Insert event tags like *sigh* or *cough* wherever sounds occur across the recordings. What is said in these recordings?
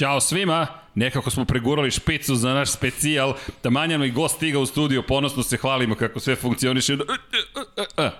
Ćao svima, nekako smo pregurali špicu za naš specijal, tamanjano i gost stiga u studiju, ponosno se hvalimo kako sve funkcioniše,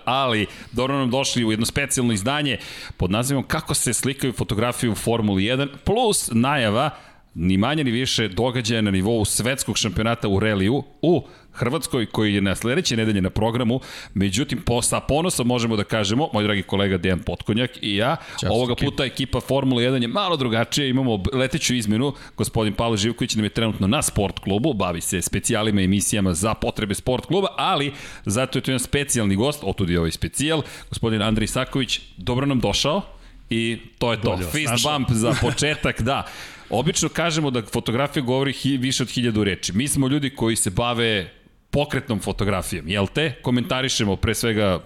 ali dobro nam došli u jedno specijalno izdanje pod nazivom Kako se slikaju fotografije u Formuli 1, plus najava ni manje ni više događaja na nivou svetskog šampionata u reliju u Hrvatskoj koji je na sledeće nedelje na programu. Međutim, po, sa ponosom možemo da kažemo, moj dragi kolega Dejan Potkonjak i ja, Čas, ovoga puta ekipa Formula 1 je malo drugačija, imamo leteću izmenu, gospodin Pavle Živković nam je trenutno na sport klubu, bavi se specijalima i emisijama za potrebe sport kluba, ali zato je to jedan specijalni gost, otud je ovaj specijal, gospodin Andrej Saković, dobro nam došao i to je to. Bolje, Fist bump za početak, da. *laughs* Obično kažemo da fotografija govori hi, više od hiljadu reči. Mi smo ljudi koji se bave pokretnom fotografijom, jel te? Komentarišemo pre svega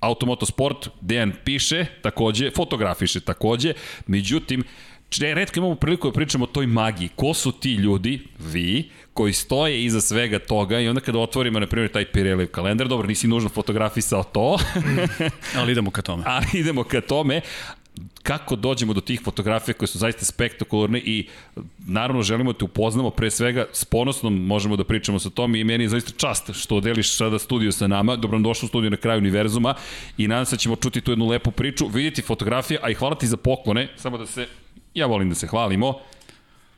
Automotosport, Dejan piše, takođe, fotografiše takođe, međutim, Če, redko imamo priliku da pričamo o toj magiji. Ko su ti ljudi, vi, koji stoje iza svega toga i onda kada otvorimo, na primjer, taj Pirelli kalendar, dobro, nisi nužno fotografisao to. *laughs* ali idemo ka tome. *laughs* Ali idemo ka tome, kako dođemo do tih fotografija koje su zaista spektakularne i naravno želimo da te upoznamo pre svega s ponosnom možemo da pričamo sa tom i meni je zaista čast što deliš sada studio sa nama, dobro nam došlo u studio na kraju univerzuma i nadam se da ćemo čuti tu jednu lepu priču, vidjeti fotografije, a i hvala ti za poklone, samo da se, ja volim da se hvalimo,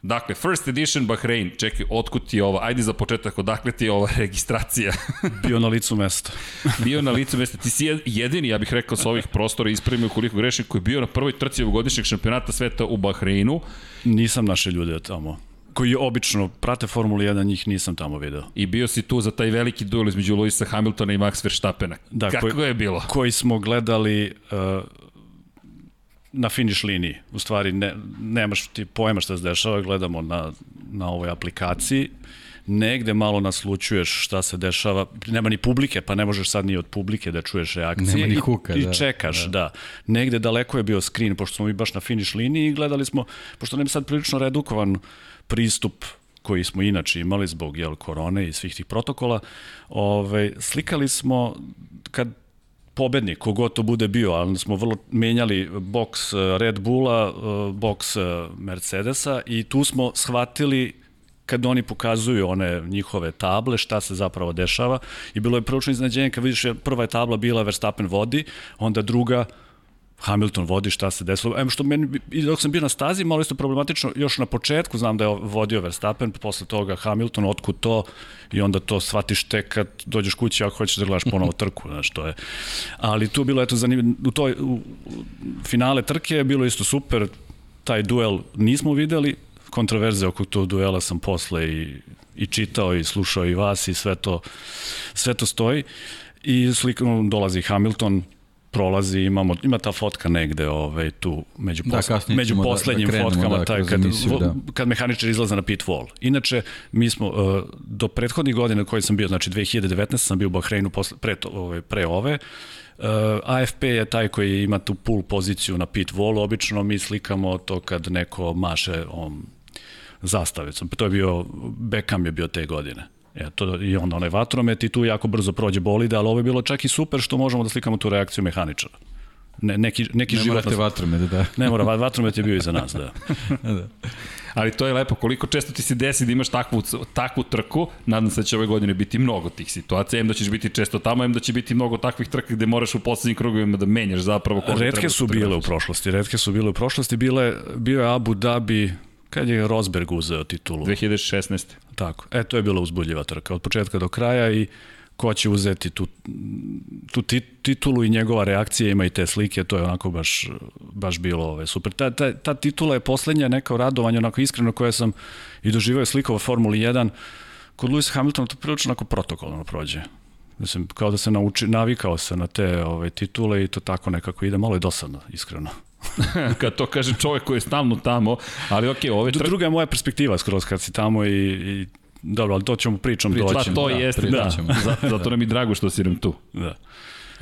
Dakle, first edition Bahrein, čekaj, otkud ti je ova? Ajde za početak, odakle ti je ova *laughs* registracija? *laughs* Bio na licu mesta. *laughs* bio na licu mesta. Ti si jedini, ja bih rekao, sa ovih prostora, ispravimo koliko grešim, koji je bio na prvoj trci ovogodišnjeg šampionata sveta u Bahreinu. Nisam naše ljude tamo koji obično prate Formulu 1, njih nisam tamo video. I bio si tu za taj veliki duel između Luisa Hamiltona i Max Verstappena. Da, Kako koji, je bilo? Koji smo gledali uh, na finiš liniji. U stvari ne, nemaš ti pojma šta se dešava, gledamo na, na ovoj aplikaciji, negde malo naslučuješ šta se dešava, nema ni publike, pa ne možeš sad ni od publike da čuješ reakcije. Nema ni huka, i, da. I čekaš, da. da. Negde daleko je bio screen, pošto smo mi baš na finiš liniji i gledali smo, pošto nam je sad prilično redukovan pristup koji smo inače imali zbog jel, korone i svih tih protokola, ovaj, slikali smo kad pobednik, kogod to bude bio, ali smo vrlo menjali boks eh, Red Bulla, eh, boks eh, Mercedesa i tu smo shvatili kad oni pokazuju one njihove table, šta se zapravo dešava i bilo je prilično iznadženje kad vidiš prva je tabla bila Verstappen vodi, onda druga Hamilton vodi šta se desilo. Em što meni, i dok sam bio na stazi, malo isto problematično, još na početku znam da je vodio Verstappen, posle toga Hamilton, otkud to, i onda to shvatiš tek kad dođeš kući ako hoćeš da gledaš ponovo *laughs* trku, znaš, to je. Ali tu bilo, eto, zanimljivo, u toj u, finale trke je bilo isto super, taj duel nismo videli, kontroverze oko tog duela sam posle i, i čitao i slušao i vas i sve to, sve to stoji. I slikom dolazi Hamilton, prolazi, imamo, ima ta fotka negde ovaj, tu među, posle, da, među poslednjim da, da fotkama, da, taj, kad, emisiju, da. kad mehaničar izlaza na pit wall. Inače, mi smo uh, do prethodnih godina koji sam bio, znači 2019 sam bio u Bahreinu posle, pre, to, ovaj, pre ove, Uh, AFP je taj koji ima tu pull poziciju na pit wallu, obično mi slikamo to kad neko maše on, zastavicom. To je bio, Beckham je bio te godine. E, to, I onda onaj vatromet i tu jako brzo prođe bolide, ali ovo je bilo čak i super što možemo da slikamo tu reakciju mehaničara. Ne, neki, neki ne morate vatromet, da. Ne mora, vatromet je bio iza nas, da. *laughs* da. Ali to je lepo, koliko često ti se desi da imaš takvu, takvu trku, nadam se da će ove godine biti mnogo tih situacija, em da ćeš biti često tamo, em da će biti mnogo takvih trka gde moraš u poslednjim krugovima da menjaš zapravo Redke su da bile u prošlosti, redke su bile u prošlosti, bile, bio je Abu Dhabi, Kad je Rosberg uzeo titulu? 2016. Tako. E, to je bila uzbudljiva trka od početka do kraja i ko će uzeti tu, tu titulu i njegova reakcija ima i te slike, to je onako baš, baš bilo ove, super. Ta, ta, ta titula je poslednja neka radovanja, onako iskreno koje sam i doživao slikova Formuli 1. Kod Lewis Hamiltona to prilično onako protokolno prođe. Mislim, kao da se nauči, navikao se na te ove, titule i to tako nekako ide, malo je dosadno, iskreno. *laughs* kad to kaže čovek koji je stalno tamo, ali okej, okay, ove trk... Druga je moja perspektiva skroz kad si tamo i, i dobro, ali to ćemo pričom Priča, doći. Pa to da, jeste, da. *laughs* Zato nam i drago što si nam tu. Da.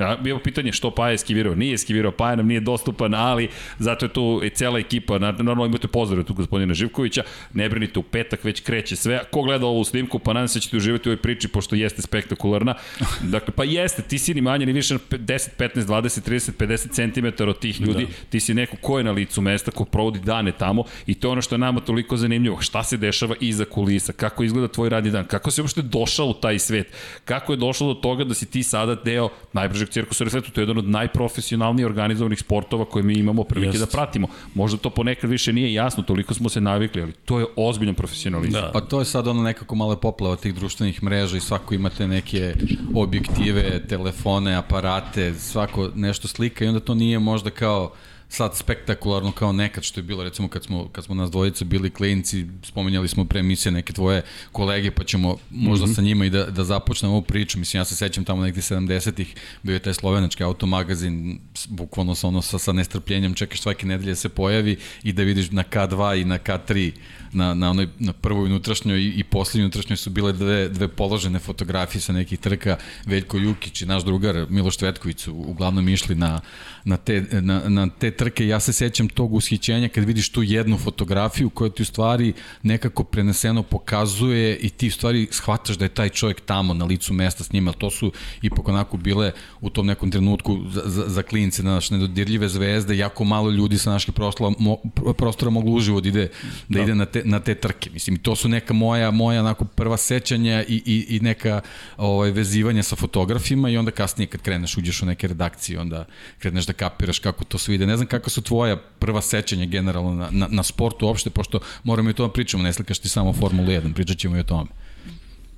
Ja, bio pitanje što Paja eskivirao. Nije eskivirao, Paja nam nije dostupan, ali zato je tu i cela ekipa. Normalno imate pozdrav tu gospodina Živkovića. Ne brinite, u petak već kreće sve. Ko gleda ovu snimku, pa nadam se da ćete uživati u ovoj priči, pošto jeste spektakularna. *laughs* Dakle, pa jeste, ti si ni manje ni više 10, 15, 20, 30, 50 cm od tih ljudi. Da. Ti si neko ko je na licu mesta, ko provodi dane tamo i to je ono što je nama toliko zanimljivo. Šta se dešava iza kulisa? Kako izgleda tvoj radni dan? Kako si uopšte došao u taj svet? Kako je došlo do toga da si ti sada deo najbržeg cirkusa na svetu? To je jedan od najprofesionalnijih organizovanih sportova koje mi imamo prilike Just. da pratimo. Možda to ponekad više nije jasno, toliko smo se navikli, ali to je ozbiljan profesionalizam. Da. Pa to je sad ono nekako malo poplava tih društvenih mreža i svako imate neke objektive, telefone, aparate, svako nešto slika i onda to nije možda kao sad spektakularno kao nekad što je bilo recimo kad smo, kad smo nas dvojice bili klinci, spominjali smo pre emisije neke tvoje kolege pa ćemo možda mm -hmm. sa njima i da, da započnemo ovu priču, mislim ja se sećam tamo nekih 70-ih, bio je taj slovenački automagazin, bukvalno sa ono sa, sa nestrpljenjem čekaš svake nedelje da se pojavi i da vidiš na K2 i na K3 na, na, onoj, na prvoj unutrašnjoj i, i poslednjoj unutrašnjoj su bile dve, dve položene fotografije sa nekih trka Veljko Jukić i naš drugar Miloš Tvetković su uglavnom išli na, na, te, na, na te trke. Ja se sećam tog ushićenja kad vidiš tu jednu fotografiju koja ti u stvari nekako preneseno pokazuje i ti u stvari shvataš da je taj čovjek tamo na licu mesta s njima. To su ipak onako bile u tom nekom trenutku za, za, za klince, naš nedodirljive zvezde, jako malo ljudi sa naših prostora, mo, prostora moglo uživo da ide, da, da. ide na, te, na te trke. Mislim, to su neka moja, moja onako prva sećanja i, i, i neka ovaj, vezivanja sa fotografima i onda kasnije kad kreneš, uđeš u neke redakcije, onda kreneš da kapiraš kako to sve ide. Ne znam kako su tvoja prva sećanja generalno na, na, na sportu uopšte, pošto moramo i o tome pričamo, ne slikaš ti samo Formulu 1, pričat ćemo i o tome.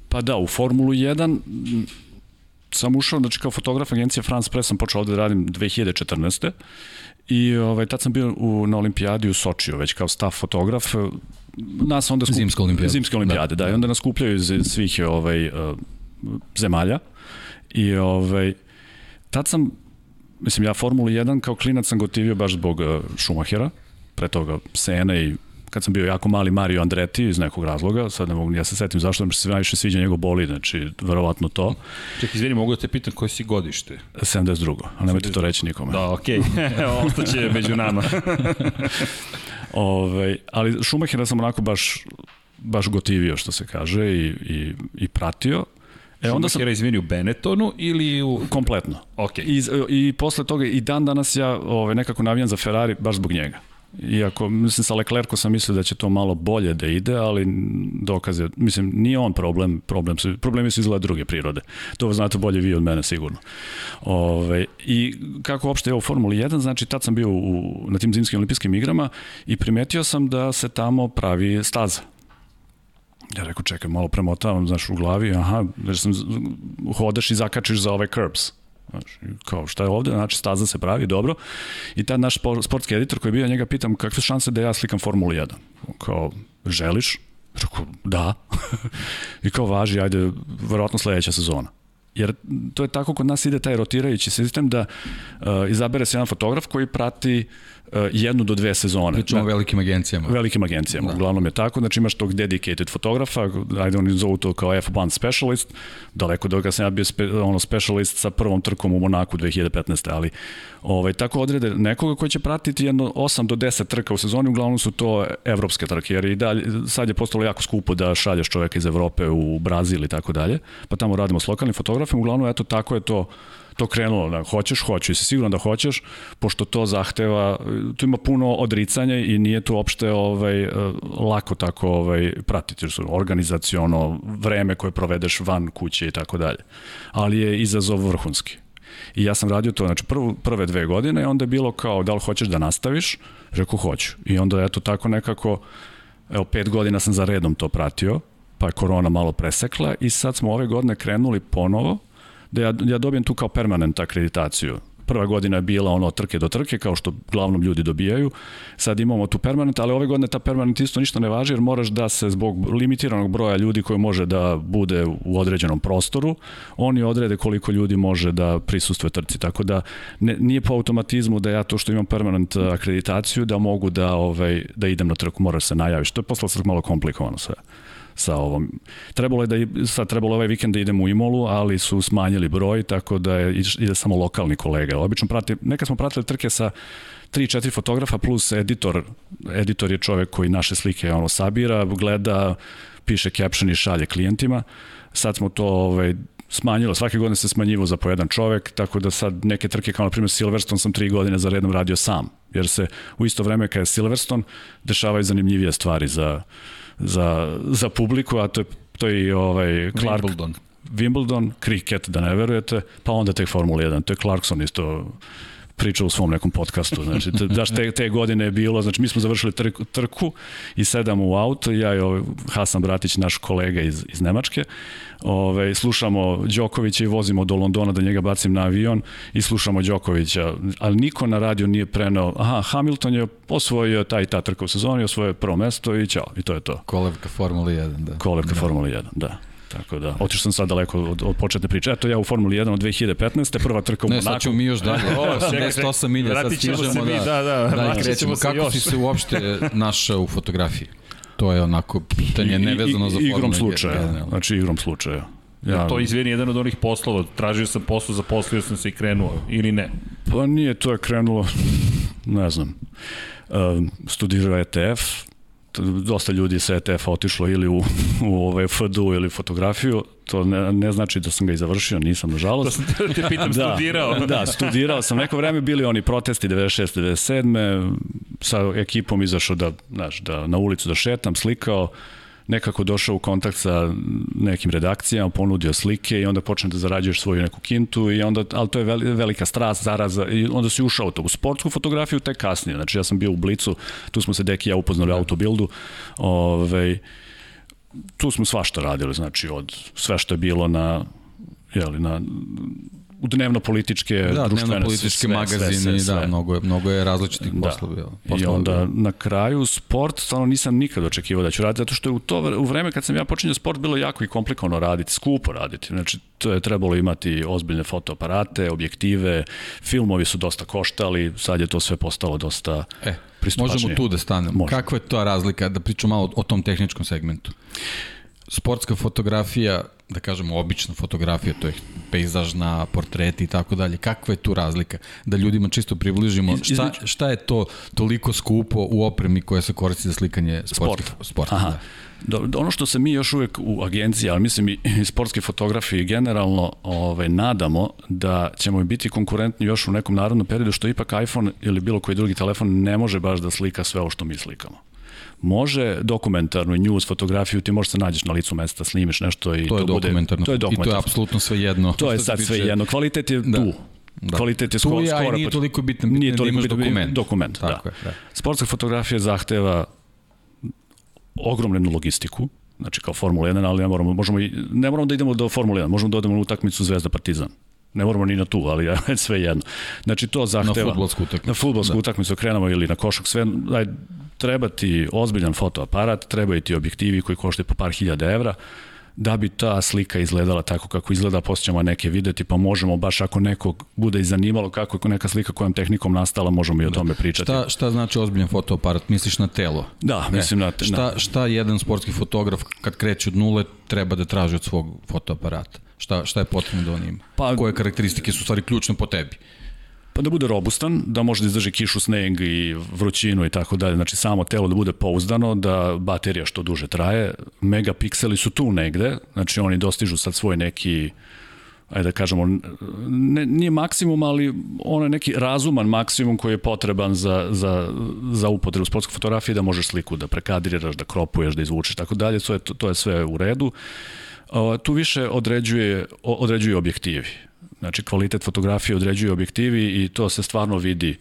Pa da, u Formulu 1 sam ušao, znači kao fotograf agencije France Press sam počeo ovde da radim 2014. I ovaj, tad sam bio u, na olimpijadi u Sočiju, već kao staff fotograf. Nas onda skup... Zimske olimpijade. Zimske olimpijade, da. da. I onda nas skupljaju iz svih ovaj, uh, zemalja. I ovaj, tad sam mislim, ja Formulu 1 kao klinac sam gotivio baš zbog uh, Schumachera, pre toga Sena i kad sam bio jako mali Mario Andretti iz nekog razloga, sad ne mogu ja se setim zašto mi se najviše sviđa njegov boli, znači verovatno to. Čekaj, izvini, mogu da te pitam koje si godište? 72. A nemojte to reći nikome. Da, okej. *laughs* Okay. Ostaće među nama. *laughs* Ove, ali Schumachera sam onako baš baš gotivio, što se kaže, i, i, i pratio. E, onda sam... izvini u Benettonu ili u... Kompletno. Ok. I, I posle toga i dan danas ja ovaj, nekako navijam za Ferrari baš zbog njega. Iako, mislim, sa Leclercom sam mislio da će to malo bolje da ide, ali dokaze, mislim, nije on problem, problem su, problemi su izgleda druge prirode. To znate bolje vi od mene sigurno. Ove, I kako uopšte je u Formuli 1, znači tad sam bio u, na tim zimskim olimpijskim igrama i primetio sam da se tamo pravi staza Ja rekao, čekaj, malo premotavam, znaš, u glavi, aha, jer sam, hodaš i zakačiš za ove curbs. Znaš, kao šta je ovde, znači staza se pravi, dobro. I tad naš sportski editor koji je bio, njega pitam kakve šanse da ja slikam Formulu 1. Kao, želiš? Rekao, da. *laughs* I kao, važi, ajde, verovatno sledeća sezona. Jer to je tako kod nas ide taj rotirajući sistem da uh, izabere se jedan fotograf koji prati jednu do dve sezone. Pričamo o velikim agencijama. Velikim agencijama, da. uglavnom je tako. Znači imaš tog dedicated fotografa, ajde oni zovu to kao F1 specialist, daleko da ga sam ja bio spe, ono specialist sa prvom trkom u Monaku 2015. Ali ovaj, tako odrede nekoga koji će pratiti jedno 8 do 10 trka u sezoni, uglavnom su to evropske trke, jer i dalje, sad je postalo jako skupo da šalješ čoveka iz Evrope u Brazil i tako dalje, pa tamo radimo s lokalnim fotografima, uglavnom eto tako je to to krenulo, da hoćeš, hoću i se sigurno da hoćeš, pošto to zahteva, tu ima puno odricanja i nije to uopšte ovaj, lako tako ovaj, pratiti, su organizaciono vreme koje provedeš van kuće i tako dalje. Ali je izazov vrhunski. I ja sam radio to, znači prv, prve dve godine i onda je bilo kao da li hoćeš da nastaviš? Rekao hoću. I onda eto tako nekako, evo pet godina sam za redom to pratio, pa je korona malo presekla i sad smo ove godine krenuli ponovo da ja, ja dobijem tu kao permanent akreditaciju. Prva godina je bila ono trke do trke, kao što glavnom ljudi dobijaju. Sad imamo tu permanent, ali ove godine ta permanent isto ništa ne važi, jer moraš da se zbog limitiranog broja ljudi koji može da bude u određenom prostoru, oni odrede koliko ljudi može da prisustuje trci. Tako da ne, nije po automatizmu da ja to što imam permanent akreditaciju, da mogu da, ovaj, da idem na trku, moraš se najaviš. To je posle malo komplikovano sve. Sa ovom. Trebalo je da, sad trebalo ovaj vikend da idemo u Imolu, ali su smanjili broj, tako da je, ide samo lokalni kolega. Obično prati, neka smo pratili trke sa 3-4 fotografa plus editor. Editor je čovek koji naše slike ono sabira, gleda, piše caption i šalje klijentima. Sad smo to ovaj, smanjilo, svake godine se smanjivo za po jedan čovek, tako da sad neke trke kao na primjer Silverstone sam tri godine za redom radio sam, jer se u isto vreme kada je Silverstone dešavaju zanimljivije stvari za, za, za publiku, a to je, to je i ovaj Clark, Wimbledon. Wimbledon, cricket, da ne verujete, pa onda tek Formula 1. To je Clarkson isto pričao u svom nekom podcastu. Znači, daš, te, te godine je bilo, znači mi smo završili trku, trku i sedamo u auto, ja i ovaj Hasan Bratić, naš kolega iz, iz Nemačke, Ove, slušamo Đokovića i vozimo do Londona da njega bacim na avion i slušamo Đokovića, ali niko na radio nije preneo, aha, Hamilton je osvojio taj i ta trka u sezoni, osvojio prvo mesto i ćao, i to je to. Kolevka Formula 1, da. Kolevka Formula 1, da. Tako da, otišao sam sad daleko od, od početne priče. Eto, ja u Formuli 1 od 2015. prva trka u Ne, Monaku. sad ćemo mi još dalje. *laughs* O, čekaj, 88 milja, sad vratit ćemo stižemo mi, da, da, da, da i krećemo. ćemo se Kako još. si se uopšte našao u fotografiji? To je onako pitanje nevezano za Formulu Igrom 1, slučaja, generalno. znači igrom slučaja. Ja, to izvini jedan od onih poslova. Tražio sam posao, zaposlio sam se i krenuo. Ili ne? Pa nije, to je krenulo, ne znam, um, studirao ETF, dosta ljudi sa ETF otišlo ili u, u ovaj FDU ili fotografiju, to ne, ne znači da sam ga i završio, nisam To nažalost. sam te, pitam, *laughs* studirao. Da, studirao sam. Neko vreme bili oni protesti 96. 97. Sa ekipom izašao da, znaš, da na ulicu da šetam, slikao nekako došao u kontakt sa nekim redakcijama, ponudio slike i onda počne da zarađuješ svoju neku kintu i onda, ali to je veli- velika strast, zaraza i onda si ušao u to. U sportsku fotografiju tek kasnije, znači ja sam bio u Blicu, tu smo se Deki ja upoznali u autobildu, ovaj, tu smo svašta radili, znači od sve što je bilo na jeli, na dnevno političke, Da, društvene, dnevno politički sve, sve, magazini, sve, sve. da, mnogo je, mnogo je različitih Da. poslova. bilo. I onda na kraju sport, stvarno nisam nikad očekivao da ću raditi, zato što je u to u vreme kad sam ja počinjao sport bilo jako i komplikovano raditi, skupo raditi. Znači, to je trebalo imati ozbiljne fotoaparate, objektive, filmovi su dosta koštali, sad je to sve postalo dosta E, možemo tu da stanemo. Možemo. Kakva je to razlika, da pričamo malo o tom tehničkom segmentu? Sportska fotografija, da kažemo obična fotografija, to je pejzažna, portreti i tako dalje. Kakva je tu razlika? Da ljudima čisto približimo šta, šta je to toliko skupo u opremi koja se koristi za slikanje sportskih Sport. sporta. Aha. Da. Do, ono što se mi još uvek u agenciji, ali mislim i, i sportski fotografi generalno ovaj, nadamo da ćemo biti konkurentni još u nekom narodnom periodu, što ipak iPhone ili bilo koji drugi telefon ne može baš da slika sve ovo što mi slikamo. Može dokumentarnu news fotografiju, ti možeš se nađeš na licu mesta, snimiš nešto i To je bude, dokumentarno. To je I to je dokumentarno. apsolutno sve jedno. To je sad sve jedno. Kvalitet je Da. tu. Da. Kvalitet je Tu skoro, je, i skoro nije pa- toliko bitan, bitan nije je da toliko imaš bitan, dokument. Dokument, Tako da. je, da. Sportska fotografija zahteva ogromnu logistiku, znači kao Formula 1, ali ne moramo, možemo i, ne moramo da idemo do Formula 1, možemo da odemo na utakmicu Zvezda Partizan. Ne moramo ni na tu, ali *laughs* sve jedno. Znači to zahteva... fudbalsku utakmicu. Na fudbalsku da. utakmicu krenemo ili na košak, sve, aj, treba ti ozbiljan fotoaparat, trebaju ti objektivi koji koštaju po par hiljada evra, da bi ta slika izgledala tako kako izgleda, posle ćemo neke videti, pa možemo baš ako nekog bude i zanimalo kako je neka slika kojom tehnikom nastala, možemo i o tome pričati. Šta, šta znači ozbiljan fotoaparat? Misliš na telo? Da, mislim na... E, Šta, šta jedan sportski fotograf kad kreće od nule treba da traži od svog fotoaparata? Šta, šta je potrebno da on ima? Pa- Koje karakteristike su stvari ključne po tebi? Pa da bude robustan, da može da izdrži kišu, sneg i vrućinu i tako dalje. Znači samo telo da bude pouzdano, da baterija što duže traje. Megapikseli su tu negde, znači oni dostižu sad svoj neki ajde da kažemo, ne, nije maksimum, ali ono je neki razuman maksimum koji je potreban za, za, za upotrebu sportske fotografije, da možeš sliku da prekadriraš, da kropuješ, da izvučeš, tako dalje, to je, to je sve u redu. Tu više određuje, određuju objektivi. Znači, kvalitet fotografije određuju objektivi i to se stvarno vidi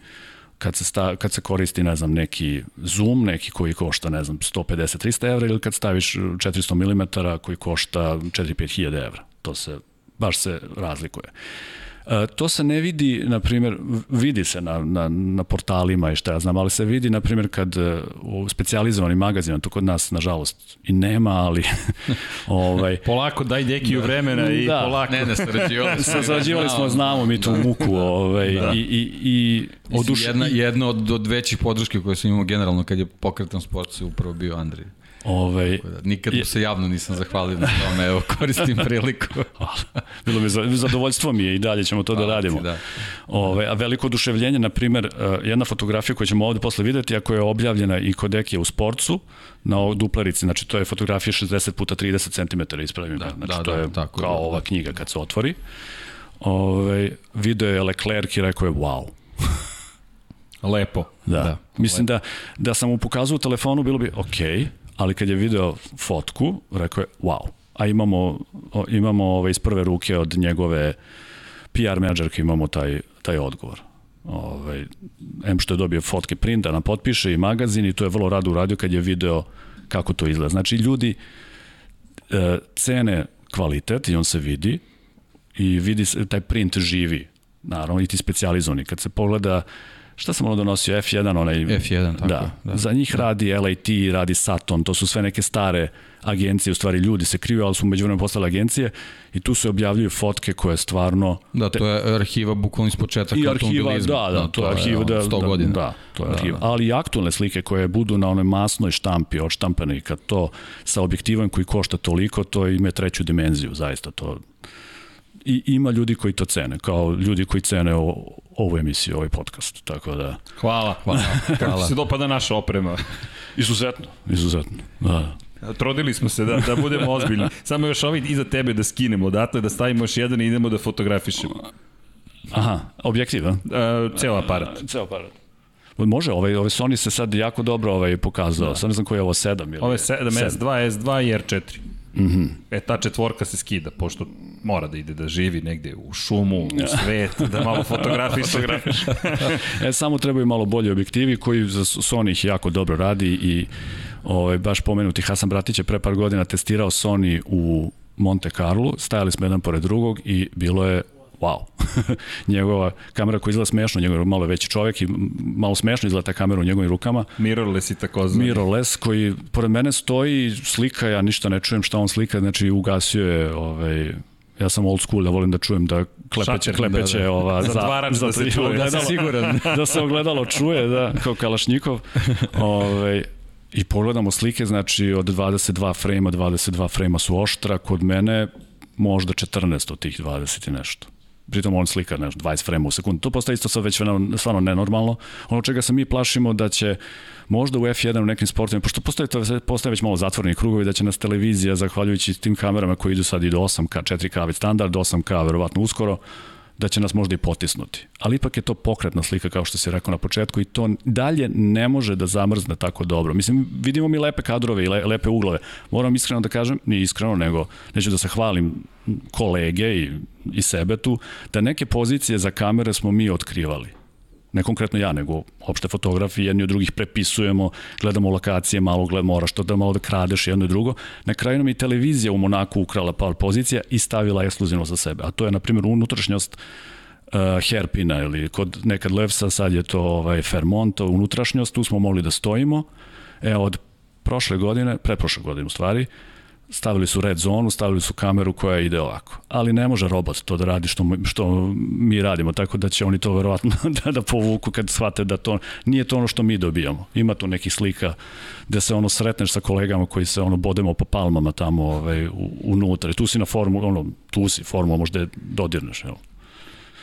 kad se, sta, kad se koristi, ne znam, neki zoom, neki koji košta, ne znam, 150-300 evra ili kad staviš 400 mm koji košta 4-5 hiljada evra. To se, baš se razlikuje. E, to se ne vidi, na primjer, vidi se na, na, na portalima i šta ja znam, ali se vidi, na primjer, kad e, u specializovanim magazima, to kod nas, nažalost, i nema, ali... *laughs* ovaj, polako, daj dekiju da. vremena i da. polako. Ne, ne, sarađivali smo. sarađivali smo, znamo mi tu da. muku. Ovaj, da. I, i, i oduš... Jedna, jedna od, od većih podrške koje sam imao generalno kad je pokretan sport se upravo bio Andrij. Ovaj, da, nikad mu se javno nisam zahvalio na tome, evo koristim *laughs* priliku. Bilo mi zadovoljstvo mi je i dalje ćemo to da Hvala da radimo. Ti, da. Ove, a veliko oduševljenje, na primer, e, jedna fotografija koju ćemo ovde posle videti, a koja je objavljena i kod Ekije u sportcu, na duplarici, znači to je fotografija 60 puta 30 cm, ispravim da, znači da, to da, je tako kao da, ova da. knjiga kad se otvori. Ove, video je Leclerc i rekao je wow. Lepo. Da. da. Mislim Lepo. da, da sam mu pokazao u telefonu, bilo bi okej, okay, ali kad je video fotku, rekao je wow. A imamo, imamo ove iz prve ruke od njegove PR menadžerke imamo taj, taj odgovor. Ove, M što je dobio fotke printa, na potpiše i magazin i to je vrlo rado uradio kad je video kako to izgleda. Znači ljudi e, cene kvalitet i on se vidi i vidi se, taj print živi naravno i ti specializovani. Kad se pogleda šta sam ono donosio, F1, onaj... F1, tako. Da, da. za njih da. radi LAT, radi Saturn, to su sve neke stare agencije, u stvari ljudi se kriju, ali su među vremena postale agencije i tu se objavljuju fotke koje stvarno... Da, to je arhiva bukvalno iz početka I arhiva, da, da, to, je arhiva, da, 100 da, godina. Da, to je da, arhiva. Da. Ali i aktualne slike koje budu na onoj masnoj štampi odštampane i kad to sa objektivom koji košta toliko, to ima treću dimenziju, zaista to i ima ljudi koji to cene, kao ljudi koji cene o, ovu emisiju, ovaj podcast, tako da... Hvala, hvala. *laughs* Kako se dopada naša oprema? *laughs* Izuzetno, izuzetno, da. Trudili smo se da, da budemo ozbiljni. *laughs* Samo još ovaj iza tebe da skinemo odatle, da stavimo još jedan i idemo da fotografišemo. Aha, objektiv, a? Uh, ceo aparat. Ceo aparat. Može, ovaj, ovaj Sony se sad jako dobro ovaj pokazao. Da. Sad ne znam koji je ovo 7 ili... Ovo je 7, 7. S2, S2 i R4. Mm -hmm. E, ta četvorka se skida, pošto mora da ide da živi negde u šumu, u svet, da malo fotografiše. *laughs* e, samo trebaju malo bolji objektivi koji za Sony ih jako dobro radi i ovaj, baš pomenuti Hasan Bratić je pre par godina testirao Sony u Monte Carlo, stajali smo jedan pored drugog i bilo je wow. *laughs* njegova kamera koja izgleda smešno, njegov je malo veći čovjek i malo smešno izgleda ta kamera u njegovim rukama. Mirrorless i tako znam. Mirrorless koji pored mene stoji, slika, ja ništa ne čujem šta on slika, znači ugasio je ovaj, ja sam old school, ja volim da čujem da klepeće, Šačer, klepeće da, da. ova, za, za, da se čuje, da, siguran. *laughs* da se ogledalo čuje, da, kao Kalašnikov. *laughs* ovaj, I pogledamo slike, znači od 22 frejma, 22 frejma su oštra, kod mene možda 14 od tih 20 i nešto pritom on slika nešto, 20 frame u sekundu. To postaje isto sad već stvarno nenormalno. Ono čega se mi plašimo da će možda u F1 u nekim sportovima, pošto postoje, to, postoje već malo zatvoreni krugovi, da će nas televizija, zahvaljujući tim kamerama koji idu sad i do 8K, 4K već standard, 8K verovatno uskoro, da će nas možda i potisnuti. Ali ipak je to pokretna slika, kao što si rekao na početku, i to dalje ne može da zamrzne tako dobro. Mislim, vidimo mi lepe kadrove i le, lepe uglove. Moram iskreno da kažem, nije iskreno, nego neću da se hvalim kolege i, i sebe tu, da neke pozicije za kamere smo mi otkrivali ne konkretno ja, nego opšte fotografi, jedni od drugih prepisujemo, gledamo lokacije, malo gledamo, moraš to da malo da kradeš jedno i drugo. Na kraju nam i televizija u Monaku ukrala par pozicija i stavila ekskluzivno za sebe. A to je, na primjer, unutrašnjost uh, Herpina ili kod nekad Levsa, sad je to ovaj, Fairmont, unutrašnjost, tu smo mogli da stojimo. E, od prošle godine, pretprošle godine u stvari, uh, stavili su red zonu, stavili su kameru koja ide ovako. Ali ne može robot to da radi što, što mi radimo, tako da će oni to verovatno *laughs* da, da povuku kad shvate da to nije to ono što mi dobijamo. Ima tu nekih slika gde se ono sretneš sa kolegama koji se ono bodemo po palmama tamo ovaj, unutra. Tu si na formu, ono, tu si formu možda dodirneš, evo.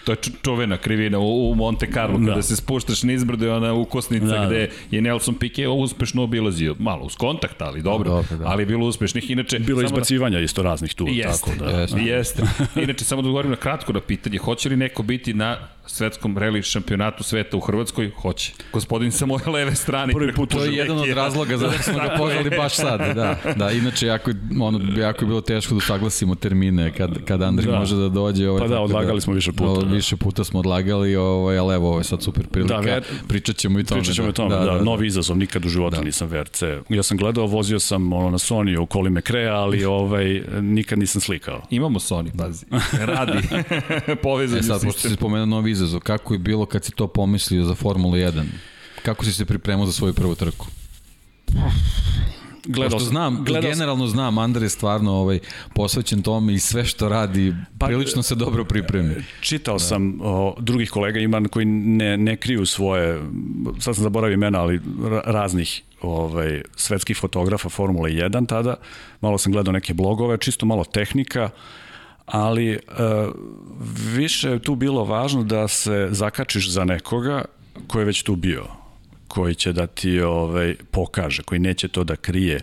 To je čuvena krivina u, u Monte Carlo, da. kada se spuštaš niz brdo i ona ukosnica da, gde da. je Nelson Piquet uspešno obilazio, malo uz kontakt, ali dobro, dobro da. ali bilo uspešnih. Inače, bilo izbacivanja da, isto raznih tu. Jeste, tako da, jeste, jeste. Inače, samo da odgovorim na kratko na pitanje, hoće li neko biti na svetskom reli šampionatu sveta u Hrvatskoj? Hoće. Gospodin sa moje leve strane. Prvi put to je jedan od razloga zašto smo ga pozvali baš sad. Da, da, inače jako, ono, jako je bilo teško da saglasimo termine kad, kad Andri da. može da dođe. Ovaj, pa da, odlagali da, smo više puta. Da. Više puta smo odlagali, ovaj, ali evo, ovo je sad super prilika. Da, ver, pričat ćemo i tome. Pričat ćemo da, i tome, da, da, da, novi izazov, nikad u životu da. nisam VRC. Ja sam gledao, vozio sam ono, na Sony u Koli Mekrea, ali *laughs* ovaj, nikad nisam slikao. Imamo Sony, pazi. *laughs* Radi. *laughs* Povezan e sad, pošto si spomenuo novi izazov, kako je bilo kad si to pomislio za Formulu 1? Kako si se pripremao za svoju prvu trku? gledao sam, znam, gledao generalno znam, Andar je stvarno ovaj, posvećen tome i sve što radi, pa, prilično se dobro pripremi. Čitao da. sam o, drugih kolega, ima koji ne, ne kriju svoje, sad sam zaboravio imena, ali raznih ovaj, svetskih fotografa Formule 1 tada, malo sam gledao neke blogove, čisto malo tehnika, ali e, više je tu bilo važno da se zakačiš za nekoga ko je već tu bio, koji će da ti ovaj, pokaže, koji neće to da krije.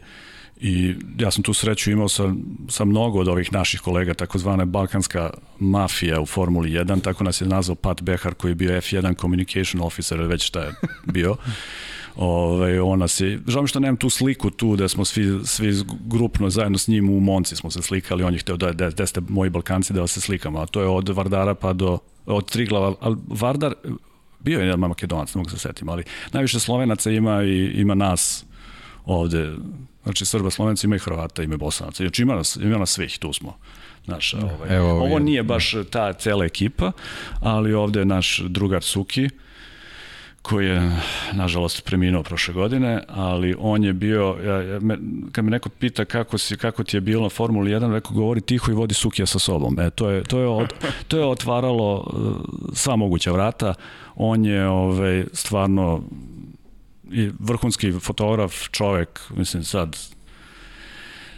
I ja sam tu sreću imao sa, sa mnogo od ovih naših kolega, takozvana balkanska mafija u Formuli 1, tako nas je nazvao Pat Behar koji je bio F1 Communication Officer, već šta je bio. *laughs* Ove, ovaj, ona se, žao mi što nemam tu sliku tu da smo svi, svi grupno zajedno s njim u Monci smo se slikali, on je hteo da, da, da ste moji Balkanci da se slikamo, a to je od Vardara pa do, od Triglava, ali Vardar, bio je jedan Makedonac, ne mogu se setim, ali najviše Slovenaca ima i ima nas ovde, znači Srba, Slovenci, ima i Hrvata, ima i Bosanaca, znači ima nas, ima nas svih, tu smo. Naš, ovaj, Evo, ovo nije baš ta cela ekipa, ali ovde je naš drugar Suki, koji je, nažalost, preminuo prošle godine, ali on je bio, ja, ja, me, kad me neko pita kako, si, kako ti je bilo na Formuli 1, rekao govori tiho i vodi Sukija sa sobom. E, to je, to je, od, to je otvaralo uh, sva moguća vrata. On je ovaj, stvarno i vrhunski fotograf, čovek, mislim sad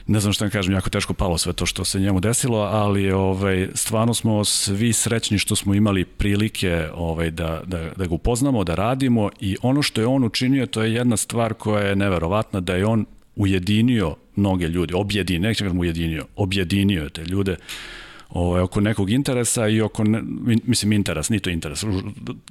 ne znam šta da kažem, jako teško palo sve to što se njemu desilo, ali ovaj, stvarno smo svi srećni što smo imali prilike ovaj, da, da, da ga upoznamo, da radimo i ono što je on učinio, to je jedna stvar koja je neverovatna, da je on ujedinio mnoge ljudi, objedinio, neću kažem ujedinio, objedinio te ljude ovaj, oko nekog interesa i oko, ne, mislim interes, ni to interes, ruž,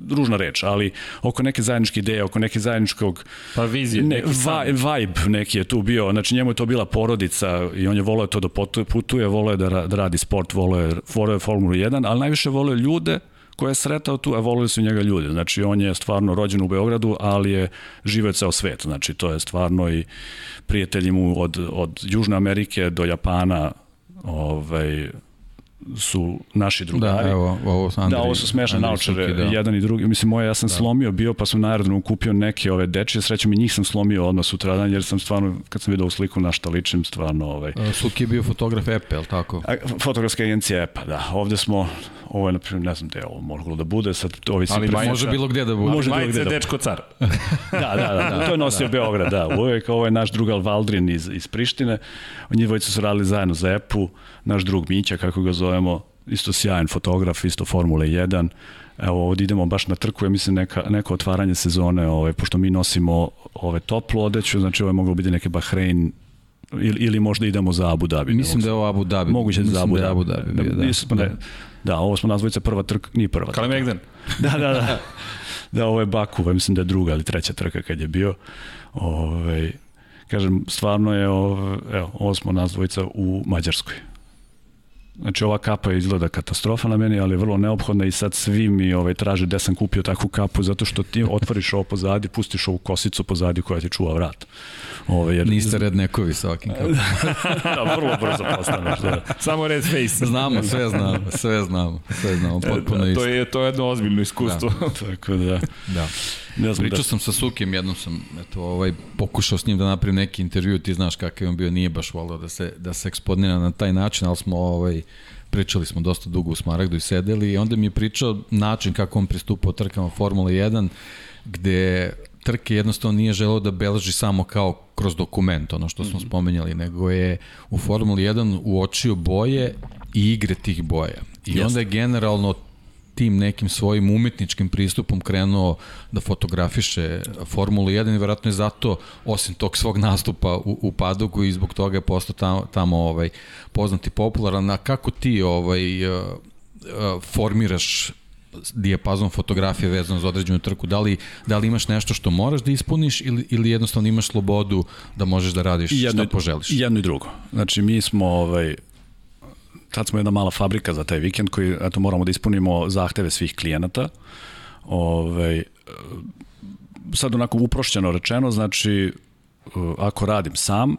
ružna reč, ali oko neke zajedničke ideje, oko neke zajedničkog pa vizije, ne, vi, vibe neki je tu bio, znači njemu je to bila porodica i on je voleo to da putuje, voleo je da, da radi sport, voleo je, voleo je Formulu 1, ali najviše voleo ljude koje je sretao tu, a volili su njega ljudi. Znači, on je stvarno rođen u Beogradu, ali je živeo ceo svet. Znači, to je stvarno i prijatelji mu od, od Južne Amerike do Japana, ovaj, su naši drugari. Da, evo, ovo su Andri, Da, ovo su smešne naučare, da. jedan i drugi. Mislim, moje, ja sam da. slomio bio, pa sam na aerodromu kupio neke ove dečije, srećem i njih sam slomio odmah sutradan, jer sam stvarno, kad sam vidio u sliku na šta ličim, stvarno... Ovaj... Suki je bio fotograf EPE, je li tako? A, fotografska agencija EPA, da. Ovde smo, ovo je, na primjer, ne znam gde ovo moglo da bude, sad ovi Ali pre... može bilo gde da bude. Može bilo gde da dečko car. *laughs* da, da, da, da, to je nosio Beograd, da. Uvijek ovo je naš drugal Valdrin iz, iz Prištine. Oni dvojice su radili zajedno za EPU, naš drug Mića, kako ga zovemo, isto sjajan fotograf, isto Formule 1. Evo, ovdje idemo baš na trku, ja mislim neka, neko otvaranje sezone, ovaj, pošto mi nosimo ove toplu odeću, znači ovo je moglo biti neke Bahrein ili, ili možda idemo za Abu Dhabi. Mislim da je ovo Abu Dhabi. Moguće da za Abu Dhabi. Da, Abu Dhabi bio, da. Da, da. da, ovo smo nazvojica prva trka, nije prva trka. Megden. *laughs* da, da, da. Da, ovo je Baku, mislim da je druga ili treća trka kad je bio. Ove, ovaj, kažem, stvarno je, ovo, evo, ovo smo nazvojica u Mađarskoj. Znači ova kapa izgleda katastrofa na meni, ali je vrlo neophodna i sad svi mi ovaj, traže gde sam kupio takvu kapu zato što ti otvoriš ovo pozadi, pustiš ovu kosicu pozadi koja ti čuva vrat. Ove, ovaj, jer... Niste red nekovi sa ovakvim kapama. *laughs* da, vrlo brzo postaneš. Da. Samo red face. Znamo, sve znamo, sve znamo, sve znamo, potpuno da, isto. To je, to je jedno ozbiljno iskustvo. Da. *laughs* Tako da. Da. Ne znam Pričao da... sam sa Sukim, jednom sam eto, ovaj, pokušao s njim da napravim neki intervju, ti znaš kakav je on bio, nije baš volio da se, da se eksponira na taj način, ali smo ovaj, pričali smo dosta dugo u Smaragdu i sedeli i onda mi je pričao način kako on pristupao trkama Formula 1, gde trke jednostavno nije želeo da beleži samo kao kroz dokument, ono što smo mm -hmm. spomenjali, nego je u Formuli 1 uočio boje i igre tih boja. I Jeste. onda je generalno tim nekim svojim umetničkim pristupom krenuo da fotografiše Formulu 1 i verovatno je zato, osim tog svog nastupa u, u Padugu i zbog toga je postao tamo, tamo ovaj, poznati popularan. A kako ti ovaj, uh, uh, formiraš dijapazon fotografije vezano za određenu trku, da li, da li imaš nešto što moraš da ispuniš ili, ili jednostavno imaš slobodu da možeš da radiš jedno, šta poželiš? Jedno i drugo. Znači mi smo ovaj, tad smo jedna mala fabrika za taj vikend koji eto, moramo da ispunimo zahteve svih klijenata. Ovaj, sad onako uprošćeno rečeno, znači ako radim sam,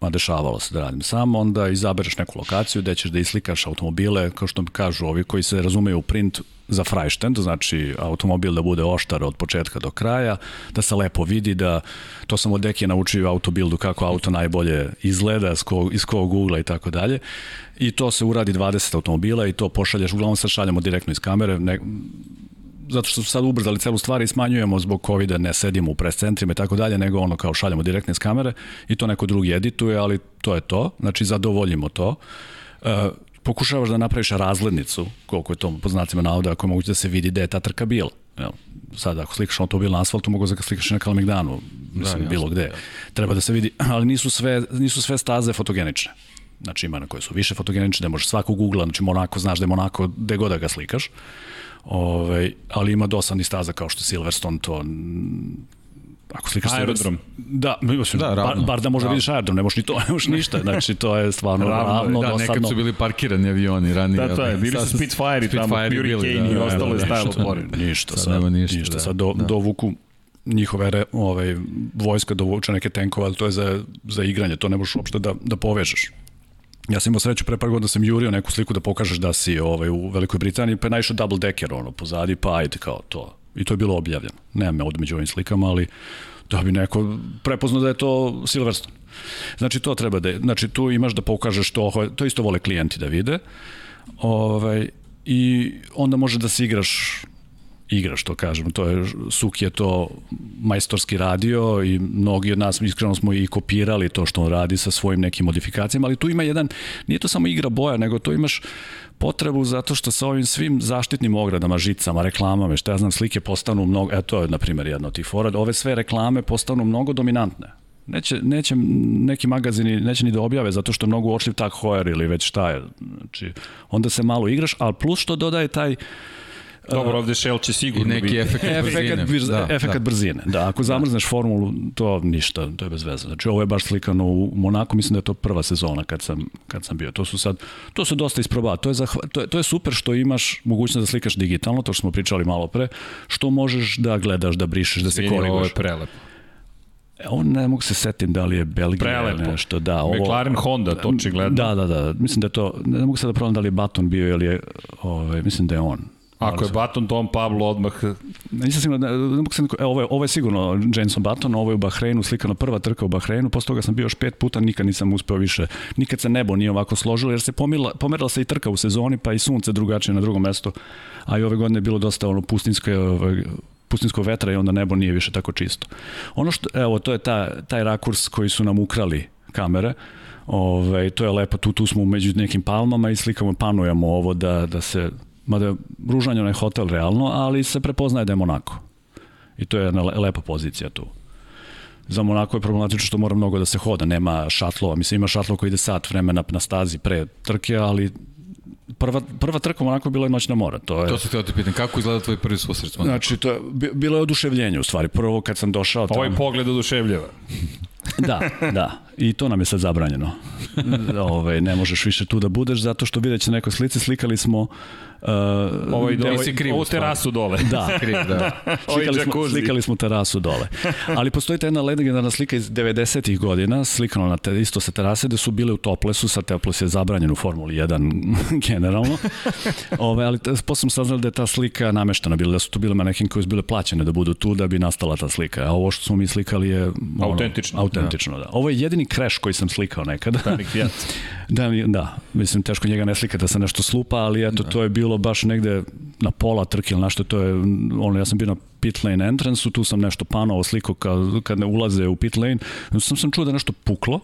a dešavalo se da radim sam, onda izabereš neku lokaciju gde ćeš da islikaš automobile, kao što kažu ovi koji se razumeju u print za frajštend, znači automobil da bude oštar od početka do kraja, da se lepo vidi, da to sam od Deki naučio autobildu kako auto najbolje izgleda, iz kog, iz kog ugla i tako dalje. I to se uradi 20 automobila i to pošalješ, uglavnom sad šaljamo direktno iz kamere, ne, zato što su sad ubrzali celu stvar i smanjujemo zbog covid ne sedimo u pres centrima i tako dalje, nego ono kao šaljamo direktne iz kamere i to neko drugi edituje, ali to je to, znači zadovoljimo to. Uh, pokušavaš da napraviš razglednicu, koliko je to po znacima navoda, ako je moguće da se vidi gde je ta trka bila. Jel, sad ako slikaš automobil na asfaltu, mogu da slikaš na Kalemegdanu, mislim, da, bilo gde. Treba da se vidi, ali nisu sve, nisu sve staze fotogenične. Znači ima na koje su više fotogenične, da možeš svakog ugla, znači Monako, znaš da je Monako gde god da ga slikaš. Ove, ovaj, ali ima dosadni staza kao što Silverstone to ako slikaš aerodrom. Da, mislim, da, bar, bar da možda vidiš aerodrom, ne možeš ni to, *laughs* ne možeš ništa, znači to je stvarno ravno, ravno da, dosadno. nekad su bili parkirani avioni ranije. Da, to je, bili su Spitfire i tamo, Hurricane i da, ostalo je stajalo pored. Ništa, sad, sad nema ništa, ništa, da, sad do, da. dovuku njihove re, ovaj, vojska dovuče neke tenkove, ali to je za, za igranje, to ne možeš uopšte da, da povežeš. Ja sam imao sreću pre par godina da sam jurio neku sliku da pokažeš da si ovaj, u Velikoj Britaniji, pa je naišao double decker ono, pozadi, pa ajde kao to. I to je bilo objavljeno. Nema me ovde među ovim slikama, ali da bi neko prepoznao da je to Silverstone. Znači to treba da znači tu imaš da pokažeš to, to isto vole klijenti da vide. Ovaj, I onda može da se igraš igra, što kažem. To je, Suk je to majstorski radio i mnogi od nas iskreno smo i kopirali to što on radi sa svojim nekim modifikacijama, ali tu ima jedan, nije to samo igra boja, nego to imaš potrebu zato što sa ovim svim zaštitnim ogradama, žicama, reklamama, što ja znam, slike postanu mnogo, eto je, na primjer, jedna od tih fora, ove sve reklame postanu mnogo dominantne. Neće, neće neki magazini neće ni da objave zato što je mnogo uočljiv tak hoer ili već šta je. Znači, onda se malo igraš, ali plus što dodaje taj Dobro, ovde Shell će sigurno I neki biti. efekt brzine. Efekt, da, efekt da. brzine, da. Ako zamrzneš da. formulu, to ništa, to je bez veze. Znači, ovo je baš slikano u Monaku, mislim da je to prva sezona kad sam, kad sam bio. To su sad, to se dosta isprobava. To je, zahva, to, je, to je super što imaš mogućnost da slikaš digitalno, to što smo pričali malo pre, što možeš da gledaš, da brišeš, da se Zvini, koriguješ. Ovo je prelepo. E, on ne mogu se setim da li je Belgija ili nešto, da. Ovo, McLaren Honda, to očigledno. Da, da, da, mislim da je to, ne mogu sad da provam da li je Baton bio ili je, ovaj, mislim da je on Ako je Baton Tom Pablo odmah... Nisam sigurno, ne, evo, ovo, je, ovo je sigurno Jenson Baton, ovo je u Bahreinu, slikana prva trka u Bahreinu, posle toga sam bio još pet puta, nikad nisam uspeo više, nikad se nebo nije ovako složilo, jer se pomerila, pomerila se i trka u sezoni, pa i sunce drugačije na drugom mestu, a i ove godine je bilo dosta ono pustinsko, ovaj, pustinsko vetra i onda nebo nije više tako čisto. Ono što, evo, to je ta, taj rakurs koji su nam ukrali kamere, Ove, ovaj, to je lepo, tu, tu smo među nekim palmama i slikamo, panujemo ovo da, da se mada Ružanje je hotel realno, ali se prepoznaje da je Monako. I to je jedna lepa pozicija tu. Za Monako je problematično što mora mnogo da se hoda, nema šatlova, mislim ima šatlova koji ide sat vremena na stazi pre trke, ali prva, prva trka u Monaku bila je noćna mora. To, je, to se htio ti pitan, kako izgleda tvoj prvi susret? Znači, to je, bilo je oduševljenje u stvari. Prvo kad sam došao tamo... Ovaj pogled oduševljava. da, da. I to nam je sad zabranjeno. *laughs* Ove, ne možeš više tu da budeš zato što vidjet će neko slici. Slikali smo Uh, ovo je dole, kriv, ovu terasu dole. Da, kriv, da. *laughs* slikali, smo, slikali smo terasu dole. Ali postoji ta jedna legendarna slika iz 90-ih godina, slikano na te, isto sa terase, gde su bile u toplesu, sa toples je zabranjen u Formuli 1 *laughs* generalno. Ove, ali posle sam saznali da je ta slika nameštena bila, da su tu bile manekin koje su bile plaćene da budu tu da bi nastala ta slika. A ovo što smo mi slikali je... Ono, autentično. Autentično, da. da. Ovo je jedini crash koji sam slikao nekada. da, *laughs* da, mislim, teško njega ne slika da se nešto slupa, ali eto, da. to je bilo baš negde na pola trke ili nešto, to je, ono, ja sam bio na pit lane entrance tu sam nešto panovao sliko kad, kad ne ulaze u pit lane, sam sam čuo da nešto puklo,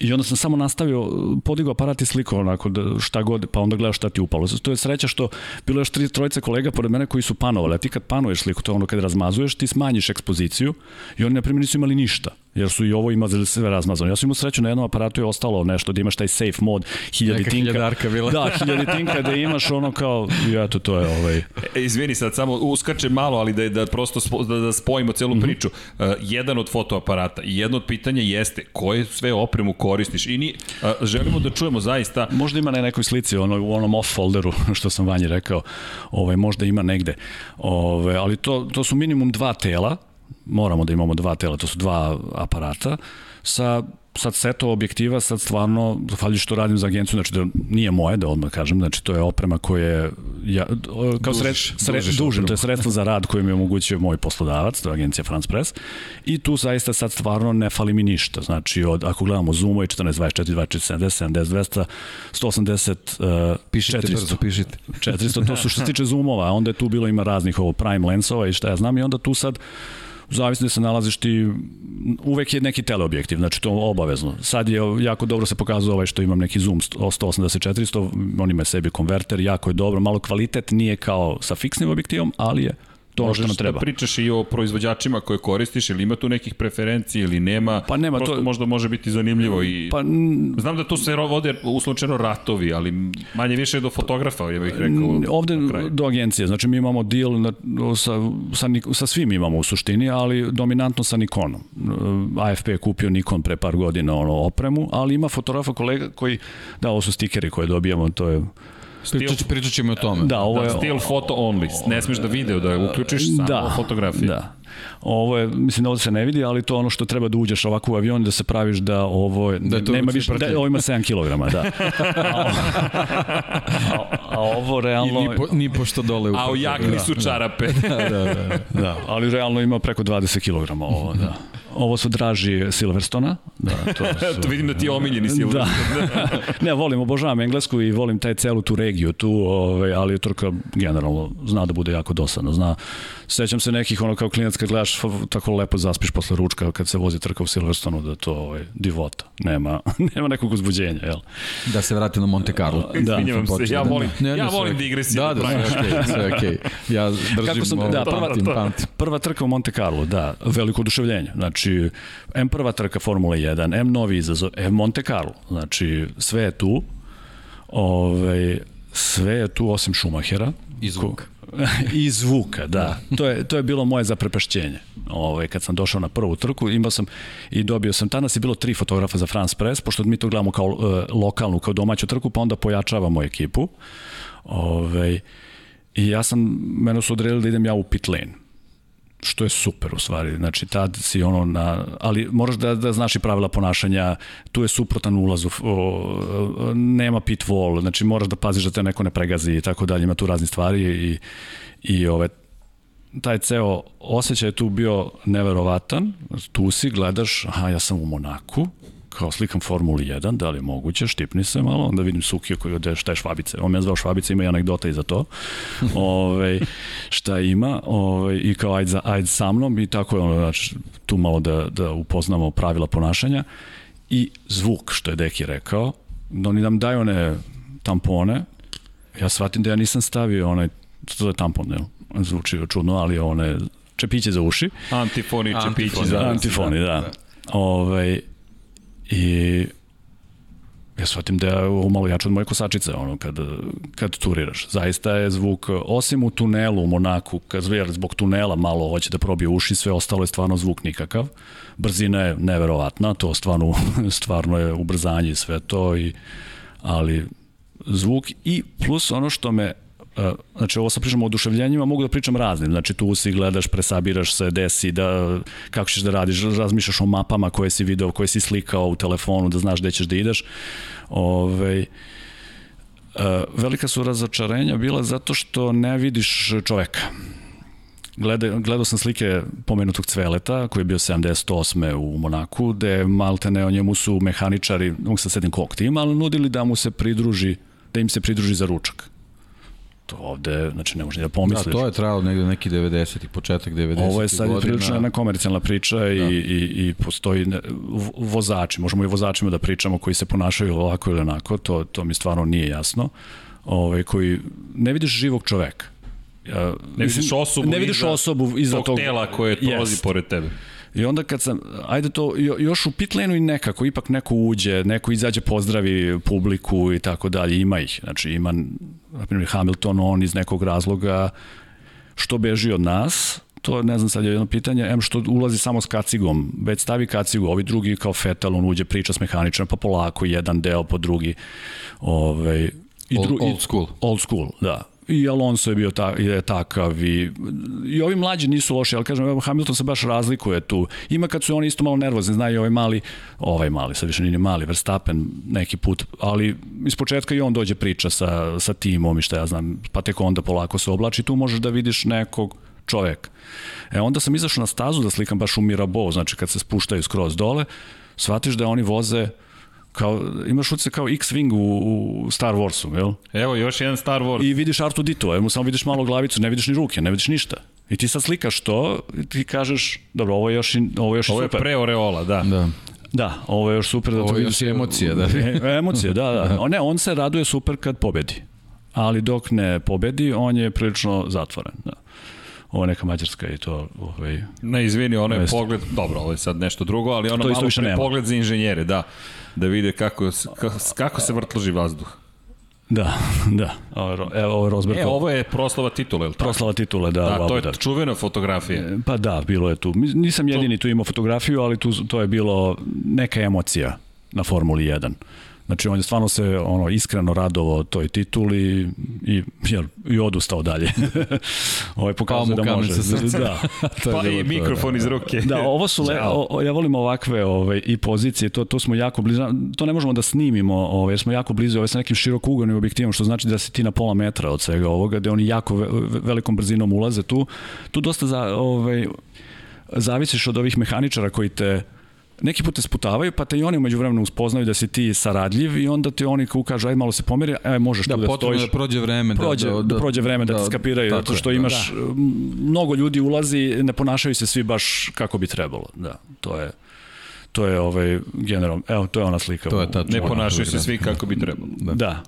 I onda sam samo nastavio, podigao aparat i slikao onako da šta god, pa onda gledao šta ti upalo. To je sreća što bilo još tri trojice kolega pored mene koji su panovali, a ti kad panuješ sliku, to je ono kad razmazuješ, ti smanjiš ekspoziciju i oni na primjer nisu imali ništa. Jer su i ovo imali sve razmazano. Ja sam imao sreću na jednom aparatu je ostalo nešto da imaš taj safe mod, hiljaditinka. Neka hiljadarka bila. Da, hiljaditinka da imaš ono kao, i eto, to je ovaj... E, izvini sad, samo uskačem malo, ali da, da prosto spo, da, da spojimo celu mm -hmm. priču. Uh, jedan od fotoaparata i jedno od pitanja jeste koje sve opremu koristiš i ni, uh, želimo da čujemo zaista... Možda ima na nekoj slici, ono, u onom off folderu, *laughs* što sam vanji rekao, ovaj, možda ima negde. Ovaj, ali to, to su minimum dva tela, moramo da imamo dva tela, to su dva aparata, sa sad seto objektiva, sad stvarno, zahvaljujući što radim za agenciju, znači da nije moje, da odmah kažem, znači to je oprema koja je, ja, kao sred, sred, dužim, to je sredstvo za rad koje mi omogućuje moj poslodavac, to je agencija France Press, i tu zaista sad stvarno ne fali mi ništa, znači od, ako gledamo Zoom i 14, 24, 24, 70, 70, 200, 180, uh, pišite 400, brzo, pišite. 400, to su što se tiče Zoomova, onda je tu bilo ima raznih ovo prime lensova i šta ja znam i onda tu sad zavisno da se nalaziš ti, uvek je neki teleobjektiv, znači to obavezno. Sad je jako dobro se pokazuje ovaj što imam neki zoom 180-400, on ima sebi konverter, jako je dobro, malo kvalitet nije kao sa fiksnim objektivom, ali je to Možeš što nam treba. da pričaš i o proizvođačima koje koristiš, ili ima tu nekih preferenciji ili nema, pa nema prosto to... možda može biti zanimljivo i pa, znam da tu se vode uslučeno ratovi, ali manje više do fotografa, ja bih rekao. Ovde do agencije, znači mi imamo deal na, sa, sa, sa svim imamo u suštini, ali dominantno sa Nikonom. AFP je kupio Nikon pre par godina ono opremu, ali ima fotografa kolega koji, da, ovo su stikeri koje dobijamo, to je Pričat, pričat ćemo o tome. Da, ovo je... Da, still photo only. Ne smeš da video, da uključiš samo da, fotografije. Da, Ovo je, mislim da ovde se ne vidi, ali to ono što treba da uđeš ovako u avion da se praviš da ovo je, da nema više, da, ovo ima 7 kg, da. *laughs* A, a, a, ovo realno... I ni, po, ni pošto dole u A u jakni da, su čarape. Da, da, da, da, ali realno ima preko 20 kg ovo, da. Ovo su draži Silverstona. Da, to, *laughs* su, to vidim da ti je omiljeni Silverstone. Da. *laughs* ne, volim, obožavam englesku i volim taj celu tu regiju tu, ovaj, ali Turka generalno zna da bude jako dosadno. Zna, sećam se nekih ono kao klinac kad gledaš tako lepo zaspiš posle ručka kad se vozi trka u Silverstonu da to ovaj, divota. Nema, *laughs* nema nekog uzbuđenja, jel? Da se vrati na Monte Carlo. da. Izvinjavam se, ja volim, ne, ne, ja volim digresiju. Da, da, da, sve okej, okay, sve okej. Okay. Ja držim Kako sam, da, prva, pamtim, pamtim. prva trka u Monte Carlo, da, veliko oduševljenje. Znači, M prva trka Formula 1, M novi izazov, M Monte Carlo. Znači, sve je tu. Ove, sve je tu osim Šumahera. I zvuk. *laughs* I zvuka, da. To je, to je bilo moje zaprepašćenje. Ovaj, kad sam došao na prvu trku, imao sam i dobio sam, danas je bilo tri fotografa za France Press, pošto mi to gledamo kao uh, lokalnu, kao domaću trku, pa onda pojačavamo ekipu. Ovaj, I ja sam, mene su odredili da idem ja u pit lane što je super u stvari. Znači tad si ono na ali moraš da da znaš i pravila ponašanja. Tu je suprotan ulaz u o, nema pit wall, znači moraš da paziš da te neko ne pregazi i tako dalje. Ima tu razne stvari i i ove taj ceo osjećaj je tu bio neverovatan. Tu si gledaš, aha, ja sam u Monaku, kao slikam Formuli 1, da li je moguće, štipni se malo, onda vidim Sukiju koji ode šta je švabice. On me zvao švabice, ima i anegdota i za to. *laughs* ove, šta ima, ove, i kao ajde, ajde sa mnom i tako je ono, znači, tu malo da, da upoznamo pravila ponašanja i zvuk, što je Deki rekao, da oni nam daju one tampone, ja shvatim da ja nisam stavio onaj, to je tampon, ne? zvuči čudno, ali one čepiće za uši. Antifoni, čepići za Antifoni, da. da. Ove, ovaj, I ja shvatim da je ovo malo jače od moje kosačice, ono, kad, kad turiraš. Zaista je zvuk, osim u tunelu u Monaku, kad jer zbog tunela malo hoće da probije uši, sve ostalo je stvarno zvuk nikakav. Brzina je neverovatna, to stvarno, *laughs* stvarno je ubrzanje i sve to, i, ali zvuk i plus ono što me znači ovo sa pričamo o oduševljenjima, mogu da pričam raznim, znači tu si gledaš, presabiraš se, desi, da, kako ćeš da radiš, razmišljaš o mapama koje si video, koje si slikao u telefonu, da znaš gde ćeš da ideš. Ove, ovaj, velika su razočarenja bila zato što ne vidiš čoveka. Gleda, gledao sam slike pomenutog Cveleta, koji je bio 78. u Monaku, gde maltene o njemu su mehaničari, mogu se sedim kog tima, ali nudili da mu se pridruži, da im se pridruži za ručak. To ovde, znači ne možeš da pomisliš. Da, to je trajalo negde neki 90 i početak 90 Ovo je sad prilično jedna komercijalna priča da. i, i, i postoji ne, vozači, možemo i vozačima da pričamo koji se ponašaju ovako ili onako, to, to mi stvarno nije jasno. Ove, ovaj, koji ne vidiš živog čoveka. Ja, ne vidiš osobu ne vidiš iza osobu iza tog, tog tela koje prolazi pored tebe. I onda kad sam, ajde to, još u pit lane i nekako, ipak neko uđe, neko izađe, pozdravi publiku i tako dalje, ima ih. Znači ima, na primjer, Hamilton, on iz nekog razloga što beži od nas, to ne znam sad je jedno pitanje, em što ulazi samo s kacigom, već stavi kacigu, ovi drugi kao fetal, on uđe priča s mehaničarom, pa polako, jedan deo po drugi. Ovaj, I dru, old, old school. Old school, da i Alonso je bio ta, je takav i, i ovi mlađi nisu loši, ali kažem, Hamilton se baš razlikuje tu. Ima kad su oni isto malo nervozni, znaju ovaj mali, ovaj mali, sad više nije mali, Verstappen neki put, ali iz početka i on dođe priča sa, sa timom i šta ja znam, pa tek onda polako se oblači, tu možeš da vidiš nekog čoveka. E onda sam izašao na stazu da slikam baš u Mirabo, znači kad se spuštaju skroz dole, shvatiš da oni voze kao, imaš uce kao X-Wing u, u Star Warsu, jel? Evo, još jedan Star Wars. I vidiš Artu Dito, evo samo vidiš malo glavicu, ne vidiš ni ruke, ne vidiš ništa. I ti sad slikaš to i ti kažeš, dobro, ovo je još, ovo je još ovo super. Ovo je pre Oreola, da. Da. Da, ovo je još super. Da ovo je još emocija, da. E, emocije, da, *laughs* da. O, ne, on se raduje super kad pobedi. Ali dok ne pobedi, on je prilično zatvoren. Da ovo neka mađarska i to ovaj ne izvini ono je pogled dobro ovo je sad nešto drugo ali ono malo pre pogled za inženjere da da vide kako kako, kako se vrtloži vazduh Da, *laughs* da. Ovo, evo, je Rosberg. E, ovo je proslava titule, ili tako? Proslava titule, da. Da, to je da. čuvena fotografija. E, pa da, bilo je tu. Nisam jedini tu imao fotografiju, ali tu, to je bilo neka emocija na Formuli 1. Znači on je stvarno se ono iskreno radovao toj tituli i jer, i odustao dalje. *laughs* ovo je pokazao da može. *laughs* Da. *laughs* to pa i mikrofon to, da. iz ruke. Da, ovo su le, o, ja volim ovakve ove i pozicije, to to smo jako blizu. To ne možemo da snimimo, ovaj jer smo jako blizu ove sa nekim širokouganim objektivom, što znači da si ti na pola metra od svega ovoga, da oni jako ve, velikom brzinom ulaze tu. Tu dosta za ovaj zavisiš od ovih mehaničara koji te neki put te sputavaju, pa te i oni umeđu vremenu uspoznaju da si ti saradljiv i onda ti oni kažu aj malo se pomeri, aj možeš da, tu da stojiš. Da, prođe vreme. Da, prođe, da, da, da, prođe vreme da, da te skapiraju, zato što da, imaš, da. mnogo ljudi ulazi, ne ponašaju se svi baš kako bi trebalo. Da, to je to je ovaj generalno, evo to je ona slika. To je ta ne ponašaju se svi kako bi trebalo. Da. da.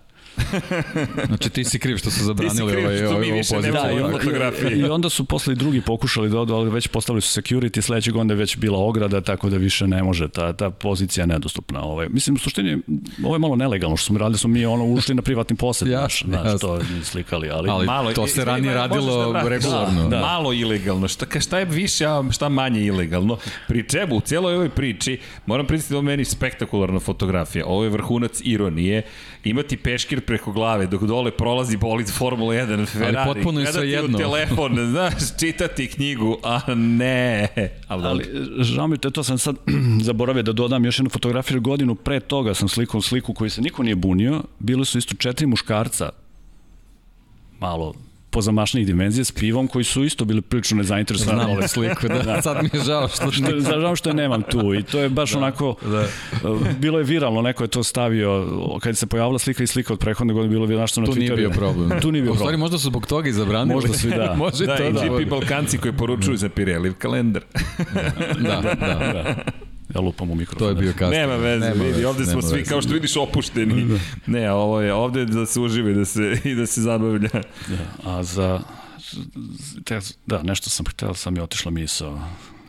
Znači ti si kriv što su zabranili kriv, ovaj, ovaj, ovu poziciju. Da, i, onda, I onda su posle i drugi pokušali da odu, ali već postavili su security, sledećeg onda je već bila ograda, tako da više ne može, ta, ta pozicija je nedostupna. Ovaj. Mislim, u suštini, ovo je malo nelegalno što smo radili, smo mi ono ušli na privatni posed, ja, znaš, znaš, to mi slikali, ali... ali malo, to se ranije radilo da regularno. Da, da. Malo ilegalno, šta, šta je više, a šta manje ilegalno. Pri čemu, u cijeloj ovoj priči, moram priznati da meni spektakularna fotografija, ovo je vrhunac ironije, imati peškir preko glave dok dole prolazi bolid Formula 1 Ferrari. Ali potpuno je sve jedno. telefon, *laughs* znaš, čitati knjigu, a ne. Ali, ali žao mi te, to sam sad *clears throat* zaboravio da dodam još jednu fotografiju godinu pre toga sam slikao sliku koju se niko nije bunio. Bili su isto četiri muškarca malo pozamašnijih dimenzija s pivom koji su isto bili prilično nezainteresovani. Znam ove sliku, da. da. Sad mi je žao što, što, žao što je nemam tu i to je baš da, onako, da. bilo je viralno, neko je to stavio, kad se pojavila slika i slika od prethodne godine, bilo je nešto na Twitteru. Tu nije bio problem. tu nije bio problem. U stvari možda su zbog toga i zabranili. Možda svi, da. *laughs* Može da, to, i da. GP Balkanci koji poručuju za Pirelli kalendar. da, da, da. Ja lupam u mikrofon. To je bio kasno. Nema veze, nema vidi, ovde smo svi, veze. kao što vidiš, opušteni. Da. Ne, ovo je ovde da se uživi da se, i da se zabavlja. Da, a za... Da, nešto sam htio, sam je otišla misao.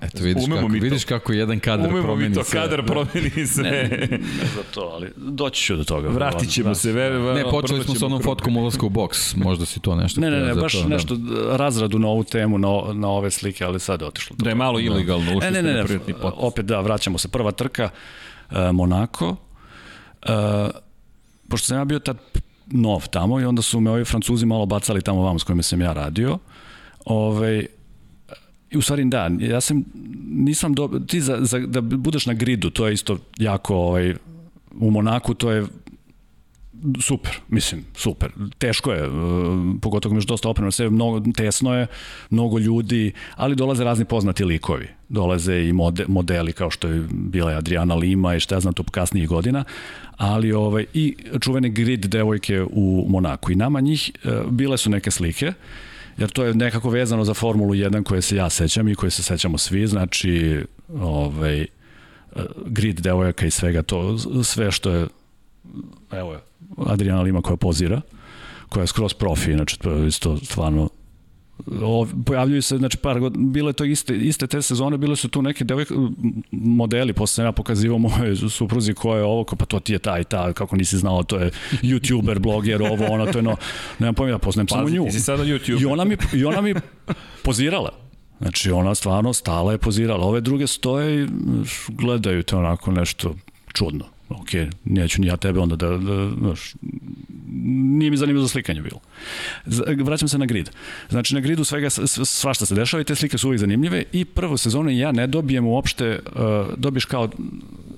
Eto, vidiš Umemo kako, vidiš kako jedan kadar Umemo promeni sve. Umemo mi to, kadar promeni *laughs* sve. Ne, ne za to, ali doći ću do toga. Vratit ćemo da. se. Ver, ne, počeli smo sa onom fotkom ulaska u boks, možda si to nešto. Ne, ne, ne, baš to, da. nešto da. razradu na ovu temu, na, na ove slike, ali sad je otišlo. Da je malo ilegalno, ušli ne, ne, ne, ne, opet da, vraćamo se. Prva trka, uh, Monako, uh, pošto sam ja bio tad nov tamo i onda su me ovi francuzi malo bacali tamo vamo s kojima sam ja radio, ovaj, u stvari da, ja sam, nisam do, ti za, za, da budeš na gridu, to je isto jako, ovaj, u Monaku to je super, mislim, super. Teško je, uh, pogotovo imaš dosta oprema sve, mnogo, tesno je, mnogo ljudi, ali dolaze razni poznati likovi. Dolaze i mode, modeli kao što je bila Adriana Lima i šta ja znam to kasnijih godina, ali ovaj, i čuvene grid devojke u Monaku. I nama njih, uh, bile su neke slike, jer to je nekako vezano za Formulu 1 koje se ja sećam i koje se sećamo svi, znači ovaj, grid devojaka i svega to, sve što je evo je, Adriana Lima koja pozira, koja je skroz profi, znači to je isto stvarno Pojavljuju se, znači par god, bile to iste, iste te sezone, bile su tu neke devojke, modeli, posle ja pokazivao moje supruzi ko je ovo, ko, pa to ti je taj, ta, kako nisi znao, to je youtuber, bloger, ovo, ono, to je no, nemam pojma, ja poznajem samo nju. Ti sada YouTube. I ona mi, i ona mi pozirala. Znači, ona stvarno stala je pozirala. Ove druge stoje i gledaju te onako nešto čudno. Ok, neću ni ja tebe onda da, da znaš, nije mi zanimljivo za slikanje bilo. Vraćam se na grid. Znači, na gridu svega, svašta se dešava i te slike su uvijek zanimljive i prvu sezonu ja ne dobijem uopšte, uh, dobiješ kao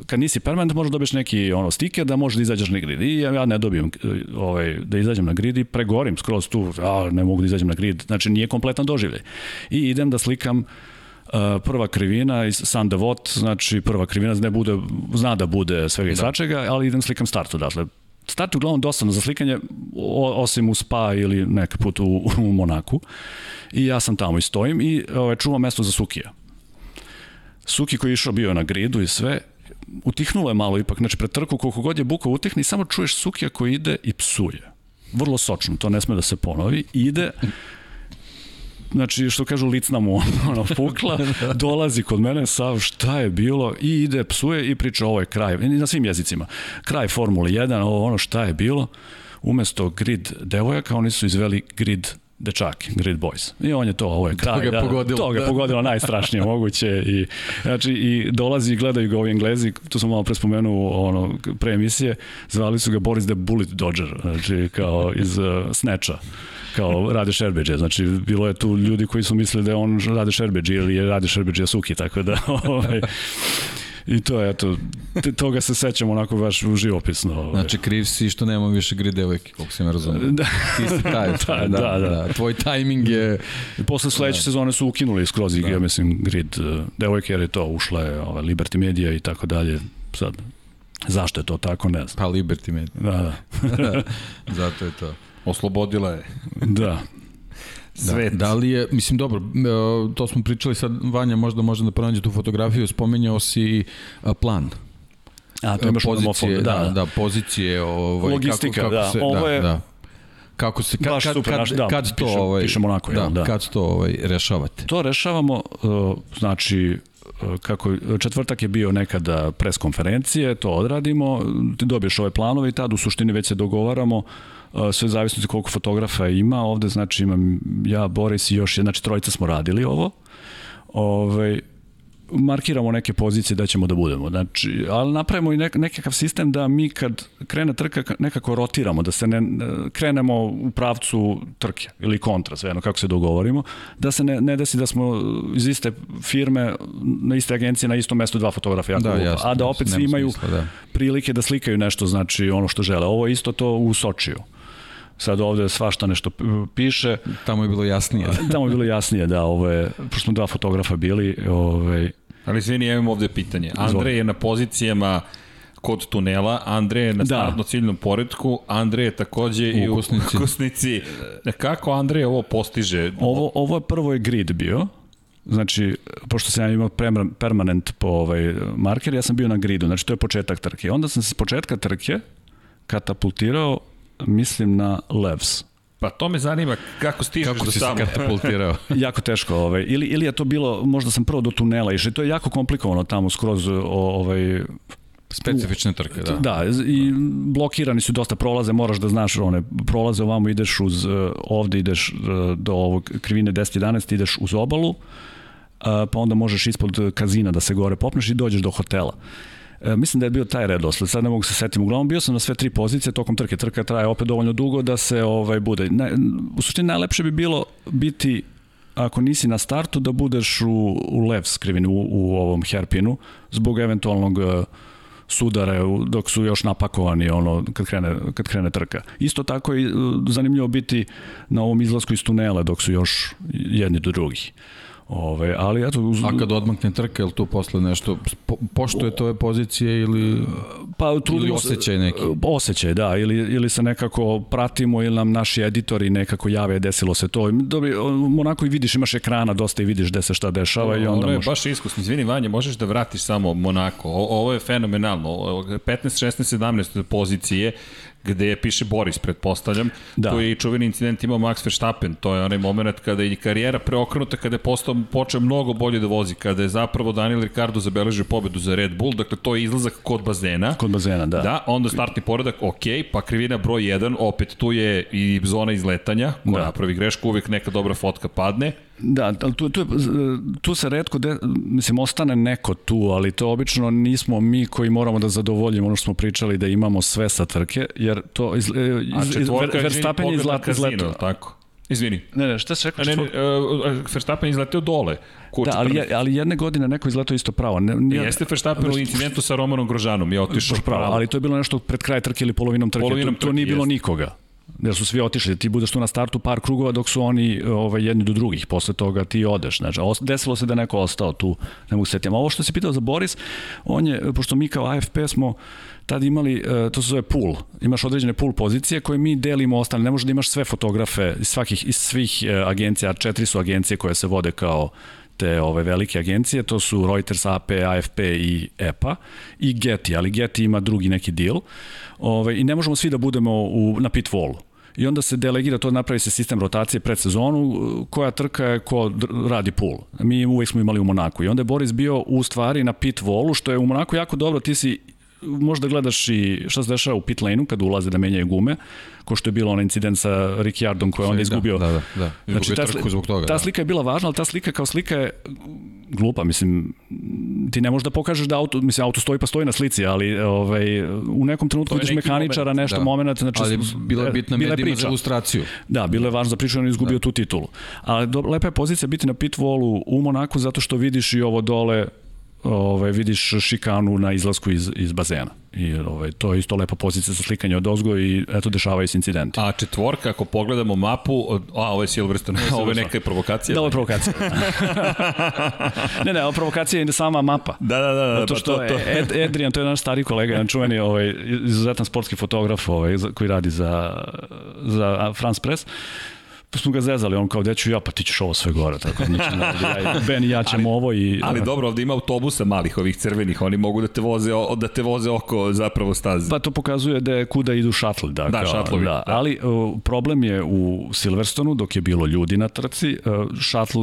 kad nisi permanent možeš da dobiješ neki ono stiker da možeš da izađeš na grid. I ja, ja ne dobijem uh, ovaj, da izađem na grid i pregorim skroz tu, a ne mogu da izađem na grid. Znači nije kompletan doživljaj. I idem da slikam uh, prva krivina iz San Devot, znači prva krivina ne bude, zna da bude svega i da. svačega, ali idem slikam startu, dakle start uglavnom dosadno za slikanje, osim u Spa ili neka put u, u Monaku. I ja sam tamo i stojim i ovaj, čuvam mesto za Sukija. Suki koji je išao bio na gridu i sve, utihnulo je malo ipak, znači pred trku koliko god je buka utihni, samo čuješ Sukija koji ide i psuje. Vrlo sočno, to ne sme da se ponovi. Ide, znači što kažu licna mu *laughs* ono, pukla, *laughs* dolazi kod mene sav šta je bilo i ide, psuje i priča ovo je kraj, na svim jezicima, kraj Formule 1, ovo ono šta je bilo, umesto grid devojaka oni su izveli grid dečaki, Grid Boys. I on je to, ovo je kraj. To ga da, pogodilo. To ga da. pogodilo najstrašnije *laughs* moguće. I, znači, i dolazi i gledaju ga ovi englezi, tu sam malo prespomenuo ono, pre emisije, zvali su ga Boris the Bullet Dodger, znači kao iz uh, Snatcha kao Rade Šerbeđe. Znači, bilo je tu ljudi koji su mislili da je on Rade Šerbeđe ili je Rade Šerbeđe Suki, tako da *laughs* ovaj, I to je, eto, toga se sećam onako baš živopisno. Ovaj. Znači, kriv si što nema više grid devojke, koliko se me razumio. Da. Ti si taj. *laughs* da, da, da, da, da. Tvoj tajming je... I posle sledeće da. sezone su ukinuli skroz da. ja mislim, grid uh, devojke, jer je to ušla je ova, Liberty Media i tako dalje. Sad, zašto je to tako, ne znam. Pa Liberty Media. Da, da. *laughs* Zato je to. Oslobodila je. da. *laughs* Svet. Da, da li je, mislim, dobro, e, to smo pričali sad, Vanja možda može da pronađe tu fotografiju, spomenjao si plan. A, to imaš pozicije, da, da, da, pozicije, ovaj, logistika, kako, kako da, se, ovo da, je, da. Kako se kad, kad, super, kad, da, kad to pišem, ovaj pišemo onako, da, da, kad to ovaj rešavate? To rešavamo uh, znači kako četvrtak je bio nekada pres konferencije, to odradimo, ti dobiješ ove planove i tad u suštini već se dogovaramo uh, sve zavisnosti koliko fotografa ima, ovde znači imam ja, Boris i još, znači trojica smo radili ovo, ovaj, markiramo neke pozicije da ćemo da budemo. Znači, ali napravimo i nek, nekakav sistem da mi kad krene trka nekako rotiramo, da se ne krenemo u pravcu trke ili kontra, sve jedno kako se dogovorimo, da se ne, ne desi da smo iz iste firme, na iste agencije, na istom mestu dva fotografa, jako da, jasno, a da opet svi imaju smisla, da. prilike da slikaju nešto, znači ono što žele. Ovo je isto to u Sočiju sad ovde svašta nešto piše. Tamo je bilo jasnije. *laughs* Tamo je bilo jasnije, da, ovo je, pošto smo dva fotografa bili, ovaj, Ali sve ja imam ovde pitanje. Andrej je na pozicijama kod tunela, Andrej je na da. startno ciljnom poredku, Andrej je takođe u i u ukusnici. ukusnici. Kako Andrej ovo postiže? Ovo, ovo je prvo je grid bio, Znači, pošto sam ja imao permanent po ovaj marker, ja sam bio na gridu, znači to je početak trke. Onda sam se s početka trke katapultirao mislim na Levs. Pa to me zanima kako stižeš kako do tamo. Kako si se katapultirao? *laughs* jako teško. Ovaj. Ili, ili je to bilo, možda sam prvo do tunela išao. To je jako komplikovano tamo skroz ovaj, Specifične trke, da. Da, i blokirani su dosta prolaze, moraš da znaš one prolaze ovamo, ideš uz, ovde ideš do ovog krivine 10-11, ideš uz obalu, pa onda možeš ispod kazina da se gore popneš i dođeš do hotela. E, mislim da je bio taj redosled, sad ne mogu se setiti. Uglavnom bio sam na sve tri pozicije tokom trke. Trka traje opet dovoljno dugo da se ovaj bude. Ne, u suštini najlepše bi bilo biti ako nisi na startu da budeš u, u lev skrivini u, u ovom herpinu zbog eventualnog uh, sudare dok su još napakovani ono kad krene kad krene trka. Isto tako je zanimljivo biti na ovom izlasku iz tunela dok su još jedni do drugih. Ove, ali eto, uz, A kad odmakne trka, je li tu posle nešto, po, poštuje tove pozicije ili... pa trudimo se- osjećaj neki. Osjećaj, da, ili, ili se nekako pratimo ili nam naši editori nekako jave desilo se to. Dobri, onako i vidiš, imaš ekrana dosta i vidiš gde se šta dešava i onda ono je možeš... baš iskusno. Izvini, Vanja, možeš da vratiš samo Monako. O, ovo je fenomenalno. O, 15, 16, 17 pozicije gde piše Boris, pretpostavljam. Da. To je i čuveni incident imao Max Verstappen. To je onaj moment kada je karijera preokrenuta, kada je postao, počeo mnogo bolje da vozi, kada je zapravo Daniel Ricardo zabeležio pobedu za Red Bull. Dakle, to je izlazak kod bazena. Kod bazena, da. Da, onda startni poredak, ok, pa krivina broj 1, opet tu je i zona izletanja, ko Da. napravi grešku, uvek neka dobra fotka padne. Da, ali tu, tu, je, tu se redko, de, mislim, ostane neko tu, ali to obično nismo mi koji moramo da zadovoljimo ono što smo pričali da imamo sve sa trke, jer to iz, e, iz, iz, izvini, Verstappen je izletao. tako? Izvini. Ne, ne, šta se rekao? Ne, ne, uh, Verstappen je izleteo dole. Ku Da, ali, 14. je, ali jedne godine neko izletao isto pravo. Ne, nije, Jeste Verstappen u incidentu sa Romanom Grožanom, je otišao pravo, ali to je bilo nešto pred kraj trke ili polovinom trke. Polovinom to, to trke, nije bilo jeste. nikoga. Jer su svi otišli, ti budeš tu na startu par krugova dok su oni ovaj, jedni do drugih, posle toga ti odeš. Znači, desilo se da neko ostao tu, ne mogu se setiti. Ovo što si pitao za Boris, on je, pošto mi kao AFP smo tad imali, e, to se zove pool, imaš određene pool pozicije koje mi delimo ostale, ne možeš da imaš sve fotografe iz, svakih, iz svih e, agencija, četiri su agencije koje se vode kao te ove velike agencije, to su Reuters, AP, AFP i EPA i Getty, ali Getty ima drugi neki deal. Ove, I ne možemo svi da budemo u, na pit wallu. I onda se delegira to, napravi se sistem rotacije pred sezonu, koja trka je ko radi pool. Mi uvek smo imali u Monaku. I onda je Boris bio u stvari na pit wallu, što je u Monaku jako dobro, ti si možda gledaš i šta se dešava u pit lane-u kad ulaze da menjaju gume, ko što je bilo onaj incident sa Ricciardom koji je onda izgubio. Da, da, da. Znači, Izgubio ta, trku zbog toga. ta da. slika je bila važna, ali ta slika kao slika je glupa, mislim, ti ne možeš da pokažeš da auto, mislim, auto stoji pa stoji na slici, ali ovaj, u nekom trenutku vidiš mehaničara, moment, nešto, da. moment, znači, Ali bila je bitna bila je medijima za priča. ilustraciju. Da, bilo je važno za priču, on je izgubio da. tu titulu. Ali do, lepa je pozicija biti na pit wallu u Monaku zato što vidiš i ovo dole ovaj, vidiš šikanu na izlasku iz, iz bazena. I ovaj, to je isto lepa pozicija za slikanje od ozgo i eto dešavaju se incidenti. A četvorka, ako pogledamo mapu, od- a ovo je Silverstone, ovo je neka provokacija. Da, ovo je provokacija. *laughs* ne, ne, ovo provokacija je sama mapa. Da, da, da. da Zato pa što to, to. je Ed, Adrian, to je naš stari kolega, jedan čuveni ovaj, izuzetan sportski fotograf ovaj, koji radi za, za France Press. Pa smo ga zezali, on kao, deću ja, pa ti ćeš ovo sve gore, tako znači, ja, Ben i ja ćemo ovo i... Ali dobro, ovde ima autobusa malih, ovih crvenih, oni mogu da te voze, o- da te voze oko zapravo staze. Pa to pokazuje da je kuda idu šatl. Da, Da, kao, šatlovi, Da, da. Ali uh, problem je u Silverstonu, dok je bilo ljudi na trci, uh, šatl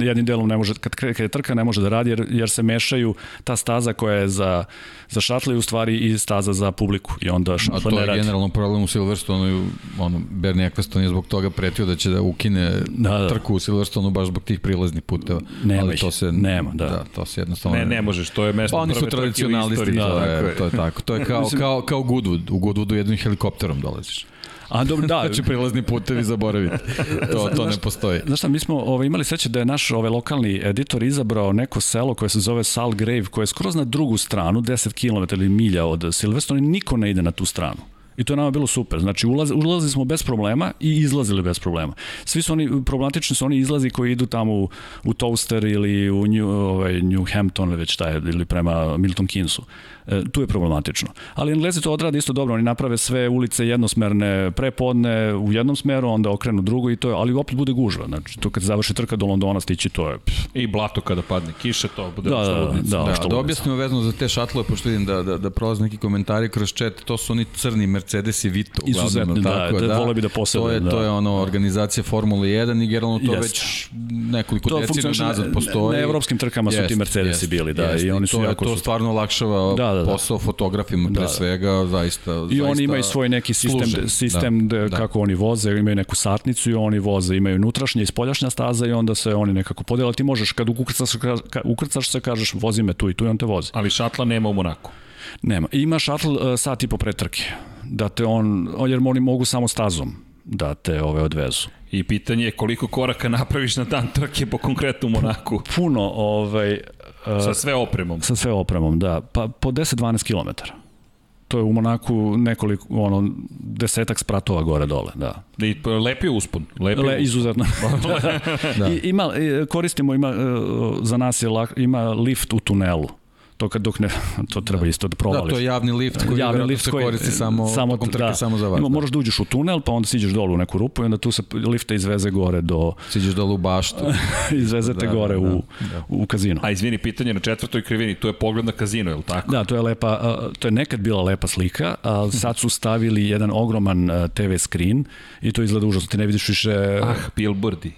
jednim delom ne može, kad, kad je trka ne može da radi jer, jer se mešaju ta staza koja je za, za šatle u stvari i staza za publiku i onda A šatl to ne je radi. generalno problem u Silverstonu i ono, Bernie Eccleston je zbog toga pretio da će da ukine Da, da. trku u Silverstonu baš zbog tih prilaznih puteva. Nema Ali to se, nema, da. da. to se jednostavno... Ne, ne možeš, to je mesto Pa oni su tradicionalisti, istoriji, to, je, to je tako. To je kao, kao, kao Goodwood. U Goodwoodu jednim helikopterom dolaziš. A dobro, da, *laughs* Znači prilazni putevi zaboraviti. To, to ne postoji. Znaš šta, mi smo ovaj, imali sreće da je naš ovaj, lokalni editor izabrao neko selo koje se zove Salgrave, koje je skroz na drugu stranu, 10 km ili milja od Silverstone i niko ne ide na tu stranu. I to je nama bilo super. Znači, ulaz, ulazili smo bez problema i izlazili bez problema. Svi su oni, problematični su oni izlazi koji idu tamo u, u Toaster ili u New, ovaj, New Hampton ili već šta je, ili prema Milton Keynsu. E, tu je problematično. Ali Englezi to odrade isto dobro, oni naprave sve ulice jednosmerne prepodne u jednom smeru, onda okrenu drugo i to je, ali opet bude gužva. Znači, to kad završi trka do Londona stići, to je... Pff, I blato kada padne kiša, to bude Da, da, da, da, Da, što da ludnica. objasnimo vezano za te šatlove, pošto vidim da, da, da prolaze neki komentari kroz chat, to su oni crni Mercedes i Vito. uglavnom, Izuzetni, da, tako je, da, voleo bi da posebe, To je, da. to je ono organizacija Formule 1 i generalno to Jeste. već nekoliko To decenija funkcioniše nazad na- postoji. na evropskim trkama su ti Mercedesi bili, da, i oni su to, je- jako To su- stvarno olakšava Da, da, da. posao fotografima pre Da, da. svega, zaista. I zaista oni imaju svoj neki sistem, služe. sistem da, da. kako oni voze, imaju neku satnicu i oni voze, imaju unutrašnja i spoljašnja staza i onda se oni nekako podela. Ti možeš, kad ukrcaš, ukrcaš se, kažeš vozi me tu i tu i on te vozi. Ali šatla nema u Monaku. Nema. Ima šatl uh, sat i po pre trke. Da te on, jer oni mogu samo stazom da te ove odvezu. I pitanje je koliko koraka napraviš na dan trke po konkretnu Monaku. Puno, ovaj, uh, Sa sve opremom. sa sve opremom, da. Pa po 10-12 km. To je u Monaku nekoliko, ono, desetak spratova gore dole, da. I lepi uspon. Lepi Le, izuzetno. *laughs* *laughs* da. I, ima, e, koristimo, ima, e, za nas je lak, ima lift u tunelu to kad dok ne, to treba isto da provališ. Da, to je javni lift koji javni lift se koristi samo, samo, trke, da, samo za vas. Ima, da. moraš da uđeš u tunel, pa onda siđeš dolu u neku rupu i onda tu se lifta izveze gore do... Siđeš dolu u baštu. *laughs* izveze te da, gore da, u, da. u kazino. A izvini, pitanje na četvrtoj krivini, to je pogled na kazino, je li tako? Da, to je lepa, to je nekad bila lepa slika, a sad su stavili jedan ogroman TV screen i to izgleda užasno, ti ne vidiš više... Ah, billboardi.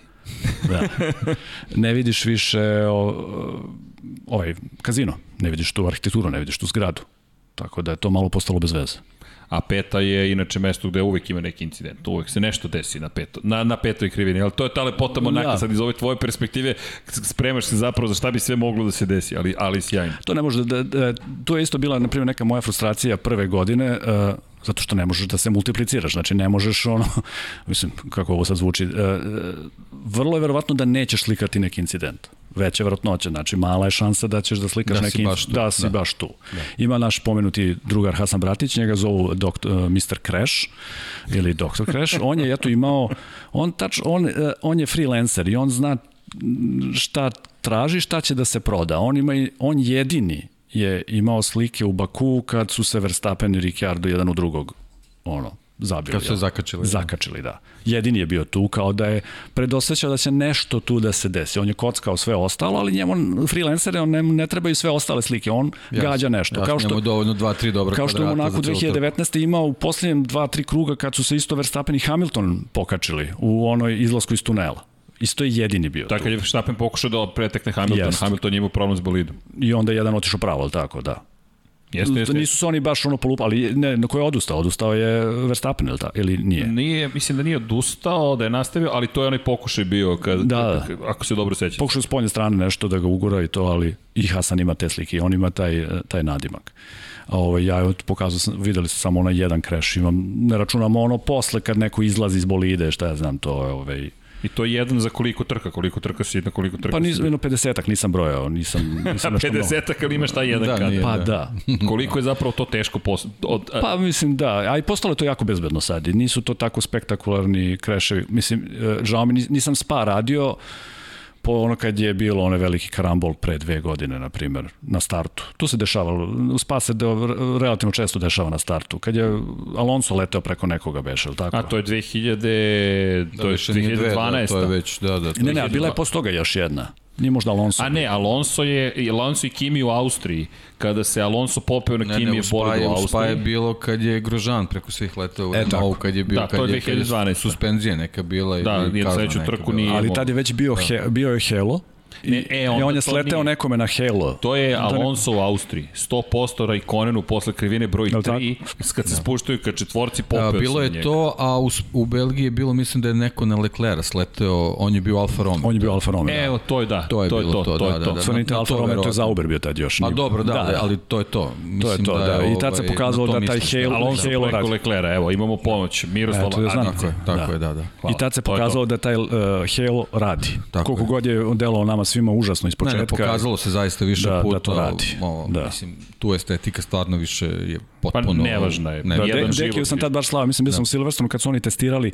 da. *laughs* Ne vidiš više o, ovaj kazino, ne vidiš tu arhitekturu, ne vidiš tu zgradu. Tako da je to malo postalo bez veze. A peta je inače mesto gde uvek ima neki incident. Uvek se nešto desi na, peto, na, na petoj krivini. Ali to je ta lepota Monaka. Ja. Sad iz ove tvoje perspektive spremaš se zapravo za šta bi sve moglo da se desi. Ali, ali sjajno. To ne može da, da, to je isto bila, na primjer, neka moja frustracija prve godine. Uh, zato što ne možeš da se multipliciraš, znači ne možeš ono, *laughs* mislim, kako ovo sad zvuči, uh, vrlo je verovatno da nećeš slikati neki incident veća vrtnoća, znači mala je šansa da ćeš da slikaš da neki baš tu, da si da. baš tu. Da. Ima naš pomenuti drugar Hasan Bratić, njega zovu doktor, uh, Mr. Crash ili Dr. Crash, on je eto imao on tač on uh, on je freelancer i on zna šta traži, šta će da se proda. On ima on jedini je imao slike u Baku kad su se Verstappen i Ricciardo jedan u drugog ono zabili. Kad su se zakačili. Zakačili, da. Jedini je bio tu, kao da je predosjećao da će nešto tu da se desi. On je kockao sve ostalo, ali njemu freelancere, on ne, ne trebaju sve ostale slike, on jasne, gađa nešto. Jasne, kao što, njemu dovoljno dva, tri dobra Kao što je u Monaku 2019. imao u posljednjem dva, tri kruga kad su se isto Verstappen i Hamilton pokačili u onoj izlasku iz tunela. Isto je jedini bio Tako je Verstappen pokušao da pretekne Hamilton, Jest. Hamilton je imao problem s bolidom. I onda je jedan otišao pravo, ali tako, da. Jeste, jeste. Nisu se oni baš ono polupa, ali ne, na koje je odustao? Odustao je Verstappen ili, ta, ili nije? Nije, mislim da nije odustao, da je nastavio, ali to je onaj pokušaj bio, kad, da, kad, ako se dobro sećate. Pokušao s polje strane nešto da ga ugura i to, ali i Hasan ima te slike, on ima taj, taj nadimak. Ovo, ovaj, ja pokazao sam, videli su samo onaj jedan kreš, imam, ne računamo ono posle kad neko izlazi iz bolide, šta ja znam, to je ovaj, I to je jedan za koliko trka, koliko trka si, na koliko trka Pa nisam, jedno 50-ak nisam brojao, nisam, nisam *laughs* nešto 50-ak, ali imaš taj jedan da, kad. Pa da. *laughs* koliko je zapravo to teško? Pos... Od, a... Pa mislim da, a i postalo je to jako bezbedno sad. Nisu to tako spektakularni kreševi. Mislim, e, žao mi, nisam spa radio, po ono kad je bilo onaj veliki karambol pre dve godine, na primer, na startu. Tu se dešavalo, u spa se de, relativno često dešava na startu. Kad je Alonso leteo preko nekoga beše, ili tako? A to je 2000, da, to je 2012. Da, to je već, da, da. Ne, ne, a bila je posle toga još jedna. Nije možda Alonso. A ne, Alonso je Alonso i Kimi u Austriji. Kada se Alonso popeo na Kimi je pored u Austriji. Spa je bilo kad je Grožan preko svih letao u Renault, kad je bio da, kad to je 2012. suspenzija neka bila i da, i sledeću trku nije. Ali tad je već bio da. he, bio je Helo Ne, e, I on je sleteo nije. nekome na Halo. To je Alonso u Austriji. 100% Raikkonenu posle krivine broj 3, kad se da. spuštaju ka četvorci popeo a, Bilo je to, a u, u Belgiji je bilo, mislim da je neko na Leclerc sleteo, on je bio Alfa Romeo. On je bio Alfa Romeo. Da. Evo, to je da. To je, to je bilo to, to, da, da, da. da. Alfa Romeo, to je Zauber bio tad još. A dobro, da, da, ali to je to. Mislim to je to, da. I tad se ovaj, pokazalo da taj Halo, Alonso Halo preko Leclerc, evo, imamo pomoć. Miroslav Tako je, tako je, da, da. I tad se pokazalo da taj Halo radi. Koliko god je delao nama svima užasno iz početka. Ne, pokazalo se zaista više da, puta. Da to radi. Ovo, da. Mislim, tu estetika stvarno više je potpuno... Pa nevažna je. Ne, da, jedan de, Dekiju sam tad baš slao, mislim, bio da. sam u Silverstonu kad su oni testirali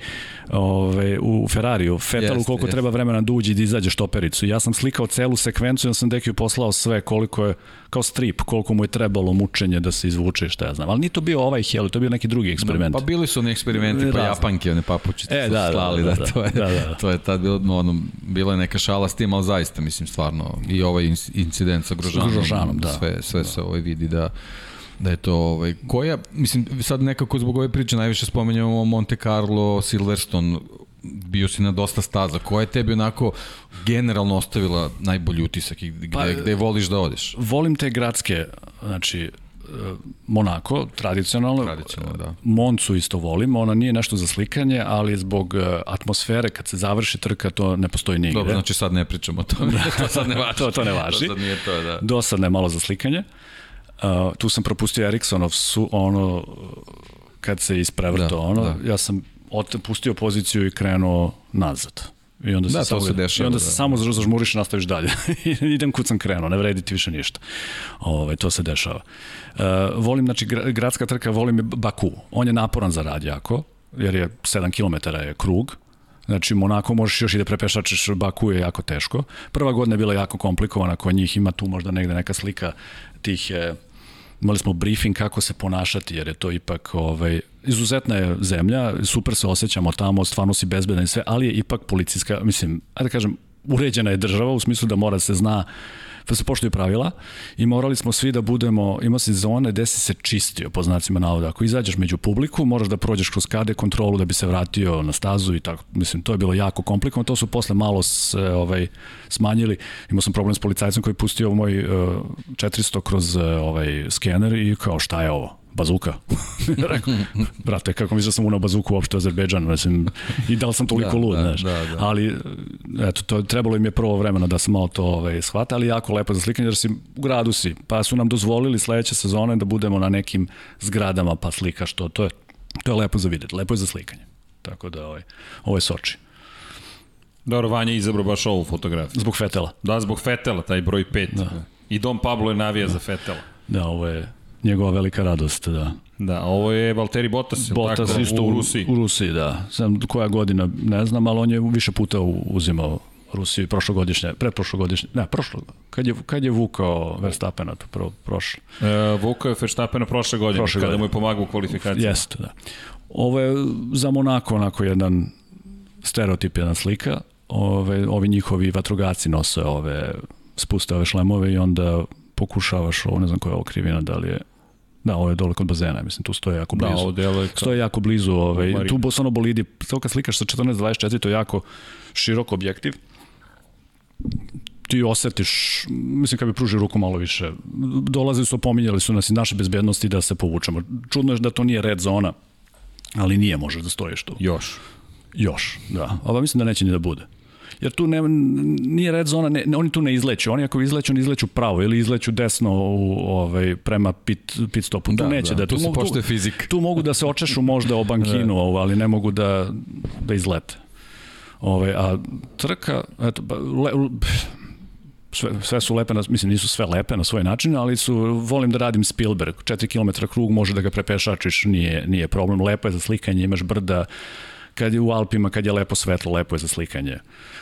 ove, u Ferrariju, Fetalu, koliko jest. treba vremena da uđe i da izađe štopericu. Ja sam slikao celu sekvencu i ja sam Dekiju poslao sve koliko je, kao strip, koliko mu je trebalo mučenje da se izvuče, šta ja znam. Ali nije to bio ovaj Heli, to je bio neki drugi eksperiment. Da, pa bili su oni eksperimenti, pa Japanke, one papučice e, da, slali, da, da, da, da, to je, da, da, da. to je tad bilo, no, ono, bila je neka šala s tim, ali zaista, mislim, stvarno, i ovaj incident sa Grožanom, Grožanom da. sve, sve da. se ovaj vidi da da je to ovaj koja mislim sad nekako zbog ove priče najviše spominjamo Monte Carlo, Silverstone bio si na dosta staza. Koja je tebi onako generalno ostavila najbolji utisak i gde, pa, gde voliš da odeš? Volim te gradske, znači Monako, tradicionalno. Tradicionalno, da. Moncu isto volim, ona nije nešto za slikanje, ali zbog e, atmosfere, kad se završi trka, to ne postoji nigde. Dobro, znači sad ne pričamo o tome, *laughs* to sad ne važi. to, to ne važi. to sad nije to, da. Dosadno je malo za slikanje. Uh, tu sam propustio Ericssonov su, ono, kad se isprevrto, da, ono, da. ja sam pustio poziciju i krenuo nazad. I onda Da, se to samo, se dešava, I onda da. se samo zažmuriš i nastaviš dalje. *laughs* Idem kud sam krenuo, ne vredi ti više ništa. Ove, to se dešava. E, volim, znači, gra- gradska trka, volim je Baku. On je naporan za rad jako, jer je 7 km je krug, Znači, Monako možeš još i da prepešačeš, Baku je jako teško. Prva godina je bila jako komplikovana kod njih, ima tu možda negde neka slika tih, e, imali smo briefing kako se ponašati, jer je to ipak ovaj, izuzetna je zemlja, super se osjećamo tamo, stvarno si bezbedan i sve, ali je ipak policijska, mislim, ajde da kažem, uređena je država u smislu da mora da se zna da se poštuju pravila i morali smo svi da budemo, ima se zone gde si se čistio, po znacima navoda. Ako izađeš među publiku, moraš da prođeš kroz kade kontrolu da bi se vratio na stazu i tako. Mislim, to je bilo jako komplikovano. To su posle malo se, ovaj, smanjili. Imao sam problem s policajcem koji je pustio moj uh, 400 kroz uh, ovaj skener i kao šta je ovo? Bazuka. *laughs* Rekao, brate, kako misliš da sam unao bazuku uopšte u Azerbejdžan, mislim, i da li sam toliko Da, lud, da, znaš. da, da. Ali, eto, to, trebalo im je prvo vremena da se malo to ovaj, shvata, ali jako lepo za slikanje, jer si u gradu si, pa su nam dozvolili sledeće sezone da budemo na nekim zgradama pa slikaš to, to je, to je lepo za videti, lepo je za slikanje. Tako da, ovaj, ovo je Soči. Dobro, Vanja je izabrao baš ovu fotografiju. Zbog Fetela. Da, zbog Fetela, taj broj 5. Da. I Dom Pablo je navija za Fetela. Da, ovo je njegova velika radost, da. Da, ovo je Valtteri Bottas, Bottas tako? isto u Rusiji. U Rusiji, da. Sam koja godina, ne znam, ali on je više puta u- uzimao Rusiju prošlogodišnje, pretprošlogodišnje, ne, prošlo, kad je, kad je vukao Verstappena, to prvo, prošlo. E, Vukao je Verstappena prošle godine, Prošle kada godine. mu je pomagao u kvalifikaciji. Jeste, da. Ovo je za Monako onako jedan stereotip, jedna slika. Ove, ovi njihovi vatrogaci nose ove, spuste ove šlemove i onda pokušavaš ovo, ne znam koja je ovo krivina, da li je Da, ovo je dole kod bazena, mislim, tu stoje jako Da, blizu. ovo delo je kao... Stoje jako blizu, ovaj, tu bosono bolidi, to kad slikaš sa 14-24, to je jako širok objektiv. Ti osetiš, mislim kad bi pružio ruku malo više, dolaze su, pominjali su nas i naše bezbednosti da se povučemo. Čudno je da to nije red zona, ali nije, možeš da stojiš tu. Još. Još, da. Ova mislim da neće ni da bude. Jer tu ne, nije red zona, ne, oni tu ne izleću. Oni ako izleću, oni izleću pravo ili izleću desno u, ovaj, prema pit, pit stopu. Tu Da, neće da, da, tu se mogu- poštuje fizik. Tu mogu da se očešu možda o bankinu, *laughs* da. ali ne mogu da, da izlete. Ove, a trka, eto, ba, le, sve, sve su lepe, na, mislim nisu sve lepe na svoj način, ali su, volim da radim Spielberg, 4 km krug može da ga prepešačiš, nije, nije problem, lepo je za slikanje, imaš brda, kad je u Alpima, kad je lepo svetlo, lepo je za slikanje.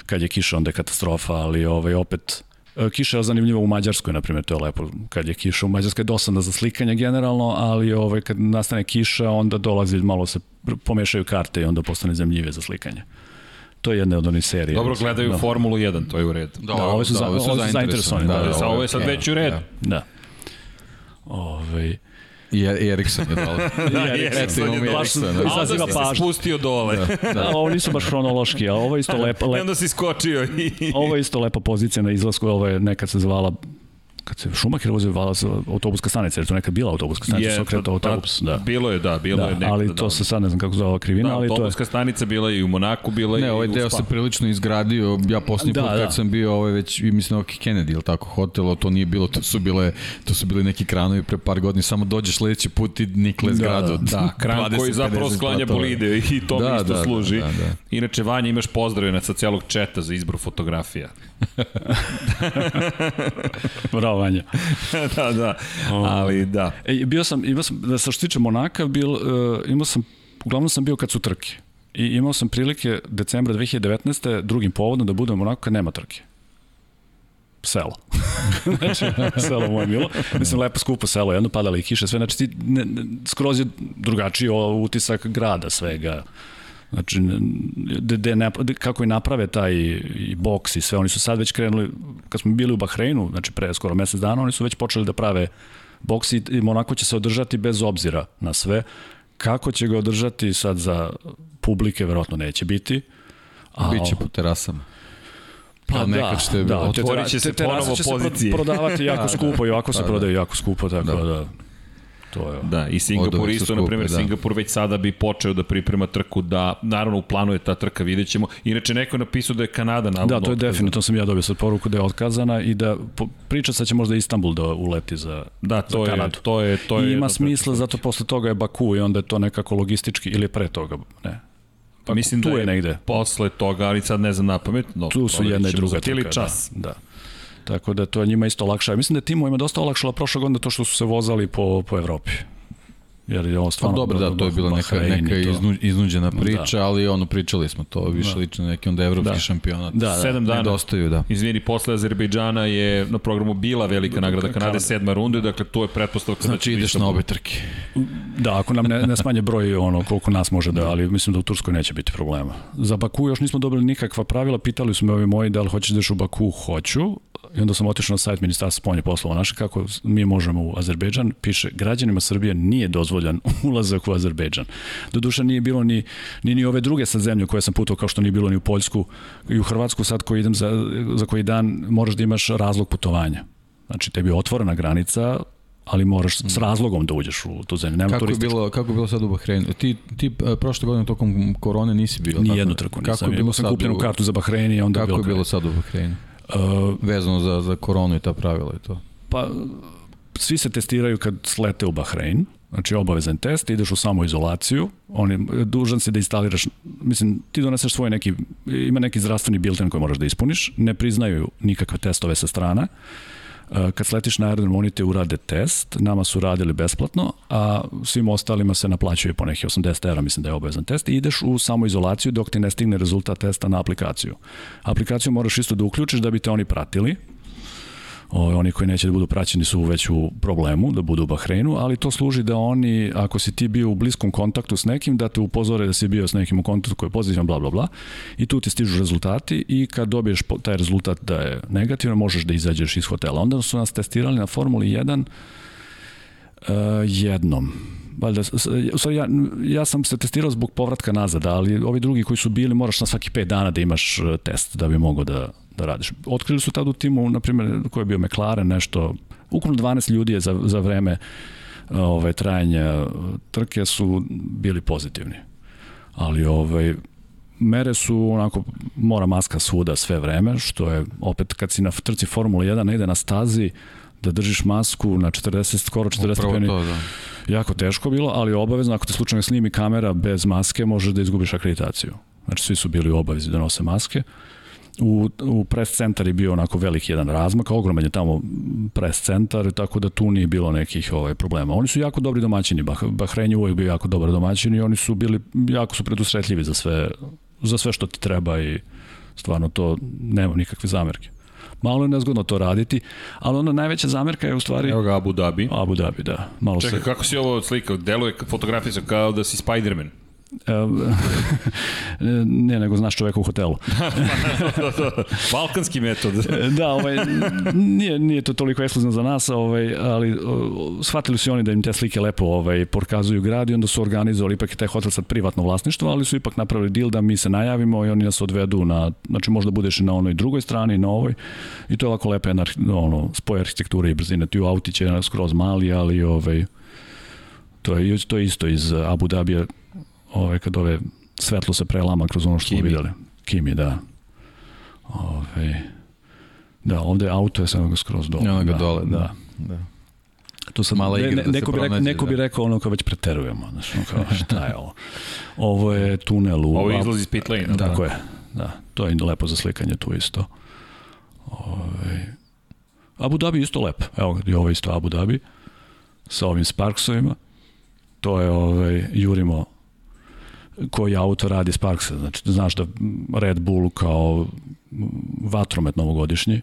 Kad je kiša, onda je katastrofa, ali ovaj, opet, e, kiša je zanimljiva u Mađarskoj, na primjer, to je lepo. Kad je kiša u Mađarskoj je dosadna za slikanje generalno, ali ovaj, kad nastane kiša, onda dolazi, malo se pomešaju karte i onda postane zemljive za slikanje. To je jedna od onih serija. Dobro gledaju da. Formulu 1, to je u redu. Da, Da, ove su za- ove su zainteresovani, da, da, Sa ovo je sad već u redu. Da. Ovaj, I E- Erikson je dole. *laughs* Da, Erikson Erikson imamo je baš dole. Onda izaziva pažnju. spustio dole. da, *laughs* ovo nisu baš hronološki, a ovo je isto lepa, I lepa, onda si skočio i... ovo je isto lepa pozicija na izlasku, ovo je nekad se zvala kad se Šumacher vozio vala se autobuska stanica, jer to nekad bila autobuska stanica, se okretao autobus, da. Bilo je, da, bilo Da, je nekada. ali to da. se sad ne znam kako zvala krivina, Da, ali to je autobuska stanica bila je i u Monaku, bila je Ne, i ovaj u deo se prilično izgradio, ja posljednji Da, put kad da. sam bio ovaj već, i mislim ovak Kennedy ili tako hotelo, to nije bilo, to su bile, to su bili neki kranovi pre par godina, samo dođeš sledeći put i nikle zgradu. od Da, kran 20, koji zapravo 50 sklanja bolide i to Da, mi isto da, služi. da, da. Inače, Vanja, imaš pozdravljena sa cijelog četa za izbor fotografija. *laughs* bravo Vanja. *laughs* da, da, ali da. E, bio sam, imao sam, da se što tiče Monaka, bil, uh, imao sam, uglavnom sam bio kad su trke. I imao sam prilike decembra 2019. drugim povodom da budem u Monaku kad nema trke. Selo. *laughs* znači, selo moje milo. Mislim, lepo skupo selo, jedno padale i kiše, sve. Znači, ti, ne, ne, skroz je drugačiji utisak grada svega. Znači, de, de, ne, de, kako i naprave taj i boks i sve, oni su sad već krenuli, kad smo bili u Bahreinu, znači pre skoro mesec dana, oni su već počeli da prave boks i, i Monako će se održati bez obzira na sve. Kako će ga održati sad za publike, verovatno neće biti. A, Biće po terasama. Pa Kao nekad što je bilo. te Otvorit tera- će se te ponovo će se pro- pozicije. prodavati jako *laughs* skupo i ovako se Da, da. prodaju jako skupo, tako da, da to je... Da, i Singapur isto, na primjer, da. Singapur već sada bi počeo da priprema trku, da, naravno, u planu je ta trka, vidjet ćemo. Inače, neko je napisao da je Kanada navodno Da, to je otkazana. definitivno sam ja dobio sad poruku da je otkazana i da po- priča sad će možda Istanbul da uleti za, Da, to za je, Kanadu. to je, to je I ima smisla, zato posle toga je Baku i onda je to nekako logistički, ili pre toga, ne, Pa Mislim tu da je negde. Posle toga, ali sad ne znam na pamet. No, Tu su jedna i druga za cijeli trka, čas. Da, da. Tako da to njima isto lakša. Mislim da je timovima dosta olakšala prošle godine to što su se vozali po, po Evropi. Jer je ovo Pa stvarno... dobro, da, to je bila neka, neka to. iznu, iznuđena priča, da. ali ono, pričali smo to, više da. lično neki onda evropski Da. šampionat. Da, da. Sedam dana. Nedostaju, da. Izvini, posle Azerbejdžana je na programu bila velika nagrada Kanade, Kanada. sedma runde, dakle to je pretpostavka da Znači će ideš na obe trke. Da, ako nam ne, ne smanje broj ono koliko nas može da, ali mislim da u Turskoj neće biti problema. Za Baku još nismo dobili nikakva pravila, pitali su me ovi moji da li hoćeš da ideš u Baku, hoću. I onda sam otišao na sajt Ministarstva spoljnih poslova naše kako mi možemo u Azerbejdžan, piše građanima Srbije nije dozvoljan *laughs* ulazak u Azerbejdžan. Doduše nije bilo ni, ni, ni ove druge sa zemlje koje sam putao kao što nije bilo ni u Poljsku i u Hrvatsku sad koji idem za, za koji dan moraš da imaš razlog putovanja. Znači tebi je otvorena granica, ali moraš s razlogom da uđeš u tu zemlju. Nema Kako je, bilo, kako je bilo sad u Bahreinu? Ti, ti e, prošle godine tokom korone nisi bio. Ni jednu da? trku Kako nisam. je bilo sam kupljenu kartu za Bahrein i onda Kako bilo je bilo sad u Bahreinu? Uh, Vezano za, za koronu i ta pravila i to. pa svi se testiraju kad slete u Bahrein, znači obavezan test, ideš u samoizolaciju, on je, dužan si da instaliraš, mislim, ti doneseš svoj neki, ima neki zdravstveni bilten koji moraš da ispuniš, ne priznaju nikakve testove sa strane, Uh, kad sletiš na aerodrom, oni te urade test, nama su radili besplatno, a svim ostalima se naplaćuje po neki 80 evra, mislim da je obavezan test, i ideš u samoizolaciju dok ti ne stigne rezultat testa na aplikaciju. Aplikaciju moraš isto da uključiš da bi te oni pratili, O, oni koji neće da budu praćeni su već u problemu da budu u Bahreinu, ali to služi da oni, ako si ti bio u bliskom kontaktu s nekim, da te upozore da si bio s nekim u kontaktu koji je pozitivan, bla, bla, bla. I tu ti stižu rezultati i kad dobiješ taj rezultat da je negativan, možeš da izađeš iz hotela. Onda su nas testirali na Formuli 1 uh, jednom. Valjda, s- s- u stvari, ja, ja sam se testirao zbog povratka nazad, ali ovi drugi koji su bili, moraš na svaki 5 dana da imaš uh, test da bi mogao da, da radiš. Otkrili su tad u timu, na primjer, koji je bio McLaren, nešto, ukupno 12 ljudi je za, za vreme ove, trajanja trke su bili pozitivni. Ali ovaj, mere su onako, mora maska svuda sve vreme, što je opet kad si na trci Formula 1 ne ide na stazi, da držiš masku na 40, skoro 40 Upravo stepeni, to, da. jako teško bilo, ali obavezno ako te slučajno snimi kamera bez maske, možeš da izgubiš akreditaciju. Znači svi su bili u obavezi da nose maske. U, u pres centar je bio onako veliki jedan razmak, ogroman je tamo pres centar, tako da tu nije bilo nekih ovaj, problema. Oni su jako dobri domaćini, bah, Bahrein je uvek bio jako dobar domaćin i oni su bili, jako su predusretljivi za sve, za sve što ti treba i stvarno to nema nikakve zamerke. Malo je nezgodno to raditi, ali ona najveća zamerka je u stvari Evo ga Abu Dhabi. Abu Dhabi, da. Malo Čekaj, se... kako si ovo slikao? Deluje fotografija kao da si Spider-Man. *laughs* ne, nego znaš čoveka u hotelu. *laughs* Balkanski metod. da, ovaj, nije, nije to toliko ekskluzivno za nas, ovaj, ali o, shvatili su oni da im te slike lepo ovaj, porkazuju grad i onda su organizovali, ipak je taj hotel sad privatno vlasništvo, ali su ipak napravili deal da mi se najavimo i oni nas odvedu na, znači možda budeš na onoj drugoj strani na ovoj i to je ovako lepa jedna ono, spoj arhitekture i brzine. Ti u autić je skroz mali, ali ovaj, to je, to je isto iz Abu Dhabija, ovaj, kad ove svetlo se prelama kroz ono što smo Kimi. videli. Kimi, da. Ove, da, ovde auto je samo skroz dole. Ono ga da, dole, da. Da. da. Tu sad, Mala igra ne, da neko, bi rekao, neko bi da. rekao ono kao već preterujemo. Znaš, ono kao, šta je ovo? Ovo je tunel u... Ovo izlazi iz pit lane. Tako je, da. To je lepo za slikanje tu isto. Ove, Abu Dhabi je isto lep. Evo ga, i ovo je isto Abu Dhabi sa ovim Sparksovima. To je, ovaj, jurimo koji auto radi Sparksa. Znači, znaš da Red Bull kao vatromet novogodišnji,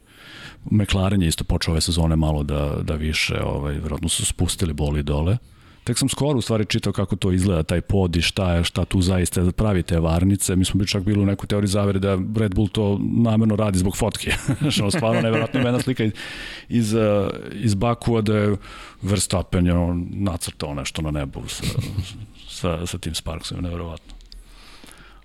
McLaren je isto počeo ove sezone malo da, da više, ovaj, vjerojatno su spustili boli dole. Tek sam skoro u stvari čitao kako to izgleda, taj pod i šta je, šta tu zaista pravi te varnice. Mi smo bi čak bili u nekoj teoriji zavere da Red Bull to namerno radi zbog fotke. *laughs* Ono, stvarno nevjerojatno jedna slika iz, iz, iz Bakua da je Verstappen je nacrtao nešto na nebu sa, sa, sa tim Sparksom, nevjerojatno.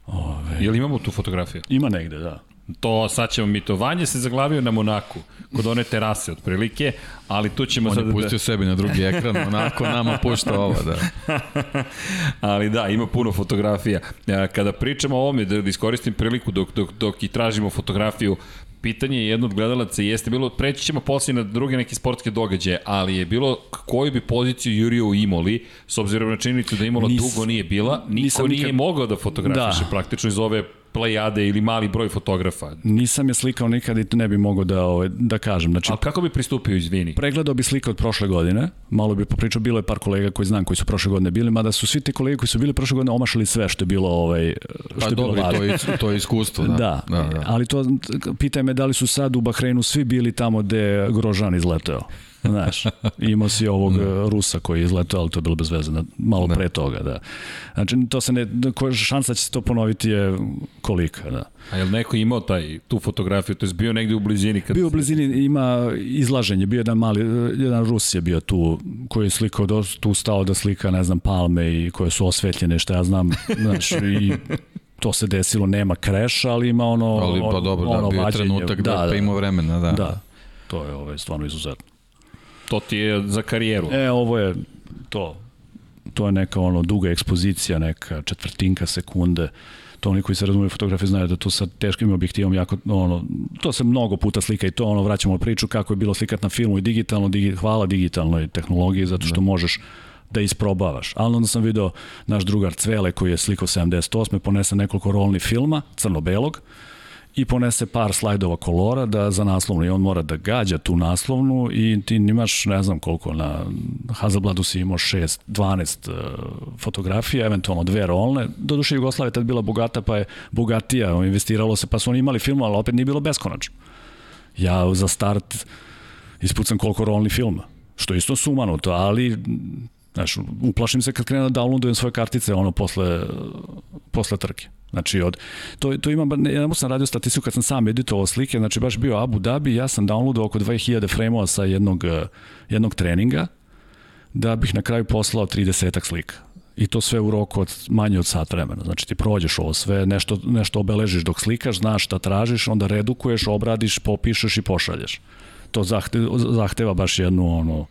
Ove, Jel imamo tu fotografiju? ima negde, da. To, sad ćemo mi to. Vanje se zaglavio na Monaku, kod one terase otprilike, ali tu ćemo On sad je pustio sebi na drugi ekran, onako nama pušta ovo, da. *laughs* ali da, ima puno fotografija. E, Kada pričamo o ovome, da da iskoristim priliku dok, dok, dok i tražimo fotografiju, pitanje jedno od gledalaca jeste bilo, preći ćemo poslije na druge neke sportske događaje, ali je bilo koju bi poziciju Jurio u Imoli, s obzirom na činjenicu da Imola Nis, dugo nije bila, niko nije nikad... mogao da fotografiše da. praktično iz ove plejade ili mali broj fotografa. Nisam je slikao nikad i to ne bi mogao da, ovaj, da kažem. Znači, Ali kako bi pristupio, izvini? Pregledao bi slike od prošle godine, malo bi popričao, bilo je par kolega koji znam koji su prošle godine bili, mada su svi ti kolege koji su bili prošle godine omašali sve što je bilo ovaj, što pa, je bilo dobro, to je, to je iskustvo. Da. da. da, da. ali to, pitaj me da li su sad u Bahreinu svi bili tamo gde Grožan izleteo. Znaš, imao si ovog da. Rusa koji je izletao, ali to je bilo bez veze, malo da. pre toga, da. Znači, to se ne, šansa da će se to ponoviti je kolika, da. A je li neko imao taj, tu fotografiju, to je bio negde u blizini? Kad... Bio u blizini, ima izlaženje, bio jedan mali, jedan Rus je bio tu, koji je slikao, tu stao da slika, ne znam, palme i koje su osvetljene, što ja znam, znaš, i to se desilo, nema kreša, ali ima ono, ali, pa dobro, da, ono da, bio vađenje, trenutak da, da, pa ima vremena, da. Da, to je ovaj, stvarno izuzetno. To ti je za karijeru. E, ovo je to. To je neka ono duga ekspozicija, neka četvrtinka sekunde. To oni koji se razumiju fotografije znaju da to sa teškim objektivom jako, ono, to se mnogo puta slika i to ono vraćamo priču kako je bilo slikat na filmu i digitalno, digi, hvala digitalnoj tehnologiji zato što da. možeš da isprobavaš. Ali onda sam video naš drugar Cvele koji je slikao 78. ponese nekoliko rolni filma, crno-belog, i ponese par slajdova kolora da za naslovnu i on mora da gađa tu naslovnu i ti imaš ne znam koliko na Hazelbladu si imao 6 12 uh, fotografija, eventualno dve rolne. Doduše Jugoslavija tad bila bogata pa je bogatija, investiralo se pa su oni imali film, ali opet nije bilo beskonačno. Ja za start ispucam koliko rolni filma, što je isto sumanuto, ali Znaš, uplašim se kad krenu da downloadujem svoje kartice ono posle, posle trke. Znači, od, to, to imam, ja sam radio statistiku kad sam sam editovao slike, znači baš bio Abu Dhabi, ja sam downloadao oko 2000 frame-ova sa jednog, eh, jednog treninga, da bih na kraju poslao 30 slika. I to sve u roku od manje od sat vremena. Znači ti prođeš ovo sve, nešto, nešto obeležiš dok slikaš, znaš šta tražiš, onda redukuješ, obradiš, popišeš i pošalješ. To zahteva baš jednu ono,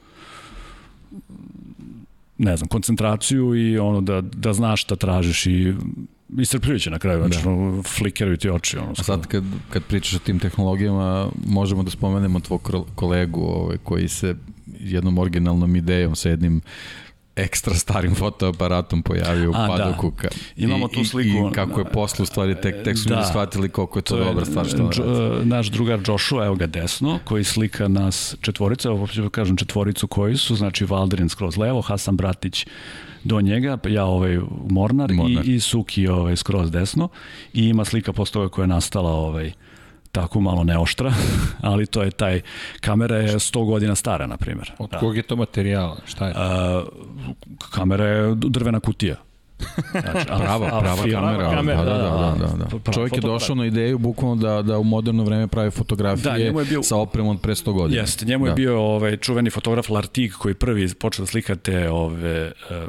ne znam, koncentraciju i ono da, da znaš šta tražiš i iscrpljujuće na kraju, znači da. flikeraju ti oči. Ono, A sad kad, kad pričaš o tim tehnologijama, možemo da spomenemo tvog kolegu ovaj, koji se jednom originalnom idejom sa jednim ekstra starim fotoaparatom pojavio u A, da. padoku. Da. Imamo tu sliku. I, I kako je posle, u stvari, tek, tek su da. shvatili koliko je to, to dobra stvar što je, Naš drugar Joshua, evo ga desno, koji slika nas četvorica, evo ću da kažem četvoricu koji su, znači Valderin skroz levo, Hasan Bratić do njega, ja ovaj Mornar, Mornar. i, i Suki ovaj skroz desno i ima slika postoga koja je nastala ovaj tako malo neoštra, *laughs* ali to je taj, kamera je 100 godina stara, na primjer. Od da. kog je to materijala? Šta je? A, kamera je drvena kutija. Znači, *laughs* prava, prava film, kamera, kamera, da, da, da, da, da. da. Čovjek je došao na ideju bukvalno da, da u moderno vreme pravi fotografije da, bio, sa opremom od pre 100 godina. Jeste, njemu da. je bio ovaj, čuveni fotograf Lartig koji prvi počeo da slika te ove, uh,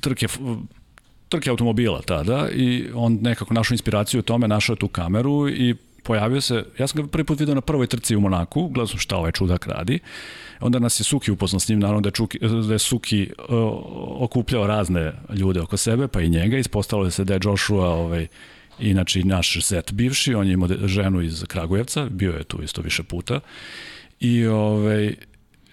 trke trke automobila tada i on nekako našao inspiraciju u tome, našao je tu kameru i pojavio se, ja sam ga prvi put video na prvoj trci u Monaku, gledao sam šta ovaj čudak radi, onda nas je Suki upoznao s njim, naravno da je, Čuki, da je Suki uh, okupljao razne ljude oko sebe, pa i njega, ispostavilo se da je Joshua ovaj, inače naš set bivši, on je imao ženu iz Kragujevca, bio je tu isto više puta, i ovaj,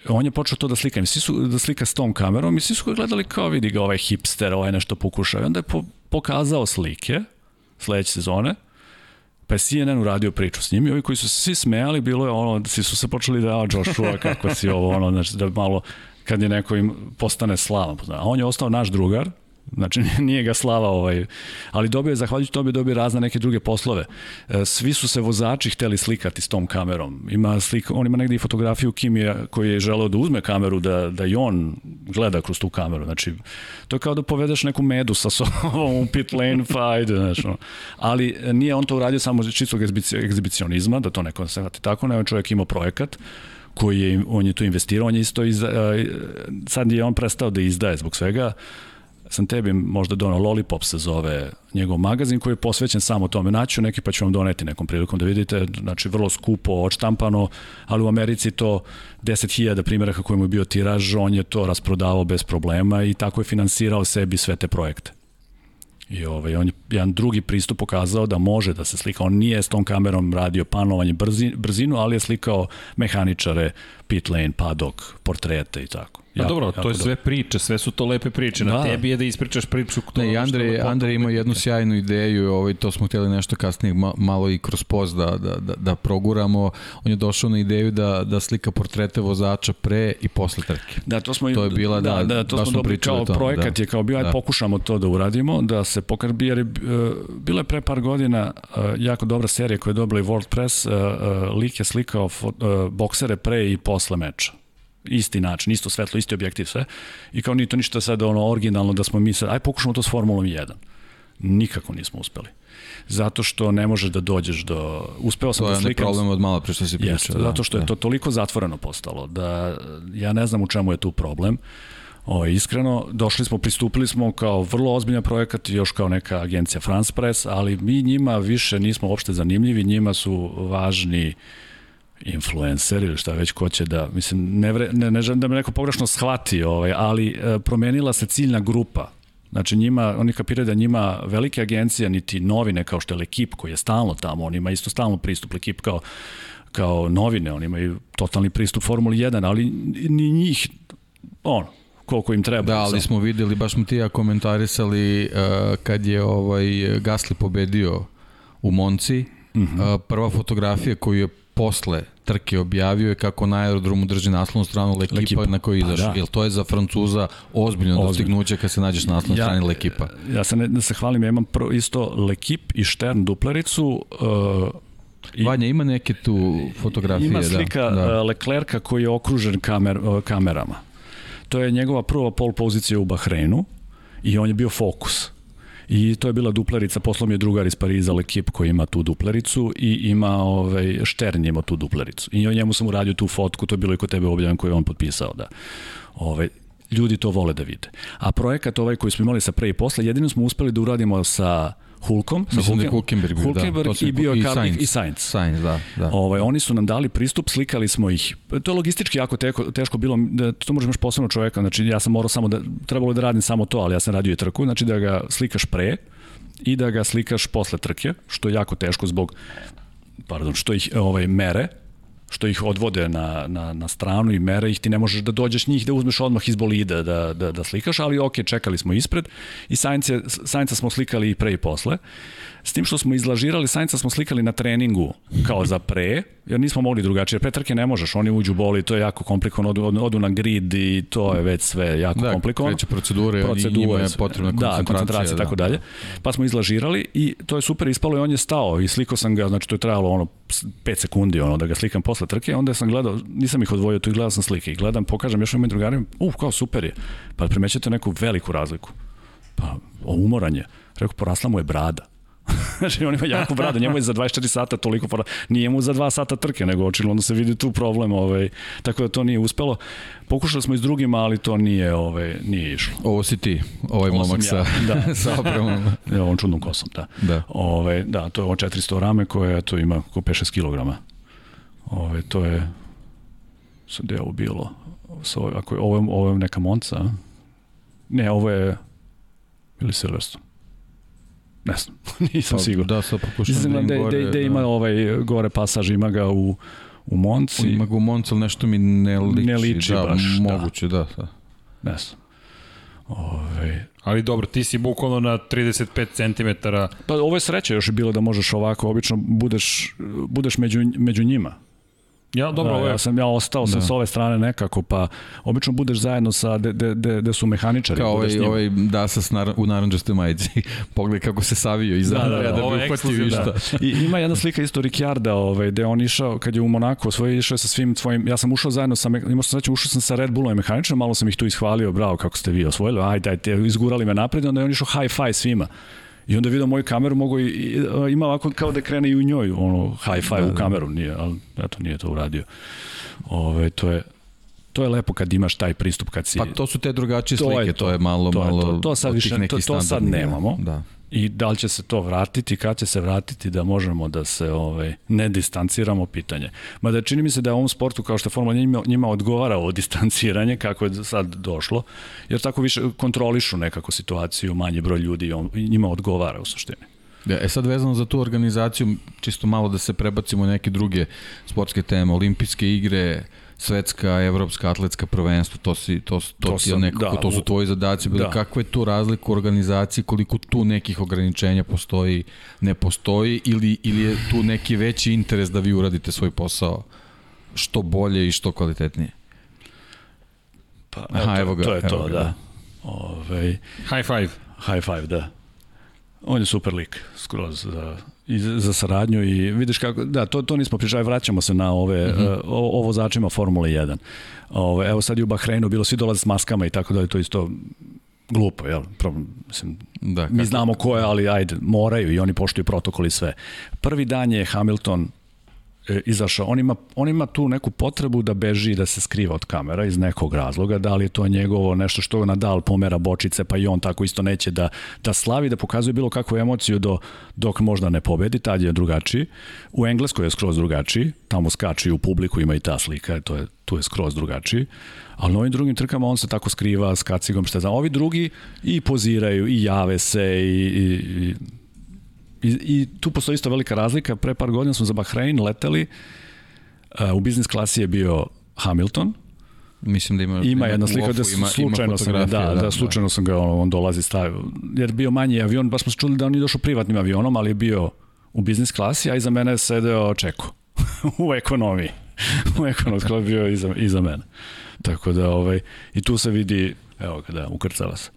on je počeo to da slika, i svi su da slika s tom kamerom i svi su ga gledali kao vidi ga ovaj hipster, ovaj nešto pokušao. I onda je po, pokazao slike sledeće sezone Pa je CNN uradio priču s njim i ovi koji su se svi smejali, bilo je ono, svi su se počeli da, a Joshua, kako si ovo, ono, znači da malo, kad je neko im postane slavan. A on je ostao naš drugar, Znači, *laughs* nije ga slava, ovaj, ali dobio je, zahvaljujući tome, dobio razne neke druge poslove. E, svi su se vozači hteli slikati s tom kamerom. Ima slik, on ima negdje i fotografiju Kimija koji je želeo da uzme kameru, da, da i on gleda kroz tu kameru. Znači, to je kao da povedeš neku medu sa *laughs* sobom u pit lane, pa ajde, znači, Ali nije on to uradio samo čistog egzibicionizma, da to neko se vrati tako, nego čovjek imao projekat koji je, on je tu investirao, on je isto, iz, sad je on prestao da izdaje zbog svega, sam tebi možda donao Lollipop se zove njegov magazin koji je posvećen samo tome. Naću neki pa ću vam doneti nekom prilikom da vidite, znači vrlo skupo, odštampano, ali u Americi to 10.000 primjeraka koji mu je bio tiraž, on je to rasprodavao bez problema i tako je finansirao sebi sve te projekte. I ovaj, on je jedan drugi pristup pokazao da može da se slika. On nije s tom kamerom radio panovanje brzi, brzinu, ali je slikao mehaničare, pit lane, padok, portrete i tako. Jako, dobro, to je sve priče, sve su to lepe priče. Na da. tebi je da ispričaš priču. To ne, Andrej, Andrej ima jednu sjajnu ideju, ovaj, to smo htjeli nešto kasnije malo i kroz post da, da, da, da proguramo. On je došao na ideju da, da slika portrete vozača pre i posle trke. Da, to smo to je bila, da, da, da to smo, smo dobili kao projekat da. je kao bio, aj da. pokušamo to da uradimo, da se pokaže, jer je, bila je pre par godina uh, jako dobra serija koja je dobila i World Press, uh, uh, lik je slikao boksere pre i posle meča isti način, isto svetlo, isti objektiv, sve. I kao nije to ništa sad ono originalno da smo mi sad, aj pokušamo to s Formulom 1. Nikako nismo uspeli. Zato što ne možeš da dođeš do... Uspeo sam da slikam... To je problem od malo pre što si pričao. Da, zato što da. je to toliko zatvoreno postalo da ja ne znam u čemu je tu problem. O, iskreno, došli smo, pristupili smo kao vrlo ozbiljan projekat, još kao neka agencija France Press, ali mi njima više nismo uopšte zanimljivi, njima su važni uh, influencer ili šta već ko će da, mislim, ne, vre, ne, ne želim da me neko pogrešno shvati, ovaj, ali e, promenila se ciljna grupa. Znači njima, oni kapiraju da njima velike agencije, niti novine kao što je Lekip koji je stalno tamo, on ima isto stalno pristup Lekip kao, kao novine, oni imaju totalni pristup Formuli 1, ali ni njih, ono, koliko im treba. Da, ali smo videli, baš smo ti ja komentarisali uh, kad je ovaj Gasli pobedio u Monci, uh -huh. uh, prva fotografija koju je posle trke objavio je kako na aerodromu drži naslovnu stranu Lekipa, Lekipa. na kojoj izaš. Pa, da. Jel to je za Francuza ozbiljno, ozbiljno. dostignuće kad se nađeš na naslovnoj ja, strani Lekipa? Ja se ne, da se hvalim, ja imam pro, isto Lekip i Štern duplericu, uh, I, Vanja, ima neke tu fotografije? Ima da, slika da, da. Leclerca koji je okružen kamer, kamerama. To je njegova prva pol pozicija u Bahreinu i on je bio fokus. I to je bila duplerica, poslom je drugar iz Pariza, Lekip koji ima tu duplericu i ima ovaj, Štern ima tu duplericu. I njemu sam uradio tu fotku, to je bilo i kod tebe objavljeno koju je on potpisao. Da. Ovaj, ljudi to vole da vide. A projekat ovaj koji smo imali sa pre i posle, jedino smo uspeli da uradimo sa Hulkom, sa Mislim da Hulkenberg, bio, Hulkenberg da. i bio i Sainz. I Sainz. Sainz, da, da. Ovaj, oni su nam dali pristup, slikali smo ih. To je logistički jako teško, teško bilo, da, to možeš imaš posebno čoveka, znači ja sam morao samo da, trebalo da radim samo to, ali ja sam radio i trku, znači da ga slikaš pre i da ga slikaš posle trke, što je jako teško zbog pardon, što ih ovaj mere, što ih odvode na, na, na stranu i mere ih, ti ne možeš da dođeš njih da uzmeš odmah iz bolida da, da, da slikaš, ali ok, čekali smo ispred i Sainca, Sainca smo slikali i pre i posle. S tim što smo izlažirali, Sainca smo slikali na treningu kao za pre, jer nismo mogli drugačije. Pre trke ne možeš, oni uđu boli, to je jako komplikovano, odu, odu na grid i to je već sve jako da, komplikovano. Da, kreće procedure, procedure njima je potrebna koncentracija. Da, koncentracija da. tako dalje. Pa smo izlažirali i to je super ispalo i on je stao i slikao sam ga, znači to je trajalo ono 5 sekundi ono da ga slikam posle trke, onda sam gledao, nisam ih odvojio tu i gledao sam slike i gledam, pokažem još ovim drugarima, uh, kao super je. Pa primećete neku veliku razliku. Pa, umoran je. Rekao, porasla mu je brada *laughs* znači on ima jako bradu, njemu je za 24 sata toliko para, nije mu za 2 sata trke, nego očigledno se vidi tu problem, ovaj, tako da to nije uspelo. Pokušali smo i s drugima, ali to nije, ovaj, nije išlo. Ovo si ti, ovaj Ovo momak sa, ja, da. *laughs* sa opremom. ja, ovom čudnom kosom, da. Da, ovaj, da to je ovo 400 rame koje to ima oko 5-6 kg. Ove, to je sad je ovo bilo sa, ako je, ovo, je, ovo je neka Monca ne, ovo je ili Silverstone Ne znam, *laughs* nisam pa, siguran. Da, sad pokušam Mislim, da, da, gore, da, da, ima ovaj gore pasaž, ima ga u, u Monci. Ima ga u Monci, ali nešto mi ne liči. Ne liči da, baš, moguće, da. da. Ne znam. Ove... Ali dobro, ti si bukvalno na 35 cm. Pa ovo je sreća još je bilo da možeš ovako, obično budeš, budeš među, među njima. Ja, dobro, da, ja sam ja ostao sam da. s ove strane nekako, pa obično budeš zajedno sa de, de, de, de su mehaničari. Kao ovaj, ovaj da sa nar, u naranđastoj majici. *laughs* Pogledaj kako se savio iza da, da, da, da, da bi uhvatio išta. Da. I ima jedna slika isto Ricciarda, ovaj, gde on išao, kad je u Monaku, svoj išao sa svim svojim, ja sam ušao zajedno sa, imao sam sreću, ušao sam sa Red Bullom i mehaničarom, malo sam ih tu ishvalio, bravo, kako ste vi osvojili, ajde, ajde, izgurali me napred, onda je on išao high five svima. I onda vidio moju kameru, mogu i, i, ima ovako kao da krene i u njoj, ono, high five da, u da. kameru, nije, ali eto, nije to uradio. Ove, to je, To je lepo kad imaš taj pristup kad si... Pa to su te drugačije To je slike, to, to. je malo, To je malo to. To sad više- to- to sad nemamo. Da. I da li će se to vratiti, kad će se vratiti da možemo da se ovaj, ne distanciramo pitanje. Mada čini mi se da je ovom sportu kao što Formula 1 njima, njima odgovara ovo distanciranje kako je sad došlo, jer tako više kontrolišu nekako situaciju, manje broj ljudi on, njima odgovara u suštini. Da, e sad vezano za tu organizaciju, čisto malo da se prebacimo u neke druge sportske teme, olimpijske igre, svetska, evropska, atletska prvenstva, to, si, to, to, To ti je sam, nekako, da, to su tvoji zadaci bili. da. Kakva je tu razlika u organizaciji, koliko tu nekih ograničenja postoji, ne postoji, ili, ili je tu neki veći interes da vi uradite svoj posao što bolje i što kvalitetnije? Pa, Aha, evo ga, To je evo to, ga, da. da. Ove, High five. high five, da. On je super lik, skroz za, i za, saradnju i vidiš kako, da, to, to nismo pričali, vraćamo se na ove, mm -hmm. o, ovo začima Formule 1. Ove, evo sad i u Bahreinu bilo, svi dolaze s maskama i tako da je to isto glupo, jel? Problem, mislim, Da, mi znamo ko je, ali ajde, moraju i oni poštuju protokol i sve. Prvi dan je Hamilton izašao, on ima, on ima tu neku potrebu da beži i da se skriva od kamera iz nekog razloga, da li je to njegovo nešto što Nadal pomera bočice, pa i on tako isto neće da, da slavi, da pokazuje bilo kakvu emociju do, dok možda ne pobedi, tad je drugačiji. U Engleskoj je skroz drugačiji, tamo skači u publiku, ima i ta slika, to je, tu je skroz drugačiji, ali na ovim drugim trkama on se tako skriva s kacigom, šta znam. Ovi drugi i poziraju, i jave se, i, i, i I, I tu postoji isto velika razlika. Pre par godina smo za Bahrein leteli, uh, u biznis klasi je bio Hamilton, Mislim da ima, ima jedna slika da ima- slučajno ima sam ga, da, fotografije, da, da, slučajno sam ga, on, dolazi stavio, jer bio manji avion, baš smo se čuli da on nije došao privatnim avionom, ali je bio u biznis klasi, a iza mene je sedeo Čeko *laughs* u ekonomiji. u ekonomskoj bio je iza, iza mene. Tako da, ovaj, i tu se vidi, evo ga, da, ukrcava se.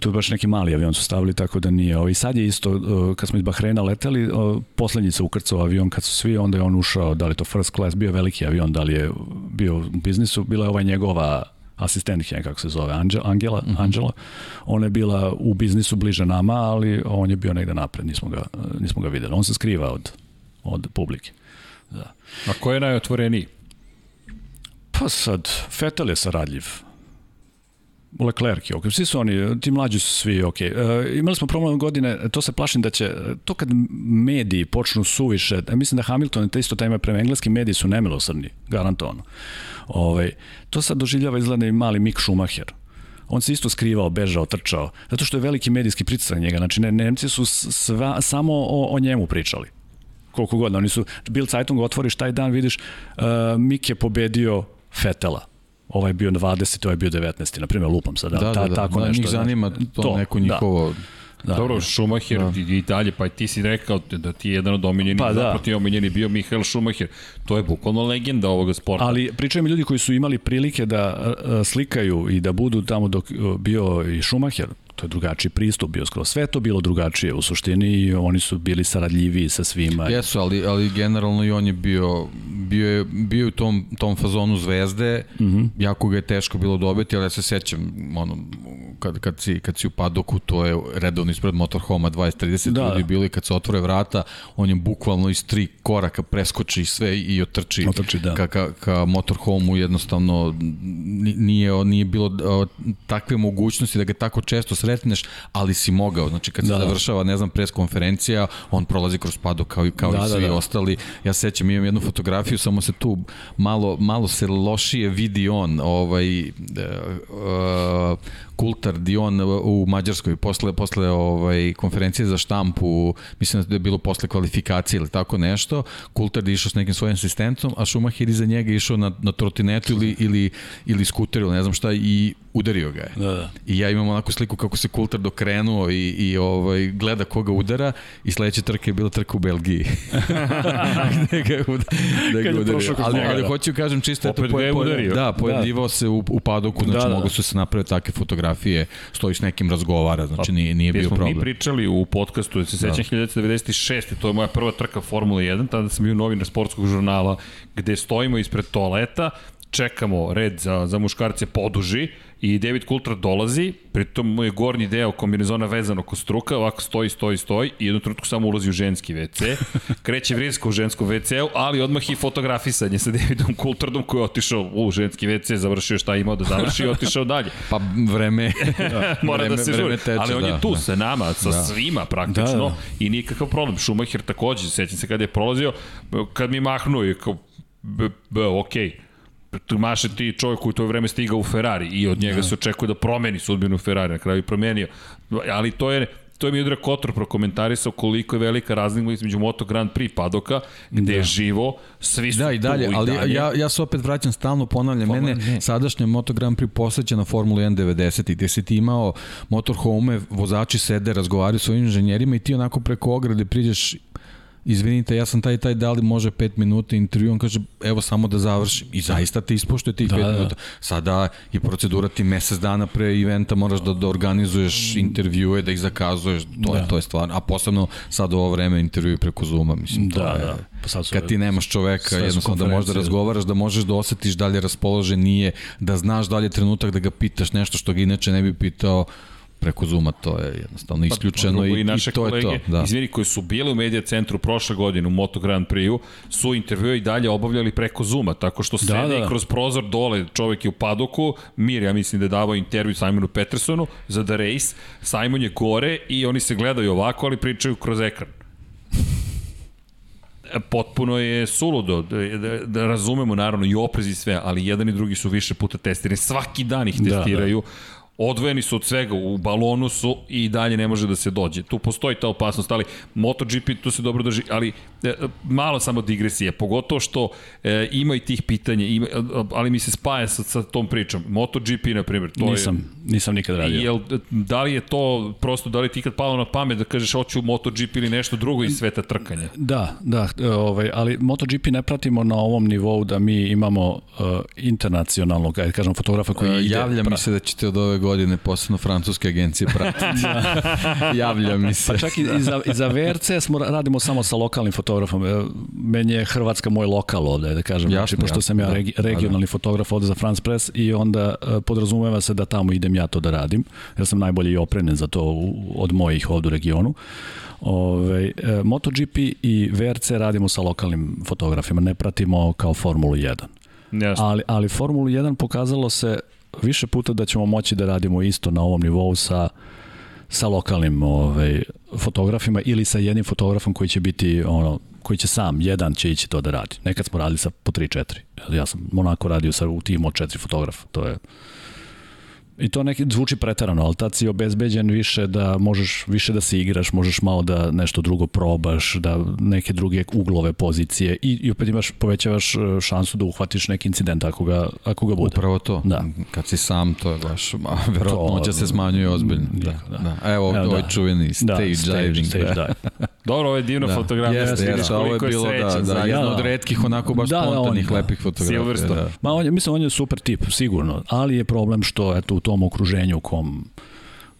Tu je baš neki mali avion su stavili, tako da nije. Ovaj, sad je isto, kad smo iz Bahreina leteli, poslednji se ukrcao avion kad su svi, onda je on ušao, da li to first class, bio veliki avion, da li je bio u biznisu, bila je ova njegova asistentkinja, kako se zove, Anđel, Angela, mm -hmm. Angela. Ona je bila u biznisu bliže nama, ali on je bio negde napred, nismo ga, nismo ga videli. On se skriva od, od publike. Da. A ko je najotvoreniji? Pa sad, Fetel je saradljiv. Leclerc je ok. Svi su oni, ti mlađi su svi ok. E, imali smo problem godine, to se plašim da će, to kad mediji počnu suviše, ja mislim da Hamilton te isto tajme prema engleski mediji su nemilosrdni, garantovano. Ovaj, to sad doživljava izgleda i mali Mick Schumacher on se isto skrivao, bežao, trčao, zato što je veliki medijski pritisak njega. Znači, ne, Nemci su sva, samo o, o njemu pričali koliko god, oni su, Bill Zeitung otvoriš taj dan, vidiš, uh, Mik je pobedio Fetela, ovaj je bio 20, ovaj je bio 19, na primjer, lupam sada. Da, da, da, tako da, nešto, njih zanima to, to neko njihovo... Da. Da. Dobro, Schumacher da. i dalje, pa ti si rekao da ti je jedan od omiljenih, Pa da. zapravo ti je omiljeni bio Mihael Schumacher. To je bukvalno legenda ovoga sporta. Ali pričaju mi ljudi koji su imali prilike da uh, slikaju i da budu tamo dok bio i Schumacher, to je drugačiji pristup bio skoro. Sve to bilo drugačije u suštini i oni su bili saradljiviji sa svima. Jesu, ali, ali generalno i on je bio, bio je, bio u tom, tom fazonu zvezde, mm -hmm. jako ga je teško bilo dobiti, ali ja se sećam, ono, kad, kad, si, kad si u padoku, to je redovno ispred motorhoma 20-30 da. ljudi bilo i kad se otvore vrata, on je bukvalno iz tri koraka preskoči sve i otrči, otrči da. ka, ka, ka motorhomu, jednostavno nije, nije bilo takve mogućnosti da ga tako često sretneš, ali si mogao. Znači kad se da, završava, ne znam, pres konferencija, on prolazi kroz padu kao, kao da, i svi da, da. ostali. Ja sećam, imam jednu fotografiju, samo se tu malo, malo se lošije vidi on, ovaj, uh, uh, Kultar Dion u Mađarskoj posle posle ovaj konferencije za štampu, mislim da je bilo posle kvalifikacije ili tako nešto. Kultar je išao s nekim svojim asistentom, a Schumacher iza njega išao na na trotinetu ili ili ili skuteru, ne znam šta i udario ga je. Da, da. I ja imam onako sliku kako se Kultar dokrenuo i, i ovaj, gleda koga udara i sledeća trka je bila trka u Belgiji. *laughs* Gde ga je da ga udario. Ali, ali hoću kažem čisto eto, po, po, da, pojavljivao da. se u, u padoku, znači da, da. mogu su se napraviti takve fotografije, stoji s nekim razgovara, znači pa, nije, nije bio problem. Mi pričali u podcastu, da se sećam da. 1996. To je moja prva trka Formula 1, tada sam bio novinar sportskog žurnala, gde stojimo ispred toaleta, čekamo red za, za muškarce poduži i David Coulthard dolazi, pritom mu je gornji deo kombinezona vezan oko struka, ovako stoji, stoji, stoji i jednu trenutku samo ulazi u ženski WC, *laughs* kreće vriska u ženskom WC-u, ali odmah i fotografisanje sa Davidom Coulthardom koji je otišao u ženski WC, završio šta je imao da završi i otišao dalje. *laughs* Pa vreme, *laughs* Mora vreme, da se žuri, teče, ali on da, je tu da. sa nama, sa Da. svima praktično Da, da. i nikakav problem. Schumacher takođe, sećam se kada je prolazio, kad mi mahnuo i kao, b, b, okej, tu maše ti čovjek koji u to vreme stigao u Ferrari i od njega da. se očekuje da promeni sudbinu Ferrari, na kraju je promenio. Ali to je to je Miodrag Kotor prokomentarisao koliko je velika razlika između Moto Grand Prix padoka, gde da. je živo, svi su Da, i dalje, tu ali dalje. ja, ja se opet vraćam stalno, ponavljam, Formula- mene ne. sadašnja Moto Grand Prix posvećena Formula 1 90 gde si ti imao motorhome, vozači sede, razgovaraju s svojim inženjerima i ti onako preko ograde priđeš izvinite, ja sam taj taj, da li može 5 minuta intervju, on kaže, evo samo da završim. I zaista te ispoštuje tih 5 Da, da. minuta. Sada je procedura ti mesec dana pre eventa moraš da, da organizuješ intervjue, da ih zakazuješ, to, da. je, to je stvarno. A posebno sad u ovo vreme intervjue preko Zuma, mislim, to Da, je... da. Pa sad su- Kad ti nemaš čoveka, jednostavno da možeš da razgovaraš, da možeš da osetiš da li je raspoložen, nije, da znaš da li je trenutak da ga pitaš nešto što ga inače ne bi pitao preko Zuma, to je jednostavno isključeno Pa, drugo, i, naše i to kolege, je to. Da. Izvini, koji su bili u medija centru prošle godine u Moto Grand Prix-u, su intervjue i dalje obavljali preko Zuma, tako što sede da. i kroz prozor dole čovek je u padoku, Mir, ja mislim da je davao intervju Simonu Petersonu za The Race, Simon je gore i oni se gledaju ovako, ali pričaju kroz ekran potpuno je suludo, da, da, da razumemo naravno i oprez i sve, ali jedan i drugi su više puta testirani, svaki dan ih Da, testiraju, da, da odvojeni su od svega, u balonu su i dalje ne može da se dođe. Tu postoji ta opasnost, ali MotoGP tu se dobro drži, ali e, malo samo digresije, pogotovo što e, ima i tih pitanja, ima, ali mi se spaja sa, sa tom pričom. MotoGP, na primjer, to nisam, je... nisam nikad radio. Jel, da li je to prosto, da li ti kad palo na pamet da kažeš hoću MotoGP ili nešto drugo iz sveta trkanja? Da, da, ovaj, ali MotoGP ne pratimo na ovom nivou da mi imamo uh, internacionalnog, ajde kažem, fotografa koji E, ide... Javlja mi se da ćete od ove godine posebno francuske agencije pratiti. *laughs* Javlja mi se. Pa čak i, i, za, i za VRC smo radimo samo sa lokalnim fotografom. E, Meni je Hrvatska moj lokal ovde, da kažem. Jasno, znači, pošto jasno, sam ja da. regi, regionalni fotograf ovde za France Press i onda e, podrazumeva se da tamo idem ja to da radim. Ja sam najbolje i opremljen za to u, od mojih ovde u regionu. Ove, e, MotoGP i VRC radimo sa lokalnim fotografima, ne pratimo kao Formulu 1. Jasno. Ali, ali Formulu 1 pokazalo se više puta da ćemo moći da radimo isto na ovom nivou sa sa lokalnim ovaj, fotografima ili sa jednim fotografom koji će biti ono koji će sam, jedan će ići to da radi. Nekad smo radili sa po 3-4. Ja sam Monako radio sa u timu od četiri fotografa. To je I to neki zvuči preterano, ali tad si obezbeđen više da možeš više da se igraš, možeš malo da nešto drugo probaš, da neke druge uglove pozicije i, i opet imaš, povećavaš e, šansu da uhvatiš neki incident ako ga, ako ga bude. Upravo to. Da. Kad si sam, to je baš, ma, verovatnoća To- se smanjuje ozbiljno. Da, da. da. da. Evo, Evo, ovaj da. čuveni stage, stage, diving. Stage da. dive. *laughs* Dobro, ovo je divna Da. fotografija. Jeste, vidiš jeste, ovo je bilo, da, srećan da, zaista. jedna da. od redkih onako baš Da, da, spontanih, on, da. lepih fotografija. Silverstone. Da. Ma on je, mislim, on je super tip, sigurno, ali je problem što eto, u tom okruženju u kom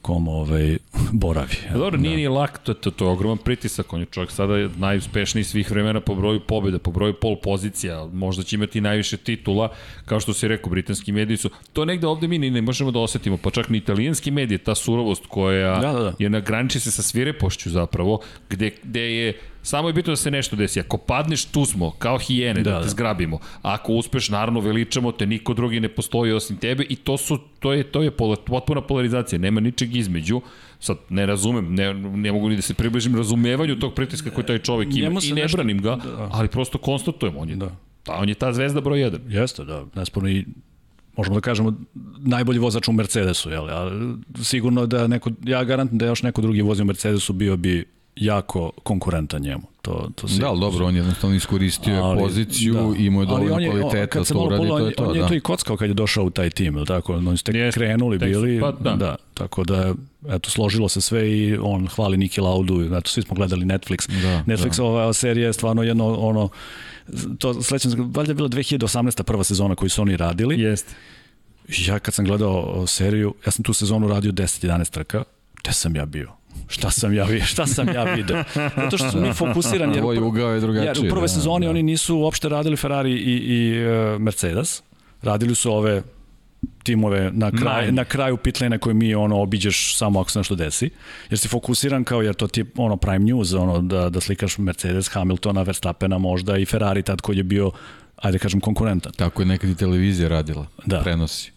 kom ovaj, boravi. Dobro, nije ni lak, to, to, to je ogroman pritisak, on je čovjek sada najuspešniji svih vremena po broju pobjeda, po broju pol pozicija, možda će imati najviše titula, kao što si rekao, britanski mediji su, to negde ovde mi ni ne možemo da osetimo, pa čak ni italijanski mediji, ta surovost koja Da, da, da. je na graniči se sa svirepošću zapravo, gde, gde je Samo je bitno da se nešto desi. Ako padneš, tu smo, kao hijene, da, da te da. zgrabimo. Ako uspeš, naravno, veličamo te, niko drugi ne postoji osim tebe i to su to je to je pola, potpuna polarizacija, nema ničeg između. Sad ne razumem, ne, ne mogu ni da se približim razumevanju tog pritiska koji taj čovjek ima Njemu i ne nešto- branim ga, da. ali prosto konstatujem, on je, Da. pa on je ta zvezda broj 1. Jeste, da, nesporno i možemo da kažemo najbolji vozač u Mercedesu, jel? Ali sigurno da neko, ja garantujem da još neko drugi vozi u Mercedesu bio bi jako konkurentan njemu. To, to Da, ali dobro, on je jednostavno iskoristio je poziciju, da. imao je Ali dovoljno on je- kvaliteta, se to uradi, to je to. On je da. to i kockao kad je došao u taj tim, ili tako? Oni ste Jeste, krenuli tek su- bili, pa da. da. tako da eto složilo se sve i on hvali Niki Laudu, eto svi smo gledali Netflix. Da, Netflix ova serija je stvarno jedno ono to sledećem valjda je bila 2018. prva sezona koju su oni radili. Jeste. Ja kad sam gledao seriju, ja sam tu sezonu radio 10-11 trka, gde sam ja bio? Šta sam ja video? Šta sam ja video? Zato što su mi fokusirani. *laughs* Jer, Tvoj ugao je drugačiji. jer u prvoj da, sezoni da. oni nisu uopšte radili Ferrari i, i uh, Mercedes. Radili su ove timove na, kraj, Manje. na kraju pitlane koje mi ono obiđeš samo ako se nešto desi, jer si fokusiran kao jer to ti je ono prime news, ono da, da slikaš Mercedes, Hamiltona, Verstappena možda i Ferrari tad koji je bio ajde kažem konkurentan. Tako je nekad i televizija radila, Da. prenosi.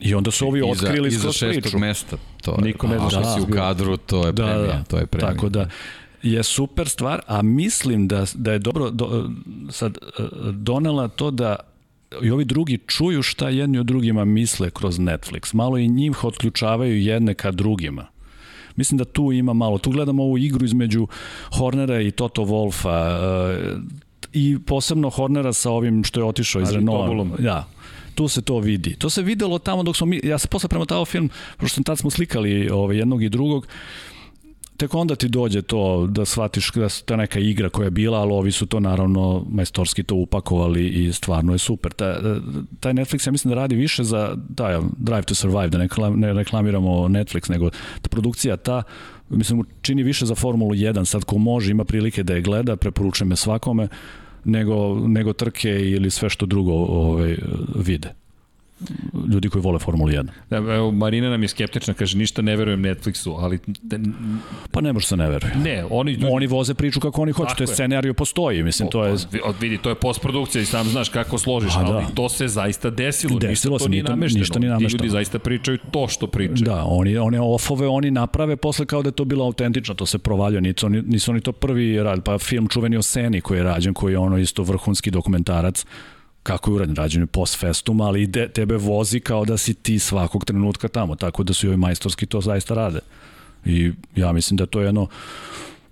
I onda su ovi otkrili iza, iza skroz šestog priču. mesta. To Niko ne je, zna ako šta si je u bilo. kadru, to je Da, premija. da, To je premija. Tako da je super stvar, a mislim da, da je dobro do, sad e, donela to da i ovi drugi čuju šta jedni od drugima misle kroz Netflix. Malo i njih otključavaju jedne ka drugima. Mislim da tu ima malo. Tu gledamo ovu igru između Hornera i Toto Wolfa e, i posebno Hornera sa ovim što je otišao iz Renaulta. Da, tu se to vidi. To se videlo tamo dok smo mi, ja sam posle premotao film, pošto tad smo slikali ovaj, jednog i drugog, tek onda ti dođe to da shvatiš da su ta neka igra koja je bila, ali ovi su to naravno majstorski to upakovali i stvarno je super. Ta, taj Netflix ja mislim da radi više za da, Drive to Survive, da ne reklamiramo Netflix, nego ta produkcija ta mislim čini više za Formulu 1, sad ko može ima prilike da je gleda, preporučujem je svakome, nego, nego trke ili sve što drugo ovaj, vide ljudi koji vole Formulu 1. Da, evo, Marina nam je skeptična, kaže ništa ne verujem Netflixu, ali te- Pa ne može se ne veruje. ne, oni ljudi, Oni voze priču kako oni hoće, Tako to je je. scenariju postoji, mislim, to je... Od, vidi, to je postprodukcija i sam znaš kako složiš, Pa da. ali to se zaista desilo, Desilo ništa to se, nije namešteno. ništa nije Ti namešteno. ljudi zaista pričaju to što pričaju. Da, oni, one ofove oni naprave posle kao da je to bilo autentično, to se provaljuje, nisu nisu oni to prvi rad, pa film čuveni o Seni koji je rađen, koji je ono isto vrhunski dokumentarac, kako je urađen, rađen je post festum, ali ide, tebe vozi kao da si ti svakog trenutka tamo, tako da su i ovi majstorski to zaista rade. I ja mislim da to je jedno,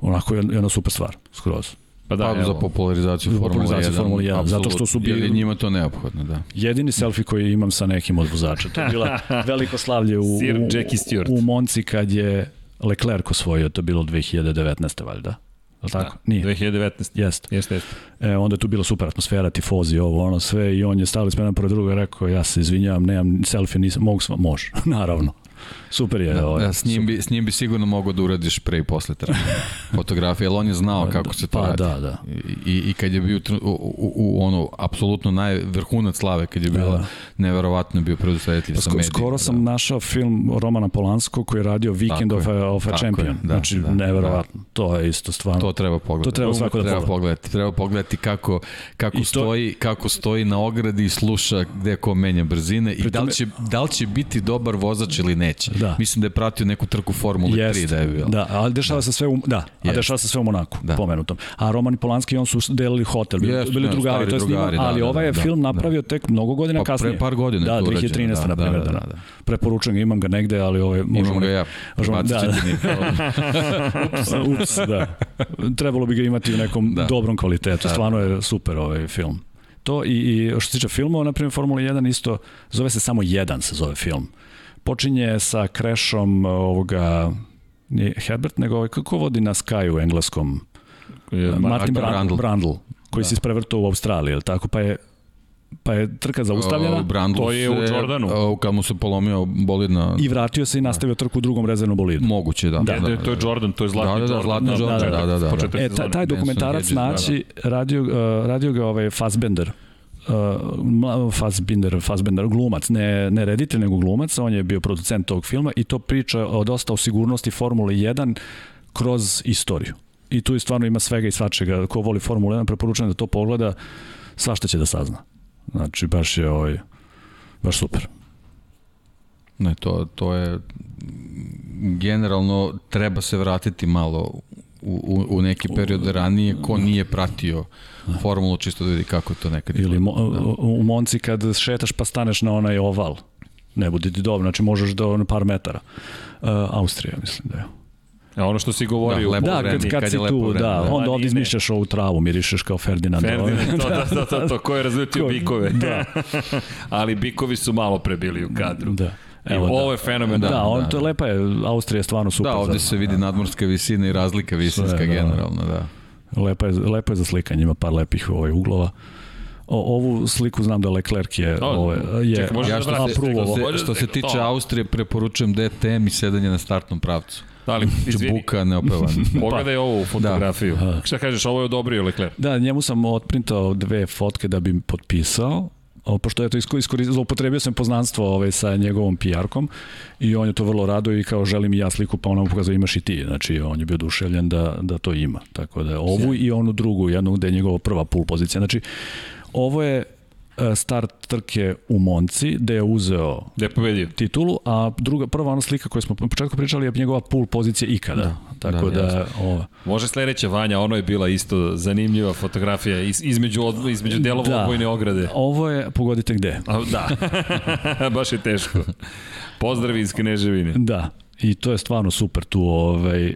onako jedna super stvar, skroz. Pa da, Pa, evo. za popularizaciju Za Formule 1. popularizaciju Formule 1, zato što su bili- Jer je njima to neophodno, da. Jedini *laughs* selfie koji imam sa nekim od vozača. To je bila *laughs* veliko slavlje u, Sir u, Jackie Stewart. u Monci kad je Leclerc osvojio, to je bilo 2019. valjda. Li tako? Nije. 2019. Jeste. Jeste, jeste. E, onda je tu bila super atmosfera, tifozi, ovo, ono sve i on je stavili sve jedan pored druga i rekao, ja se izvinjavam, nemam selfie, nisam, mogu sam, može, *laughs* naravno. Super je. Da, ovaj, da, s, njim bi, s njim bi sigurno mogao da uradiš pre i posle trke. *laughs* Fotografije, jer on je znao kako se to pa, radi. da, da. I, I kad je bio u, u, u ono, apsolutno najvrhunac slave, kad je bila, Da, da, da. neverovatno bio predusreditelj Pa sa sko, medijima. skoro sam našao film Romana Polanskog koji je radio Weekend Tako of a, of a Champion. je, da, znači, da, neverovatno. To je isto stvarno. To treba pogledati. To treba svako da treba pogleda. pogledati. Treba pogledati kako, kako, I to- stoji, kako stoji na ogradi i sluša gde ko menja brzine i da li, će, da li će biti dobar vozač ili neće. Da. Mislim da je pratio neku trku Formule 3 da je bilo. Da, ali dešava se sve u, da, a Jest. dešava se sve u Monaku, Da. pomenutom. A Roman i Polanski on su delili hotel, bili, Jest, bili ne, drugari, to je snimao, drugari, da, ali da, ovaj je da, film da. napravio tek mnogo godina Pa pre kasnije. par godina da, je to 2013. urađeno, da, na primjer, da, da, da, da. Preporučujem imam ga negde, ali ovaj, možemo... Ga ja. možemo- da, mi. *laughs* Ups, da. Trebalo bi ga imati u nekom Da. dobrom kvalitetu. Stvarno je super ovaj film. To i, i što se tiče filmova, na primjer Formula 1 isto, zove se samo jedan se zove film. Počinje sa crashom ovoga, nije Herbert, nego ovaj, kako vodi na Sky u engleskom? Martin Martin Brandl. Brandl koji se isprevrtao u Australiji, je li tako? Pa je, pa je trka zaustavljena U Brandlu To je u Jordanu. o, Kad mu se polomio bolid na... i vratio se i nastavio trku u drugom rezervnom bolidu. Moguće, da. Da, da, Da, to je Jordan, to je zlatni Da, da, da, Jordan. zlatni Da, Jordan, da, da, da, da. početak E, ta, sezone. taj dokumentarac Benson Hedges, naći, radio, uh, radio ga ovaj Fassbender, uh, Fassbinder, Fassbender, glumac, ne, ne reditelj, nego glumac, on je bio producent tog filma i to priča o dosta o sigurnosti Formule 1 kroz istoriju. I tu stvarno ima svega i svačega. Ko voli Formulu 1, preporučujem da to pogleda, svašta će da sazna. Znači, baš je ovaj, baš super. Ne, to, to je generalno treba se vratiti malo u, u, u neki period ranije ko nije pratio formulu čisto da vidi kako to nekad Ili mo, izgledalo. u Monci kad šetaš pa staneš na onaj oval. Ne budi ti dobro, znači možeš do par metara. Uh, Austrija, mislim da je. A ono što si govorio... Da, lepo Da, vreme, kad, kad, kad si tu, vreme, da, da. onda ne. izmišljaš ovu travu, mirišeš kao Ferdinand. Ferdinand, to, to, to, to, *laughs* to, ko je razletio Ko- bikove. Da. *laughs* Ali bikovi su malo pre bili u kadru. Da. I ovo je fenomen. Da, da, on, da, to je da. lepa je, Austrija je stvarno super. Da, ovde se vidi nadmorska visina i razlika visinska Sve, da. generalno, da. Lepa je, lepa je za slikanje, ima par lepih ovaj, uglova. O, ovu sliku znam da Leclerc je, O, ovaj, je čekaj, Ja da što vratiš, se, approval. što se, što se tiče To. Austrije, preporučujem DTM i sedanje na startnom pravcu. Ali, izvini, Buka neopevan. *laughs* pogledaj ovu fotografiju. Da. Šta kažeš, ovo je odobrio Leclerc. Da, njemu sam otprintao dve fotke da bi potpisao, pošto je to iskoristio, zloupotrebio sam poznanstvo ovaj, sa njegovom PR-kom i on je to vrlo rado i kao želim i ja sliku, pa on nam pokazao imaš i ti, znači on je bio duševljen da, da to ima, tako da ovu Sjaj. i onu drugu, jednu gde je njegova prva pull pozicija, znači ovo je start trke u Monci, gde je uzeo gde je pobedio. titulu, a druga, prva ona slika koju smo na početku pričali je njegova pool pozicija ikada. Da, Tako da, da ovo. Može sledeća Vanja, ono je bila isto zanimljiva fotografija iz, između, od, između delova da, odbojne ograde. Ovo je, pogodite gde. A, da, *laughs* baš je teško. Pozdravi iz Kneževine. Da, i to je stvarno super tu ovaj,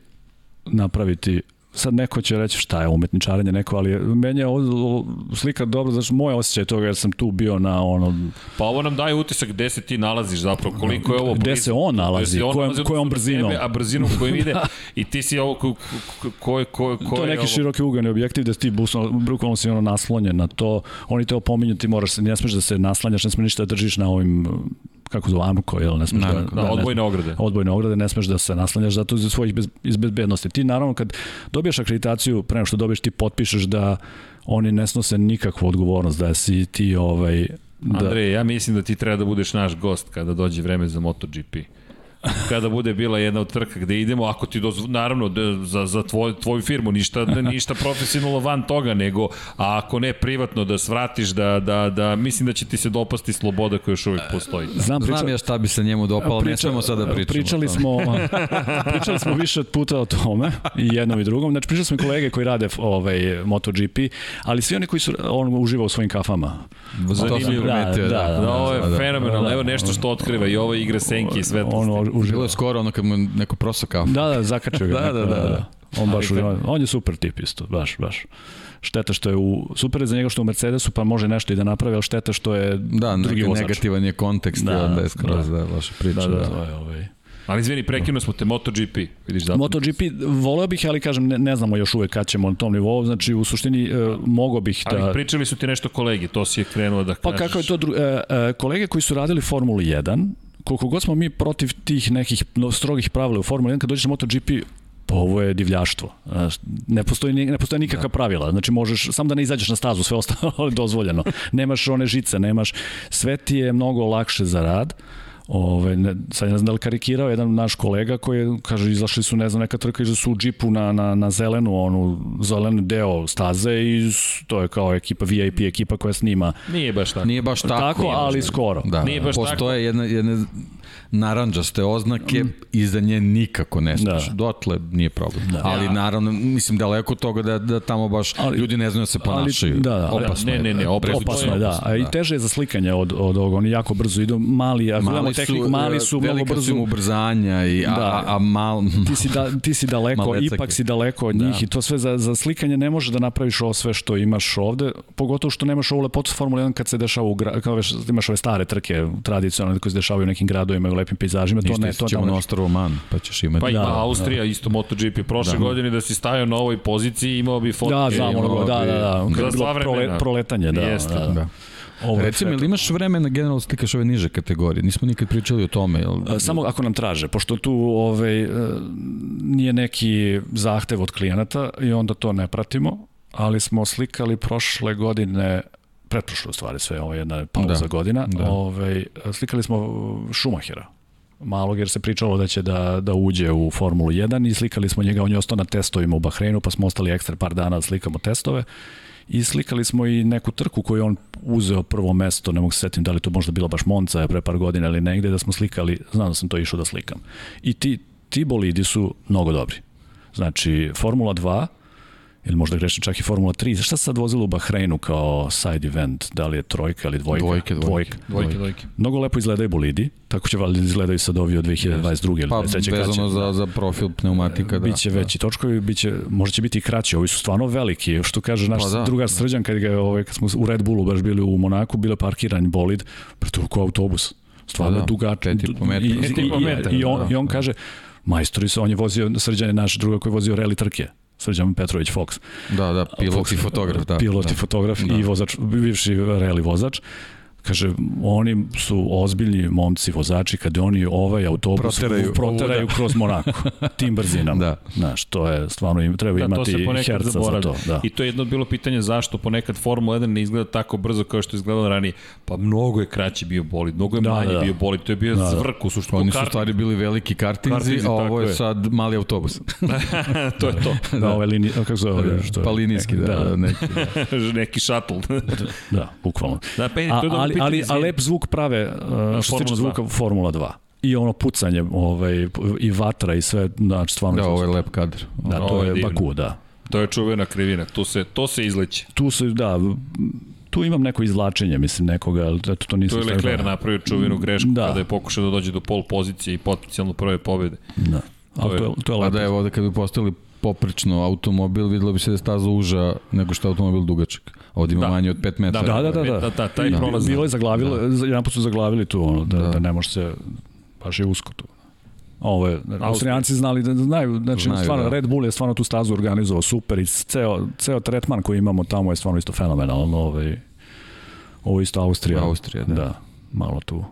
napraviti sad neko će reći šta je umetničarenje? Neko, ali meni je ovo slika dobro, znači moje osjećaj toga jer sam tu bio na ono... Pa ovo nam daje utisak gde se ti nalaziš zapravo, koliko je ovo. Gde se on nalazi, on kojom, kojom brzinom. Tebe, a brzinom kojom ide. *laughs* I ti si ovo, ko, ko, ko, ko To je neki ovo... široki ugani objektiv da ti bukvalno si ono naslonjen na to, oni te opominju, ti moraš ne smeš da se naslanjaš, ne smeš ništa da držiš na ovim kako zove Amko, jel, ne smeš da, da, da odbojne ograde. Odbojne ograde, ne smeš da se naslanjaš zato iz svojih bez, iz bezbednosti. Ti naravno kad dobiješ akreditaciju, pre nego što dobiješ ti potpišeš da oni ne snose nikakvu odgovornost, da si ti ovaj Da... Andrej, ja mislim da ti treba da budeš naš gost kada dođe vreme za MotoGP kada bude bila jedna od trka gde idemo, ako ti dozvo, naravno da, za, za tvoj, tvoju firmu, ništa, ništa profesionalno van toga, nego a ako ne privatno da svratiš, da, da, da mislim da će ti se dopasti sloboda koja još uvijek postoji. Znam, priča... Znam ja šta bi se njemu dopalo, priča, ne smemo sada da pričamo. Pričali smo, *laughs* pričali smo više puta o tome, i jednom i drugom. Znači, pričali smo i kolege koji rade ovaj, MotoGP, ali svi oni koji su, on uživa u svojim kafama. Zanimljivo. Da, da, da, da, da, ovo je da, fenomenalno. Evo nešto što otkriva i ovo igre senki i. Ono, uživo. Bilo je skoro ono kad mu neko prosokao. Da, da, zakačio ga. *laughs* da, da, da, da. On baš uživa. On je super tip isto, baš, baš. Šteta što je u super je za njega što je u Mercedesu pa može nešto i da napravi, ali šteta što je da, drugi vozač. Da, negativan je kontekst da, da je skroz da, da, vaša priča. Da, da, da. To je, ovaj. Ali izvini, prekinuo smo te MotoGP, vidiš da. MotoGP, voleo bih, ali kažem, ne, ne znamo još uvek kad ćemo na tom nivou, znači u suštini uh, mogo bih da... Ali pričali su ti nešto kolegi, to si je krenuo da kažeš. Pa kako je to, dru... uh, uh, kolege koji su radili Formulu 1, koliko god smo mi protiv tih nekih strogih pravila u Formuli 1, kad dođeš na MotoGP, pa ovo je divljaštvo. Ne postoji, ne postoji nikakva da. pravila. Znači možeš, samo da ne izađeš na stazu, sve ostalo *laughs* je dozvoljeno. Nemaš one žice, nemaš, sve ti je mnogo lakše za rad. Ove, ne, sad ne znam da li karikirao jedan naš kolega koji je, kaže, izašli su, ne znam, neka trka, izašli su u džipu na, na, na zelenu, onu, zelenu deo staze i to je kao ekipa, VIP ekipa koja snima. Nije baš tako. Nije baš tako. Tako, ali skoro. Da, Nije baš Postoje tako. jedne, jedne naranđaste oznake, mm. iza nje nikako ne smiješ. Da. Dotle nije problem. Da. Ali naravno, mislim daleko od toga da, da tamo baš ali, ljudi ne znaju da se ponašaju. Ali, da, da, opasno ne, ne, ne, opasno, opasno je, da. A i teže je za slikanje od, od ovoga, oni jako brzo idu, mali, a mali su, tehniku, mali su mnogo brzo. Su ubrzanja, i, a, da. a, a mal... Ti si, da, ti si daleko, *laughs* ipak si daleko od da. njih i to sve za, za slikanje ne može da napraviš ovo sve što imaš ovde, pogotovo što nemaš ovu lepotu Formula 1 kad se dešava u gra, kao već imaš ove stare trke tradicionalne koje se dešavaju u nekim gradovima lepim pejzažima, to ne, to ćemo na ostrovo Man, pa ćeš imati. Pa ima da, Austrija, da. isto MotoGP. Prošle da. godine da si stajao na ovoj poziciji, imao bi fotke. Da, znamo, imao da, da, da. Kad da. bilo prole, proletanje, da. Jeste. Da, da. Ovo Recimo, ili imaš vremena generalno slikaš ove niže kategorije? Nismo nikad pričali o tome. Jel... Samo ako nam traže, pošto tu ovaj, e, nije neki zahtev od klijenata i onda to ne pratimo, ali smo slikali prošle godine pretprošle u stvari sve, ovo je jedna pauza da. godina, da. Ovaj, slikali smo Šumahera, malog jer se pričalo da će da, da uđe u Formulu 1 i slikali smo njega, on je ostao na testovima u Bahreinu pa smo ostali ekstra par dana da slikamo testove i slikali smo i neku trku koju on uzeo prvo mesto, ne mogu se setim da li to možda bila baš Monca pre par godina ili negde da smo slikali, znam da sam to išao da slikam. I ti, ti bolidi su mnogo dobri. Znači, Formula 2 ili možda grešim čak i Formula 3. Šta se sad vozilo u Bahreinu kao side event? Da li je trojka ili dvojka? Dvojke, dvojke. Dvojke, dvojke. Mnogo lepo izgledaju bolidi, tako će valjda izgledaju sad ovi od 2022. ili pa, vezano za, za profil pneumatika. Da, biće da. veći točkovi, biće, možda će biti i kraći. Ovi su stvarno veliki. Što kaže naš pa, da, drugar Srđan, kad, ga, ovaj, kad smo u Red Bullu baš bili u Monaku, bilo parkiran bolid, preto kao autobus. Stvarno pa da, dugač. I, i, i, i, on, da, I on kaže, majstori se, on je vozio, Srđan je naš druga koji je vozio reli trke Srđan Petrović Fox. Da, da, pilot i fotograf. Da, pilot da. i fotograf da. i vozač, bivši reli vozač kaže, oni su ozbiljni momci, vozači, kad oni ovaj autobus Proteraju, proteraju kroz Monako, *laughs* tim brzinama. Da. Znaš, to je stvarno, im, treba Da, imati herca za zaboravlja. to. Da. I to je jedno bilo pitanje zašto ponekad Formula 1 ne izgleda tako brzo kao što je izgledalo ranije. Pa mnogo je kraći bio bolid, mnogo je Da, manje da. bio bolid, to je bio Da, da. zvrk u suštini. Oni su karting. stvari bili veliki kartinzi, Kartinzi, a ovo je je. sad mali autobus. *laughs* *laughs* to je to. Da, ovaj linij, kako se zove? Što je? Pa linijski, da, da, neki. Neki šatl. da, bukvalno. da, pe, A, to je ali, pitanje. ali, a lep zvuk prave, uh, što se Formula tiče 2. zvuka Formula 2. I ono pucanje, ovaj, i vatra i sve, znači stvarno. Da, ovo je lep kadar. Da, to je je. Baku, da. To je čuvena krivina, tu se, to se izleće. Tu se, da, tu imam neko izvlačenje, mislim, nekoga, ali eto, to Tu nisam je stigao Leclerc da- napravio čuvenu grešku Da. kada je pokušao da dođe do pol pozicije i potencijalno prve pobjede. Da. Ali je- to je, to je Pa lepo. da je ovde kad bi postavili poprečno automobil, videlo bi se da je staza uža nego što je automobil dugačak. Ovde ima Da. manje od 5 metara. Da, da, da, da. Da, da, taj I prolaz. Bilo je zaglavilo, da. jedan put su zaglavili tu, ono, da, da. Da. ne može se, baš je usko tu. Ovo je, Austrijanci znali da znaju, znači Znaju, stvarno da. Red Bull je stvarno tu stazu organizovao super i ceo, ceo tretman koji imamo tamo je stvarno isto fenomenalno. Ovaj, ovo je isto Austrija. Austrija, da. da. malo tu,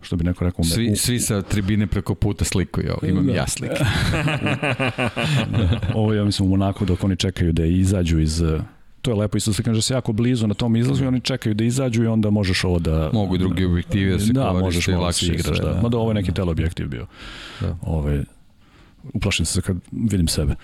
što bi neko rekao, Svi, svi sa tribine preko puta slikuju ovo. Imam Da. ja slike. *laughs* ovo je, ja mislim, u Monaku dok oni čekaju da izađu iz to je lepo isto se kaže da se jako blizu na tom izlazu i oni čekaju da izađu i onda možeš ovo da Mogu i drugi objektivi da se da, koriste možeš malo da lakše igraš, sve, da. Mada ovo je neki teleobjektiv bio. Da. Ove, uplašim se kad vidim sebe.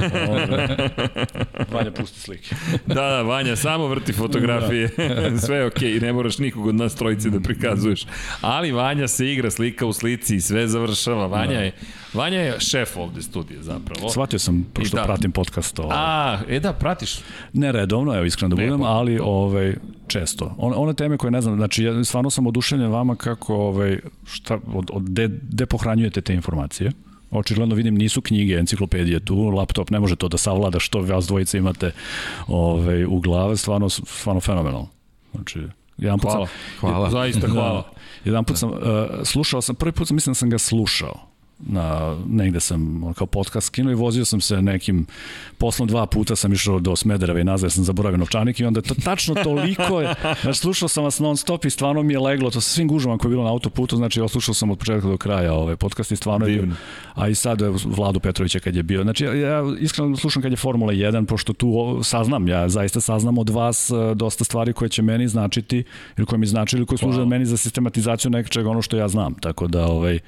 *laughs* Vanja, pusti slike. Da, da, Vanja, samo vrti fotografije. *laughs* sve je okej, ne moraš nikog od nas trojice da prikazuješ. Ali Vanja se igra slika u slici i sve završava. Vanja je, Vanja je šef ovde studija zapravo. Shvatio sam, pošto da. pratim podcast. Ovaj. A, e da, pratiš. Ne redovno, evo iskreno da budem, pa- ali ovaj, često. One, one teme koje ne znam, znači ja stvarno sam oduševljen vama kako, ovaj, šta, od, od de, de pohranjujete te informacije. Očigledno vidim nisu knjige, enciklopedije tu, laptop ne može to da savlada što vas dvojice imate ovaj, u glave, stvarno, stvarno fenomenalno. Znači, jedan put Hvala. sam, Hvala. Zaista hvala. Jedan put sam, uh, slušao sam, prvi put sam mislim da sam ga slušao na, negde sam ono, kao podcast skinuo i vozio sam se nekim poslom dva puta sam išao do Smedereva i nazad sam zaboravio novčanik i onda to tačno toliko je, znači slušao sam vas non stop i stvarno mi je leglo to sa svim gužvama koje je bilo na autoputu, znači oslušao sam od početka do kraja ovaj podcast i stvarno je bio, Divno. a i sad evo, Vladu Petrovića kad je bio, znači ja, ja iskreno slušam kad je Formula 1 pošto tu saznam, ja zaista saznam od vas e, dosta stvari koje će meni značiti ili koje mi značili ili koje služe Hvala. meni za sistematizaciju nečega ono što ja znam, tako da ovaj,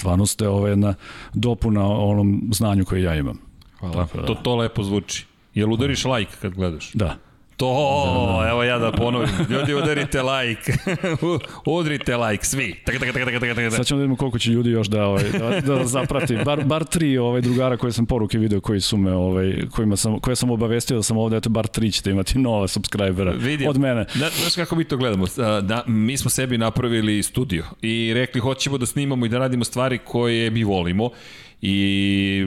stvarno ste ovaj, jedna dopuna onom znanju koje ja imam. Hvala. To, to lepo zvuči. Jel udariš like kad gledaš? Da. To, evo ja da ponovim. Ljudi, udarite like. *laughs* Udrite like, svi. Tak, tak, tak, tak, tak, tak. Sad ćemo da vidimo koliko će ljudi još da, ovaj, da, da zaprati. Bar, bar tri ovaj, drugara koje sam poruke video koji su me, ovaj, kojima sam, koje sam obavestio da sam ovde, eto, bar tri ćete imati nova subscribera Vidi. od mene. Da, znaš kako mi to gledamo? Da, mi smo sebi napravili studio i rekli hoćemo da snimamo i da radimo stvari koje mi volimo i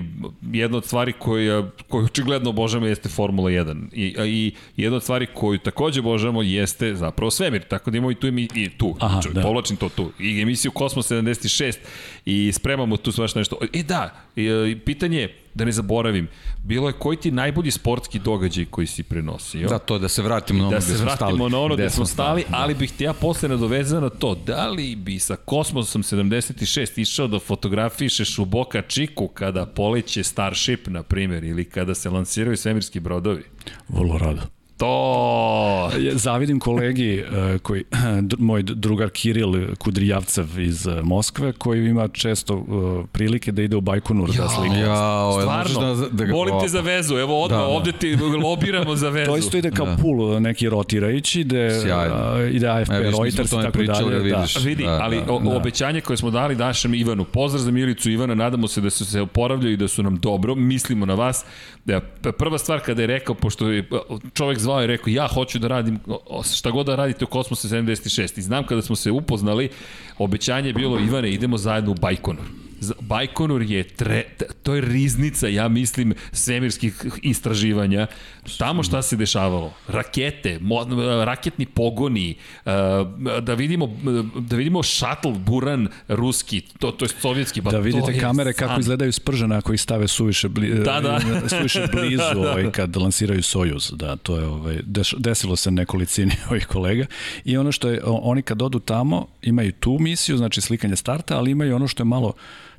jedna od stvari koja, koju očigledno obožavamo jeste Formula 1 I, i jedna od stvari koju takođe obožavamo jeste zapravo svemir, tako da imamo i tu i, i tu, Aha, Ču, da. povlačim to tu, i emisiju Kosmos 76 i spremamo tu svaš nešto. E da, pitanje je, da ne zaboravim, bilo je koji ti najbolji sportski događaj koji si prenosio? Da, to da se vratimo na ono da gde se smo vratimo stali. na ono gde smo stali, ali bih te ja posle nadovezao na to, da li bi sa Kosmosom 76 išao da fotografišeš u Boca Chiku kada poleće Starship, na primjer, ili kada se lansiraju svemirski brodovi? Vrlo rado. To! Zavidim kolegi eh, koji, *clears throat* moj drugar Kiril Kudrijavcev iz eh, Moskve, koji ima često eh, prilike da ide u Bajkonur da slika. Jao, jel Stvarno, možeš da, da ga... volim te za vezu, evo odmah, Da, da. ovde ti lobiramo za *laughs* vezu. To isto ide kao Da. pul neki rotirajući, ide, Sjajno. ide AFP, E, Reuters i tako pričali, dalje. da Da. vidiš. Vidi, Da, ali da, o, da. obećanje koje smo dali našem Ivanu, pozdrav za Milicu Ivana, nadamo se da su se oporavljaju i da su nam dobro, mislimo na vas. Da, prva stvar kada je rekao, pošto je čovek zvao i rekao, ja hoću da radim šta god da radite u Kosmosu 76 i znam kada smo se upoznali, obećanje je bilo, Ivane, idemo zajedno u Bajkonur. Bajkonur je, tre, to je riznica, ja mislim, svemirskih istraživanja. Tamo šta se dešavalo? Rakete, mo, raketni pogoni, da vidimo, da vidimo šatl, buran, ruski, to, to je sovjetski, ba, da vidite kamere san. kako izgledaju spržene ako ih stave suviše, bli, da, da. *laughs* suviše blizu *laughs* da, da. Ovaj, kad lansiraju Sojuz. Da, to je, ovaj, desilo se nekolicini *laughs* ovih kolega. I ono što je, oni kad odu tamo, imaju tu misiju, znači slikanje starta, ali imaju ono što je malo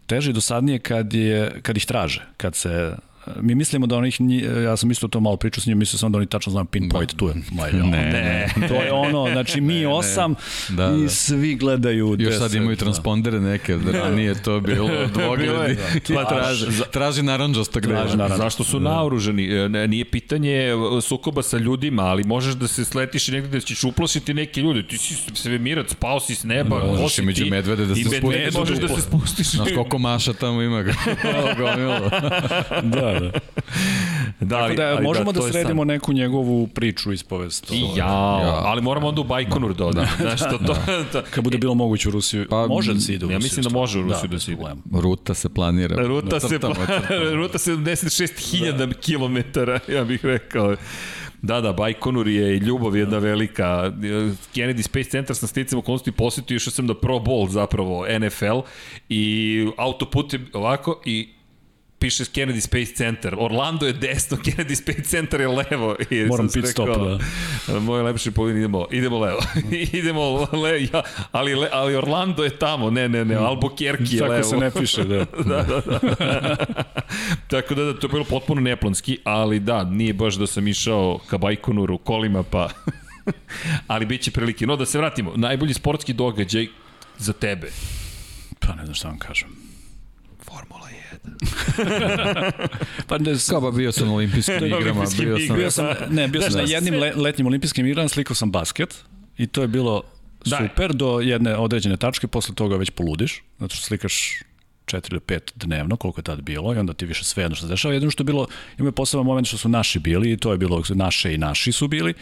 teže i dosadnije kad, je, kad ih traže, kad se mi mislimo da onih, ja sam isto to malo pričao s njim, mislio sam da oni tačno znaju pinpoint, da. tu je. *laughs* Maj, ne, ne, *laughs* to je ono, znači mi ne, osam da, da. i svi gledaju. Još sad imaju da. transpondere neke, da nije to bilo *laughs* dvogledi. Da, pa traži, traži naranđasta greža. Traži Zašto su da. naoruženi? E, nije pitanje sukoba sa ljudima, ali možeš da se sletiš i negde da ćeš uplošiti neke ljude. Ti si svemirac, pao si s neba, da, možeš i među medvede da se spustiš. I možeš da se spustiš. Znaš koliko maša tamo ima ga. da, da. da ali, da, ali možemo da, da sredimo sam... neku njegovu priču ispovest. I ja, ja, ali moramo onda u Bajkonur da odam. Znaš, to, to, to, Kad bude bilo moguće u Rusiju, pa, može da se ide u Rusiju. Ja mislim da može u Rusiju da, da se ide. Ruta se planira. Ruta, se, *laughs* ruta 76.000 da. km, ja bih rekao. Da, da, Bajkonur je i ljubav jedna velika. Kennedy Space Center sam sticam okolnosti posetio, išao sam da Pro Bowl zapravo, NFL, i autoput je ovako i piše Kennedy Space Center. Orlando je desno, *laughs* Kennedy Space Center je levo. I Moram pit stop, da. Moj lepši povin, idemo, idemo levo. *laughs* idemo levo, ja, ali, le, ali Orlando je tamo, ne, ne, ne, Albuquerque je Tako levo. Tako se ne piše, da. *laughs* da, da, da. Tako da, da, to je bilo potpuno neplanski, ali da, nije baš da sam išao ka Bajkonuru kolima, pa... ali bit će prilike. No, da se vratimo, najbolji sportski događaj za tebe. Pa ne znam šta vam kažem. Formula *laughs* pa ne, Kao ba bio sam na olimpijskim *laughs* igrama, bio sam... Bio sam, ne, bio sam na jednim le, letnjim olimpijskim igrama, slikao sam basket i to je bilo da. super do jedne određene tačke, posle toga već poludiš, zato što slikaš 4 ili 5 dnevno, koliko je tad bilo, i onda ti više sve jedno što se dešava. Jedino što je bilo, ima poseban moment što su naši bili, i to je bilo naše i naši su bili,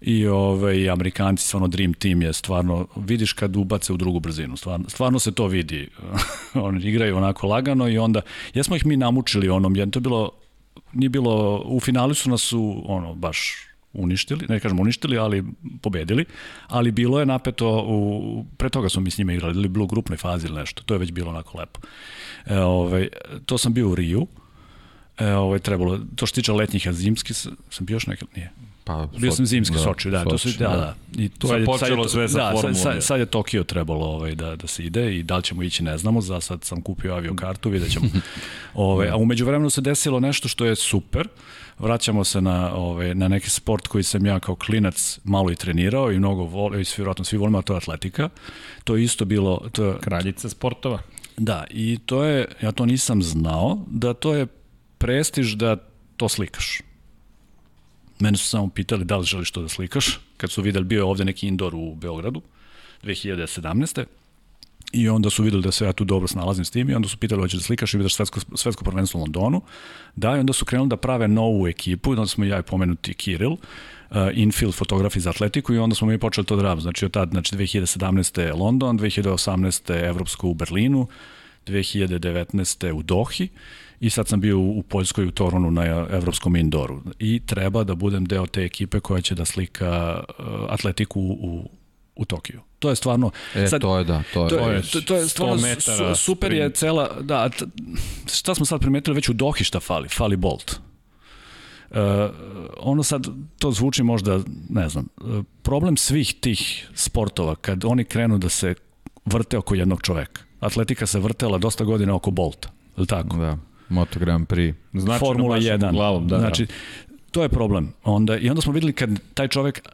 i ovaj, Amerikanci, stvarno Dream Team je stvarno, vidiš kad ubace u drugu brzinu, stvarno, stvarno se to vidi. *laughs* Oni igraju onako lagano i onda, jesmo ih mi namučili onom, jedno to bilo, nije bilo, u finalu su nas su, ono, baš uništili, ne kažem uništili, ali pobedili, ali bilo je napeto, u, pre toga smo mi s njima igrali, ili bilo u grupnoj fazi ili nešto, to je već bilo onako lepo. E, ovaj, to sam bio u Riju, e, ovaj, trebalo, to što tiče letnjih, a zimski sam bio još nekad, nije, Pa, Bio sam zimski da, Soči, da, Soči, to su, da, da. da. I to sad je počelo sad, sve sa da, formulom. Sad, sad, je Tokio trebalo ovaj, da, da se ide i da li ćemo ići ne znamo, za sad sam kupio aviokartu, vidjet ćemo. *laughs* ovaj, a umeđu vremenu se desilo nešto što je super, vraćamo se na, ovaj, na neki sport koji sam ja kao klinac malo i trenirao i mnogo volio, i svi, vjerojatno svi volimo, a to je atletika. To je isto bilo... To je, Kraljica sportova. Da, i to je, ja to nisam znao, da to je prestiž da to slikaš Mene su samo pitali da li želiš to da slikaš, kad su videli, bio je ovde neki indoor u Beogradu, 2017. I onda su videli da se ja tu dobro snalazim s tim i onda su pitali hoćeš da slikaš i vidiš svetsko, svetsko prvenstvo u Londonu. Da, i onda su krenuli da prave novu ekipu, onda smo ja i pomenuti Kiril, uh, infield fotografi za atletiku i onda smo mi počeli to da radimo. Znači od tad, znači 2017. London, 2018. Evropsko u Berlinu, 2019. u Dohi i sad sam bio u, Poljskoj u Torunu na evropskom indoru i treba da budem deo te ekipe koja će da slika uh, atletiku u, u Tokiju. To je stvarno... E, sad, to je da, to je. To je, to, to je stvarno metara, super sprint. je cela... Da, šta smo sad primetili, već u Dohi šta fali? Fali Bolt. Uh, ono sad, to zvuči možda, ne znam, uh, problem svih tih sportova, kad oni krenu da se vrte oko jednog čoveka. Atletika se vrtela dosta godina oko Bolta, je li tako? Da. Moto Grand Prix. Značajno Formula 1. Glavom, da, znači, to je problem. Onda, I onda smo videli kad taj čovek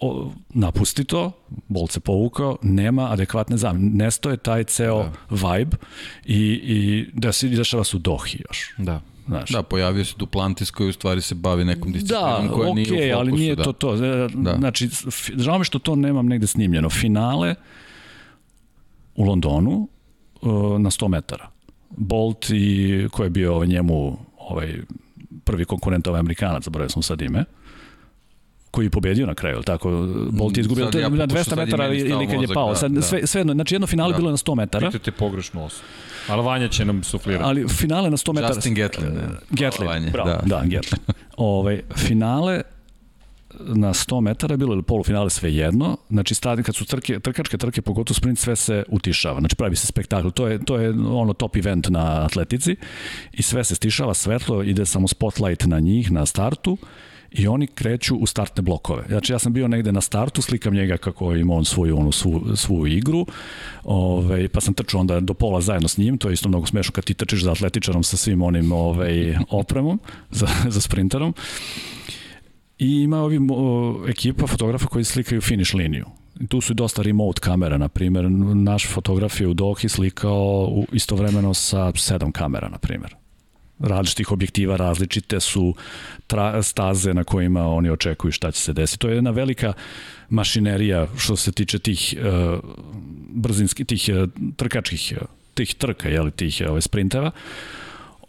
o, napusti to, Bolt se povukao, nema adekvatne zamene. Nesto je taj ceo da. vibe i, i da se dešava su Dohi još. Da. Znaš. Da, pojavio se Duplantis koji u stvari se bavi nekom disciplinom da, koja okay, nije u fokusu. Da, ali nije da. to to. E, da. Znači, žao mi što to nemam negde snimljeno. Finale u Londonu e, na 100 metara. Bolt i ko je bio ovaj njemu ovaj prvi konkurent ovaj Amerikanac, zaboravio sam sad ime. koji je pobedio na kraju, tako? Bolt je izgubio Sad ja na pokušao, 200 sad je metara ili stao kad je mozak, pao. da, Sad, da. sve, sve jedno, znači jedno finale Da. bilo je na 100 metara, Pitajte pogrešno osobu. Ali Vanja će nam suflirati. ali finale na 100 metara... Justin Gatlin, ne? Gatlin, bravo, da, da. da Gatlin. Ove, finale na 100 metara bilo ili polufinale sve jedno, znači stadion kad su trke, trkačke trke, pogotovo sprint, sve se utišava, znači pravi se spektakl, to je, to je ono top event na atletici. I sve se stišava, svetlo, ide samo spotlight na njih na startu. I oni kreću u startne blokove. Znači ja sam bio negde na startu, slikam njega kako ima on svoju, onu, svu, svu igru, ove, pa sam trčao onda do pola zajedno s njim, to je isto mnogo smešno kad ti trčiš za atletičarom sa svim onim ovaj, opremom, za, za sprinterom. I ima ovi o, ekipa fotografa koji slikaju finish liniju. Tu su dosta remote kamera, na primjer. Naš fotograf je u Dohi slikao u, istovremeno sa sedam kamera, na primjer. Različitih objektiva, različite su tra, staze na kojima oni očekuju šta će se desiti. To je jedna velika mašinerija što se tiče tih uh, brzinskih, tih uh, trkačkih, tih trka, jeli, tih uh, sprinteva.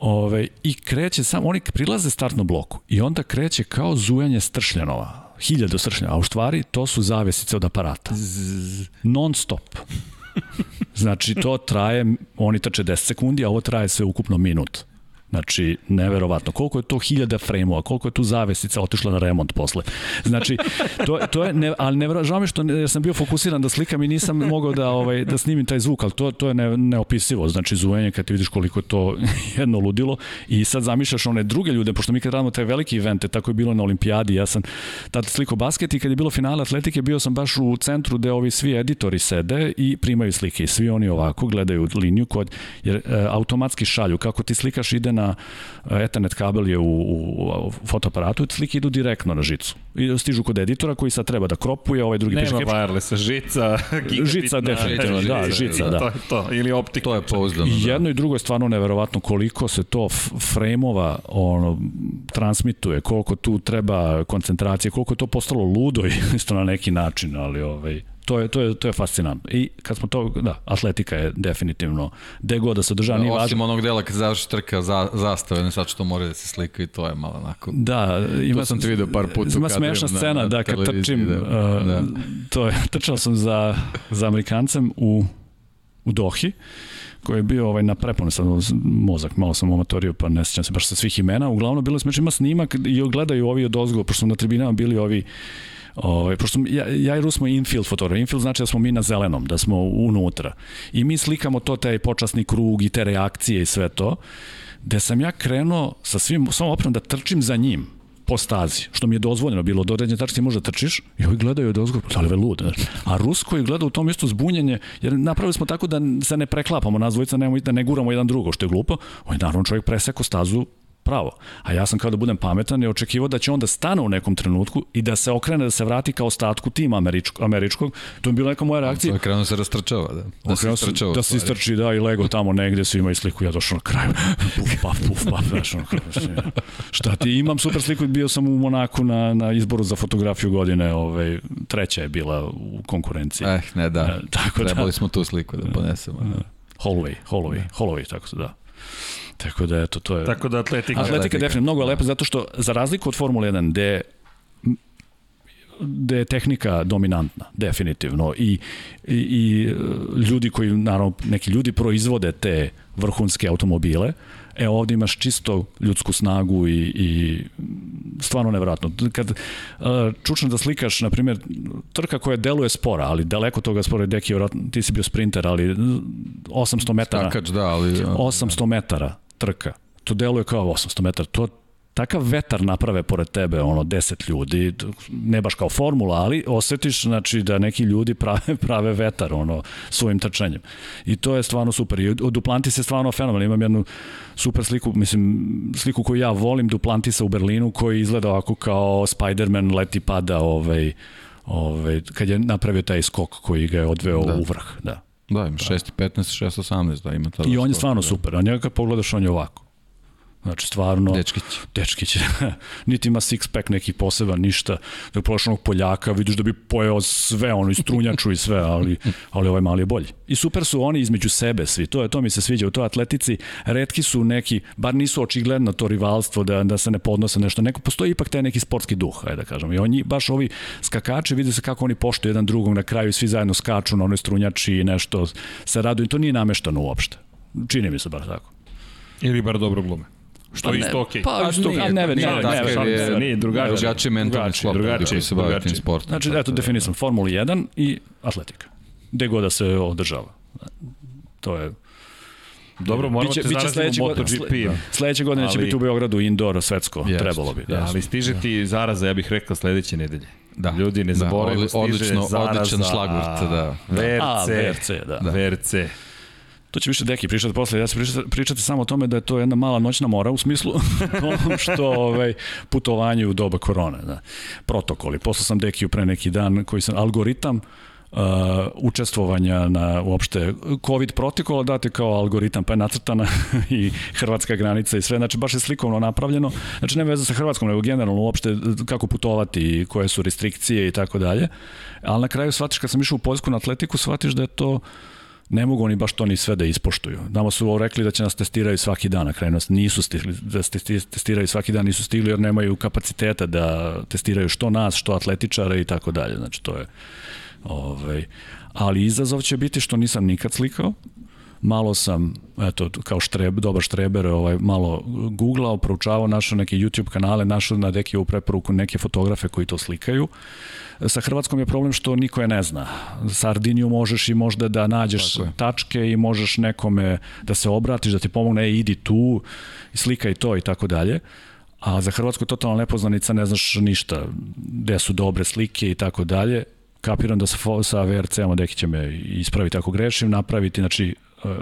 Ove, I kreće sam, oni prilaze startnom bloku i onda kreće kao zujanje stršljanova. Hiljadu stršljanova, a u stvari to su zavesice od aparata. Non stop. Znači, to traje, oni trče 10 sekundi, a ovo traje sve ukupno minut. Znači, neverovatno. Koliko je to hiljada frejmova, koliko je tu zavesica otišla na remont posle. Znači, to, to je, ne, ali ne, žao mi što ne, jer sam bio fokusiran da slikam i nisam mogao da, ovaj, da snimim taj zvuk, ali to, to je ne, neopisivo. Znači, zujenje kad ti vidiš koliko je to *laughs* jedno ludilo i sad zamišljaš one druge ljude, pošto mi kad radimo te velike evente, tako je bilo na olimpijadi, ja sam tad sliko basket i kad je bilo finale atletike, bio sam baš u centru gde ovi svi editori sede i primaju slike i svi oni ovako gledaju liniju kod, jer e, automatski šalju, kako ti slikaš ide na e, Ethernet kabel je u, u, u fotoaparatu, slike idu direktno na žicu. I stižu kod editora koji sad treba da kropuje, ovaj drugi Nema piše caption. wirelessa, žica, *laughs* gigabitna. Žica, definitivno, da, žica, da. To je to, ili optika. To je pouzdano. I da. jedno i drugo je stvarno neverovatno koliko se to frejmova ono, transmituje, koliko tu treba koncentracije, koliko je to postalo ludo *laughs* isto na neki način, ali ovaj, to je, to je, to je fascinantno. I kad smo to, da, atletika je definitivno, gde god da se održava, nije Osim važno. onog dela kad završi trka za, zastave, ne sad što mora da se slika i to je malo onako. Da, ima, To sam te video par puta Ima smešna na- scena, na da, kad trčim, da. uh, Da. to je, *laughs* trčao sam za, za Amerikancem u, u Dohi, koji je bio ovaj na prepone sad mozak, malo sam omatorio pa ne sjećam se baš sa svih imena, uglavnom bilo je smešno, ima snimak i gledaju ovi od ozgo, pošto su na tribinama bili ovi Ovaj pošto ja, ja i Rus smo infield fotograf. Infield znači da smo mi na zelenom, da smo unutra. I mi slikamo to taj počasni krug i te reakcije i sve to. Gde sam ja krenuo sa svim svom opremom da trčim za njim po stazi, što mi je dozvoljeno bilo, do određene tačke možda trčiš i ovi gledaju od ozgo, da li je lud, a Rusko je gleda u tom isto zbunjenje, jer napravili smo tako da se ne preklapamo, nas dvojica nemamo, da ne guramo jedan drugo, što je glupo, on je naravno čovjek preseko stazu pravo. A ja sam kao da budem pametan i očekivao da će on da stane u nekom trenutku i da se okrene, da se vrati kao ostatku tima američkog, američkog. To je bila neka moja reakcija. To je krenuo da se rastrčava, da. Da se Okrenuo istrčava. da se istrči, da, i lego tamo negde, svi imaju sliku, ja došao na kraju, *laughs* puf, paf, puf, paf, znaš, ono, kao, mislim, šta ti, imam super sliku, bio sam u Monaku na, na izboru za fotografiju godine, ovaj, treća je bila u konkurenciji. Eh, ne da. E, tako da. Trebali smo tu sliku da ponesemo. Da. Holloway, Holloway, Holloway, tako se da. Tako da, eto, to je... Tako da atletika. Atletika je Atletika. definitivno mnogo je lepa zato što za razliku od Formule 1 gde gde je tehnika dominantna, definitivno. I, i, i e, ljudi koji, naravno, neki ljudi proizvode te vrhunske automobile, e ovde imaš čisto ljudsku snagu i, i stvarno nevjerojatno. Kad uh, čučne da slikaš, na primjer, trka koja deluje spora, ali daleko toga spora, Deki, vjerojatno, ti si bio sprinter, ali 800 metara. Takač, da, ali... 800 metara trka. To deluje kao 800 metara. To takav vetar naprave pored tebe, ono, 10 ljudi, ne baš kao formula, ali osetiš, znači, da neki ljudi prave, *laughs* prave vetar, ono, svojim trčanjem. I to je stvarno super. I Duplantis je stvarno fenomen. Imam jednu super sliku, mislim, sliku koju ja volim, Duplantisa u Berlinu, koji izgleda ovako kao Spider-Man leti pada, ovaj, ovaj, kad je napravio taj skok koji ga je odveo Da. u vrh, da. Da, ima 6.15, 6.18, da ima tada. I on je stvarno da. super, a njega kad pogledaš on je ovako. Znači, stvarno... Dečkić. Dečkić. *laughs* Niti ima six pack neki poseban, ništa. Da je onog Poljaka, vidiš da bi pojeo sve, ono, i strunjaču i sve, ali, *laughs* ali ovaj mali je bolji. I super su oni između sebe svi, to je to mi se sviđa u toj atletici. Redki su neki, bar nisu očigledno to rivalstvo da, da se ne podnose nešto, neko postoji ipak taj neki sportski duh, ajde da kažem. I oni, baš ovi skakači, vidi se kako oni poštuju jedan drugog na kraju, svi zajedno skaču na onoj strunjači i nešto se raduju. To nije nameštano uopšte. Čini mi se baš tako. Ili bar dobro glume. Što pa je isto okej. Okay. Pa, isto, nije, ne, ne, ne, ne, ne, nije drugačije. Drugačije mentalni sklop drugačije, se bavi tim sportom. Znači, eto, definisam, Formula 1 i atletika. Gde god da se održava. To je Dobro, moramo biće, te biće sledeće MotoGP. Da. Sledeće godine ali, će biti u Beogradu indoor svetsko, jest, trebalo bi. Da, ali stiže ti zaraza, ja bih rekao, sledeće nedelje. Da. Ljudi, ne zaboravimo, da, stiže odlično, zaraza. Odličan šlagvrt, da. VRC. A, VRC, da. da. VRC. To će više deki pričati posle. Ja ću pričati, pričati samo o tome da je to jedna mala noćna mora u smislu *laughs* onom što ovaj, putovanje u doba korone. Da. Protokoli. Poslao sam dekiju pre neki dan koji sam algoritam uh, učestvovanja na uopšte COVID protokola date kao algoritam, pa je nacrtana *laughs* i hrvatska granica i sve, znači baš je slikovno napravljeno, znači ne veze sa Hrvatskom, nego generalno uopšte kako putovati, koje su restrikcije i tako dalje, ali na kraju shvatiš kad sam išao u Poljsku na atletiku, shvatiš da je to ne mogu oni baš to ni sve da ispoštuju. Nama su rekli da će nas testiraju svaki dan, na kraju nas nisu stigli, da testiraju svaki dan, nisu stigli jer nemaju kapaciteta da testiraju što nas, što atletičare i tako dalje. Znači to je ovaj, ali izazov će biti što nisam nikad slikao, malo sam, eto, kao štreb, dobar štreber, ovaj, malo googlao, proučavao, našao neke YouTube kanale, našao na deki u preporuku neke fotografe koji to slikaju. Sa Hrvatskom je problem što niko je ne zna. Sardiniju možeš i možda da nađeš tačke i možeš nekome da se obratiš, da ti pomogne, e, idi tu, slikaj to i tako dalje. A za Hrvatsku totalno nepoznanica, ne znaš ništa, gde su dobre slike i tako dalje kapiram da sa, sa VRC-om Deki će me ispraviti ako grešim, napraviti, znači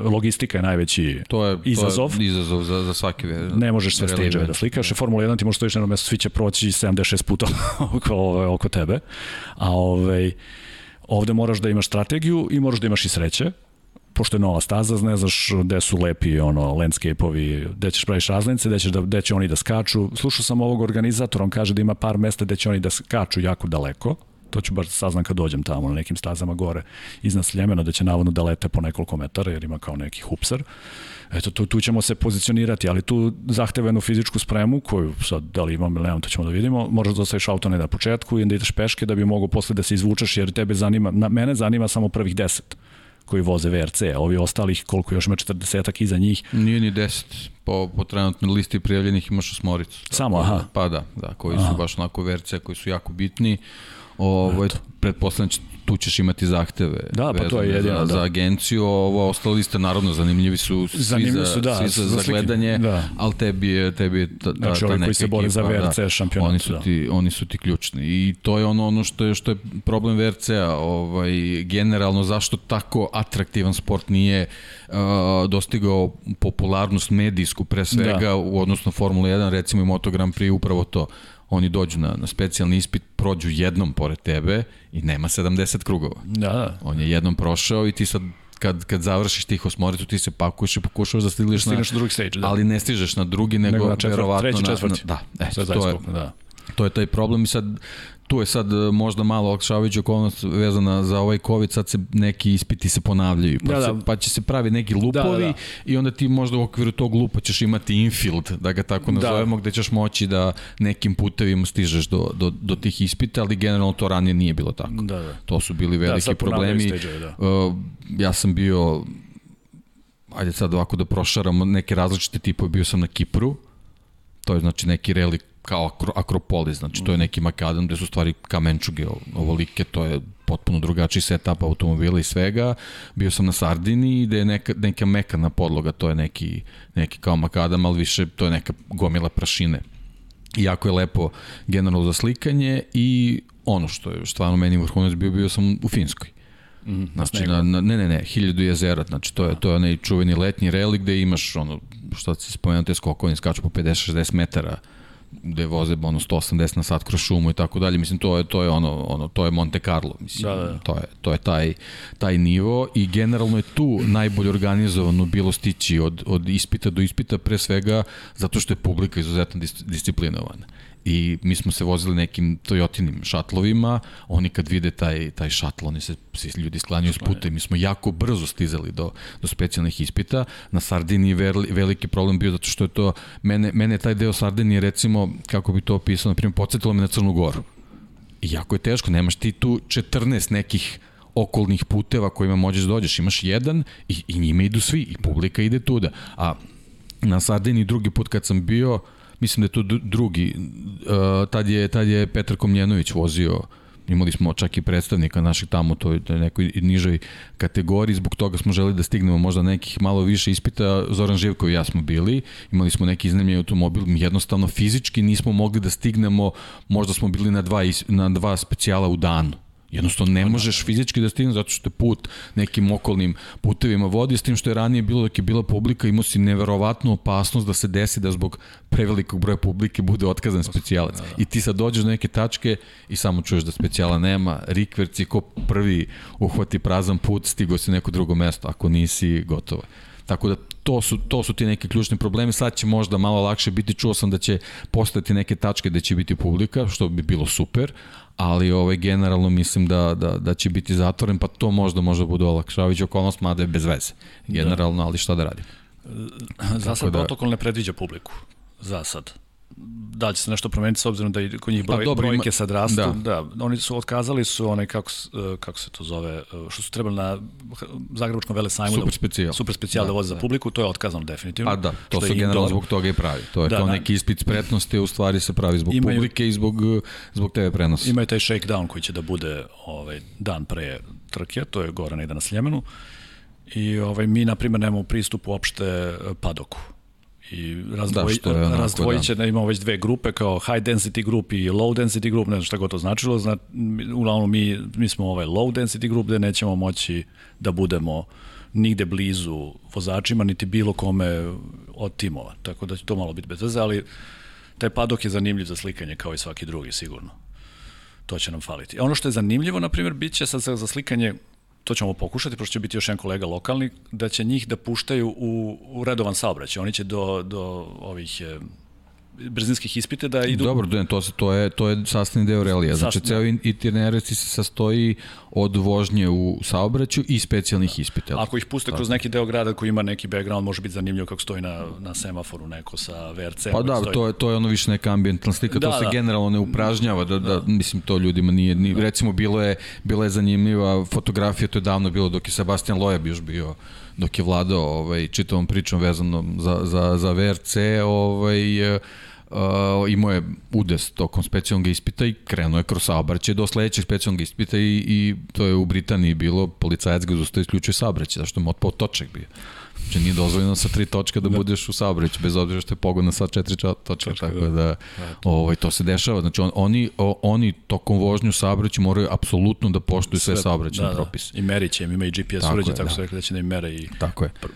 logistika je najveći to je, izazov. To je izazov za, za svaki Ne možeš sve stage da slikaš. Formula 1 ti možeš stojiš na mesto, svi će proći 76 puta *laughs* oko, oko tebe. A ovaj, ovde moraš da imaš strategiju i moraš da imaš i sreće pošto je nova staza, ne znaš gde su lepi ono, landscape-ovi, gde ćeš praviš razlinice, gde, ćeš da, gde će oni da skaču. Slušao sam ovog organizatora, on kaže da ima par mesta gde će oni da skaču jako daleko, to ću baš da saznam kad dođem tamo na nekim stazama gore iznad Sljemena, da će navodno da lete po nekoliko metara, jer ima kao neki hupsar. Eto, tu, tu ćemo se pozicionirati, ali tu zahtevenu fizičku spremu, koju sad, da li imam ili nemam, to ćemo da vidimo, možeš da ostaviš auto ne na početku i onda ideš peške da bi mogo posle da se izvučeš, jer tebe zanima, na, mene zanima samo prvih deset koji voze VRC, a ovi ostalih, koliko još ima 40-ak iza njih. Nije ni 10, po, po trenutnoj listi prijavljenih imaš osmoricu. Samo, aha. Pa da, da, koji aha. su baš onako VRC, koji su jako bitni. Ovo, pretpostavljam tu ćeš imati zahteve da, pa to je jedino, za, da. za agenciju, ovo ostalo liste naravno zanimljivi su svi zanimljivi za, su, da, svi za, za, gledanje, da. ali tebi je, tebi je ta, znači, ta neka koji se bore za VRC da, šampionat. Oni su, da. ti, oni su ti ključni i to je ono, ono što je, što je problem VRC-a, ovaj, generalno zašto tako atraktivan sport nije uh, dostigao popularnost medijsku pre svega da. u odnosno Formula 1, recimo i Moto Grand Prix upravo to oni dođu na, na specijalni ispit, prođu jednom pored tebe i nema 70 krugova. Da, da. On je jednom prošao i ti sad kad, kad završiš tih osmoricu, ti se pakuješ i pokušavaš da stigliš na, na drugi stage, da. ali ne stižeš na drugi, nego, nego na četvrt, verovatno treći, četvrti. na, da, e, to je, da. to je taj problem i sad tu je sad e, možda malo olakšavajuća okolnost vezana za ovaj COVID, sad se neki ispiti se ponavljaju, pa, da, se, da. pa će se pravi neki lupovi da, da, da. i onda ti možda u okviru tog lupa ćeš imati infield, da ga tako da. nazovemo, da. gde ćeš moći da nekim putevima stižeš do, do, do tih ispita, ali generalno to ranije nije bilo tako. Da, da. To su bili da, veliki da, problemi. Stage, da. Uh, ja sam bio ajde sad ovako da prošaramo neke različite tipove, bio sam na Kipru, to je znači neki relik kao akro, akropolis, znači to je neki makadam gde su stvari kamenčuge ovolike, to je potpuno drugačiji setup automobila i svega. Bio sam na Sardini gde je neka, neka mekana podloga, to je neki, neki kao makadam, ali više to je neka gomila prašine. I jako je lepo generalno za slikanje i ono što je stvarno meni vrhunac bio, bio sam u Finskoj. Mm, znači, na, na, ne, ne, ne, hiljadu jezera, znači to je, to je onaj čuveni letnji relik gde imaš ono, što se spomenuo, te skokovine skaču po 50-60 metara, gde voze ono 180 na sat kroz šumu i tako dalje. Mislim to je to je ono ono to je Monte Carlo, mislim. Da, da. To je to je taj taj nivo i generalno je tu najbolje organizovano bilo stići od od ispita do ispita pre svega zato što je publika izuzetno dis, disciplinovana i mi smo se vozili nekim Toyotinim šatlovima, oni kad vide taj, taj šatl, oni se svi ljudi sklanjaju s puta i mi smo jako brzo stizali do, do specijalnih ispita. Na Sardiniji veli, veliki problem bio zato što je to, mene, mene taj deo Sardinije recimo, kako bi to opisao, na primjer, podsjetilo me na Crnu Goru. I jako je teško, nemaš ti tu 14 nekih okolnih puteva kojima možeš da dođeš. Imaš jedan i, i njime idu svi i publika ide tuda. A na Sardiniji drugi put kad sam bio, mislim da je to drugi, tad, je, tad je Petar Komljenović vozio imali smo čak i predstavnika naših tamo, to je nekoj nižoj kategoriji, zbog toga smo želi da stignemo možda nekih malo više ispita, Zoran Živko i ja smo bili, imali smo neki iznajmljen automobil, jednostavno fizički nismo mogli da stignemo, možda smo bili na dva, na dva specijala u danu, Jednostavno ne možeš fizički da stigneš zato što je put nekim okolnim putevima vodi, s tim što je ranije bilo dok je bila publika, imao si neverovatnu opasnost da se desi da zbog prevelikog broja publike bude otkazan specijalac. Da, da. I ti sad dođeš do neke tačke i samo čuješ da specijala nema, rikverci ko prvi uhvati prazan put, stigo si neko drugo mesto, ako nisi gotovo. Tako da to su, to su ti neki ključni problemi. Sad će možda malo lakše biti, čuo sam da će postati neke tačke da će biti publika, što bi bilo super, ali ovaj, generalno mislim da, da, da će biti zatvoren, pa to možda možda bude olakšavajući okolnost, mada je bez veze. Generalno, da. ali šta da radim? Za sad da... protokol ne predviđa publiku. Za sad da li će se nešto promeniti s obzirom da i kod njih pa broj, pa, dobro, brojke ima... sad rastu. Da. da. oni su otkazali su onaj kako e, kako se to zove, e, što su trebali na Zagrebačkom vele sajmu super specijal. Super specijal da, da voze da. za publiku, to je otkazano definitivno. A da, to su generalno zbog toga i pravi. To je da, kao da. neki ispit spretnosti, u stvari se pravi zbog imaju, publike i zbog zbog TV prenosa. Imaju taj shakedown koji će da bude ovaj dan pre trke, to je gore negde na Sljemenu. I ovaj mi na primer nemamo pristup uopšte padoku i razdvoj, da, razdvojit će da. da imamo već dve grupe kao high density group i low density group, ne znam šta god to značilo, zna, uglavnom mi, mi smo ovaj low density group gde nećemo moći da budemo nigde blizu vozačima, niti bilo kome od timova, tako da će to malo biti bez veze, ali taj padok je zanimljiv za slikanje kao i svaki drugi sigurno. To će nam faliti. Ono što je zanimljivo, na primjer, bit će sad za slikanje to ćemo pokušati, pošto će biti još jedan kolega lokalni, da će njih da puštaju u, u redovan saobraćaj. Oni će do, do ovih brzinskih ispita da idu... Dobro, da, to, to, je, to je sastavni deo realija. Znači, Sastan... ceo itinerarac se sastoji od vožnje u saobraćaju i specijalnih ispita. Ako ih puste kroz neki deo grada koji ima neki background, može biti zanimljivo kako stoji na, na semaforu neko sa VRC. Pa da, stoji... to je, to je ono više neka ambientalna slika, da, to se da. generalno ne upražnjava, da, da, da, mislim, to ljudima nije, ni, da. recimo, bilo je, bila je zanimljiva fotografija, to je davno bilo dok je Sebastian Loeb još bio dok je vladao ovaj, čitavom pričom vezanom za, za, za VRC, ovaj, uh, imao je udes tokom specijalnog ispita i krenuo je kroz saobraćaj do sledećeg specijalnog ispita i, i to je u Britaniji bilo, policajac ga zustao isključuje saobraćaj, zašto je otpao točak bio. Znači nije dozvoljeno sa tri točka da, da. budeš u saobraćaju, bez obzira što je pogodno sa četiri točka, tako da, da ovaj, to se dešava. Znači on, oni, o, oni tokom vožnju saobraćaju moraju apsolutno da poštuju sve, sve da, da. propise. Da. I merit će im, ima i GPS uređaj, tako da. su rekli da će da im mere i tako je. Pr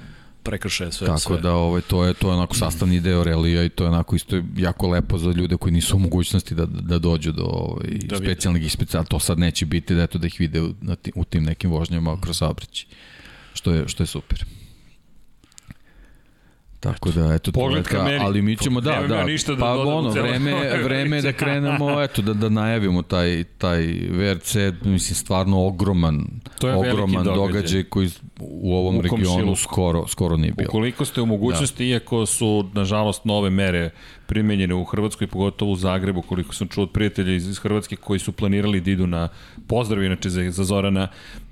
prekršaje sve Tako sve. da ovaj to je to je onako sastavni deo relija i to je onako isto jako lepo za ljude koji nisu u mogućnosti da da dođu do ovaj da specijalnih ispita, to sad neće biti da eto da ih vide u, na tim, u tim nekim vožnjama kroz saobraćaj. Što je što je super. Tako da, eto, Pogled ka meni. ali mi ćemo, da, da, ništa da pa ono, vreme, vreme da krenemo, *laughs* eto, da, da najavimo taj, taj VRC, mislim, stvarno ogroman, to je ogroman događaj. događaj koji u ovom u regionu skoro, skoro nije bilo. Ukoliko ste u mogućnosti, da. iako su, nažalost, nove mere primenjene u Hrvatskoj, pogotovo u Zagrebu, koliko sam čuo od prijatelja iz, iz Hrvatske koji su planirali da idu na pozdrav inače za, za Zorana,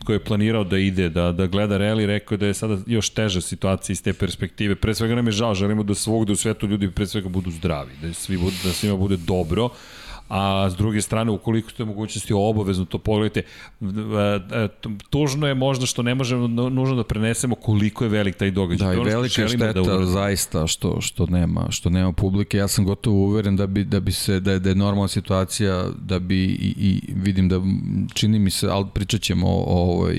koji je planirao da ide, da, da gleda reli, rekao da je sada još teža situacija iz te perspektive. Pre svega nam je žao, želimo da svogde u svetu ljudi pre svega budu zdravi, da, svi da svima bude dobro, a s druge strane, ukoliko ste mogućnosti obavezno to pogledajte, e, tužno je možda što ne možemo nužno da prenesemo koliko je velik taj događaj. Da, i velika je da šteta da zaista što, što, nema, što nema publike. Ja sam gotovo uveren da bi, da bi se, da je, da je normalna situacija, da bi i, i vidim da čini mi se, ali pričat ćemo o, o ovoj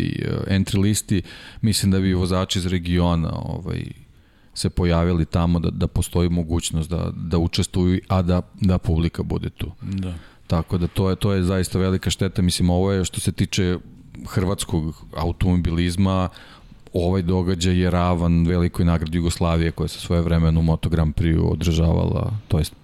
entry listi, mislim da bi vozači iz regiona ovaj, se pojavili tamo da, da postoji mogućnost da, da učestvuju, a da, da publika bude tu. Da. Tako da to je, to je zaista velika šteta. Mislim, ovo je što se tiče hrvatskog automobilizma, ovaj događaj je ravan velikoj nagradi Jugoslavije koja se svoje vremenu u Moto Grand Prix održavala, to jest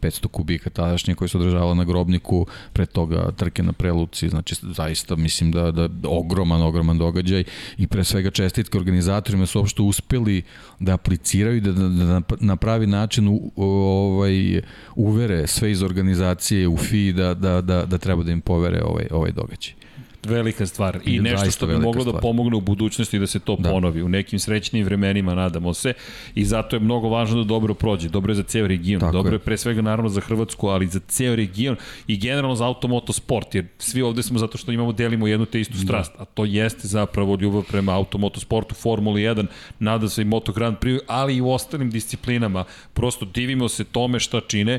500 kubika tadašnje koje se održavala na grobniku, pre toga trke na preluci, znači zaista mislim da, da ogroman, ogroman događaj i pre svega čestitke organizatorima su uopšte uspeli da apliciraju da, da, da na pravi način u, ovaj, uvere sve iz organizacije u FI da, da, da, da treba da im povere ovaj, ovaj događaj velika stvar i nešto što bi moglo da stvar. da pomogne u budućnosti da se to da. ponovi u nekim srećnim vremenima nadamo se i zato je mnogo važno da dobro prođe dobro je za ceo region Tako dobro je. je pre svega naravno za Hrvatsku ali za ceo region i generalno za automoto sport jer svi ovde smo zato što imamo delimo jednu te istu da. strast da. a to jeste zapravo ljubav prema automoto sportu Formula 1 nada se i Moto Grand Prix ali i u ostalim disciplinama prosto divimo se tome šta čine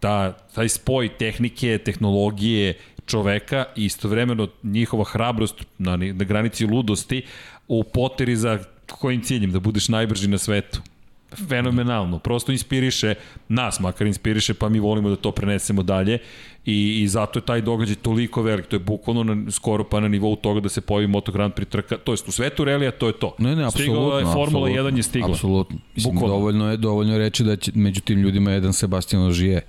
ta, taj spoj tehnike, tehnologije čoveka i istovremeno njihova hrabrost na, na granici ludosti u poteri za kojim ciljem? Da budeš najbrži na svetu fenomenalno, prosto inspiriše nas, makar inspiriše, pa mi volimo da to prenesemo dalje i, i zato je taj događaj toliko velik, to je bukvalno na, skoro pa na nivou toga da se pojavi Moto Grand Prix trka, to jest u svetu relija, to je to. Ne, ne, apsolutno. Stigla je Formula 1 je stigla. Apsolutno. Mislim, bukvalno. dovoljno je, dovoljno je reći da će među tim ljudima jedan Sebastian Ožije,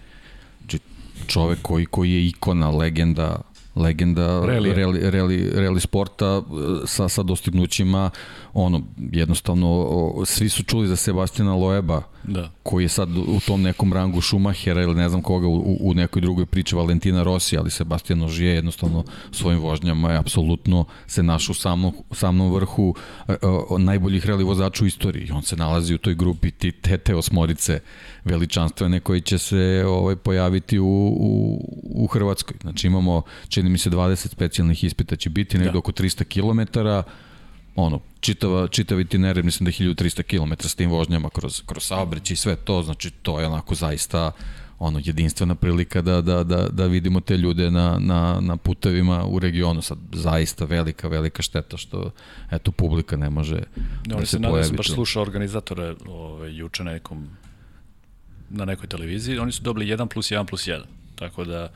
čovek koji, koji je ikona, legenda, legenda reli, reli, reli, reli sporta e, sa, sa dostignućima ono, jednostavno o, svi su čuli za Sebastina Loeba da. koji je sad u tom nekom rangu Schumachera ili ne znam koga u, u nekoj drugoj priči Valentina Rossi, ali Sebastian Ožije jednostavno svojim vožnjama je apsolutno se našao u samom, samom vrhu o, e, o, najboljih reli vozača u istoriji. On se nalazi u toj grupi ti, te, te osmorice veličanstvene koji će se ovaj, pojaviti u, u, u Hrvatskoj. Znači imamo, čini mi se, 20 specijalnih ispita će biti, nekdo da. oko 300 km, ono, čitava, čitav itinerar, mislim da je 1300 km s tim vožnjama kroz, kroz saobreć i sve to, znači to je onako zaista ono jedinstvena prilika da, da, da, da vidimo te ljude na, na, na putevima u regionu. Sad zaista velika, velika šteta što eto publika ne može da, da se pojavi. Oni se baš slušao organizatore ove, juče na nekom na nekoj televiziji, oni su dobili 1 plus 1 plus 1. Tako da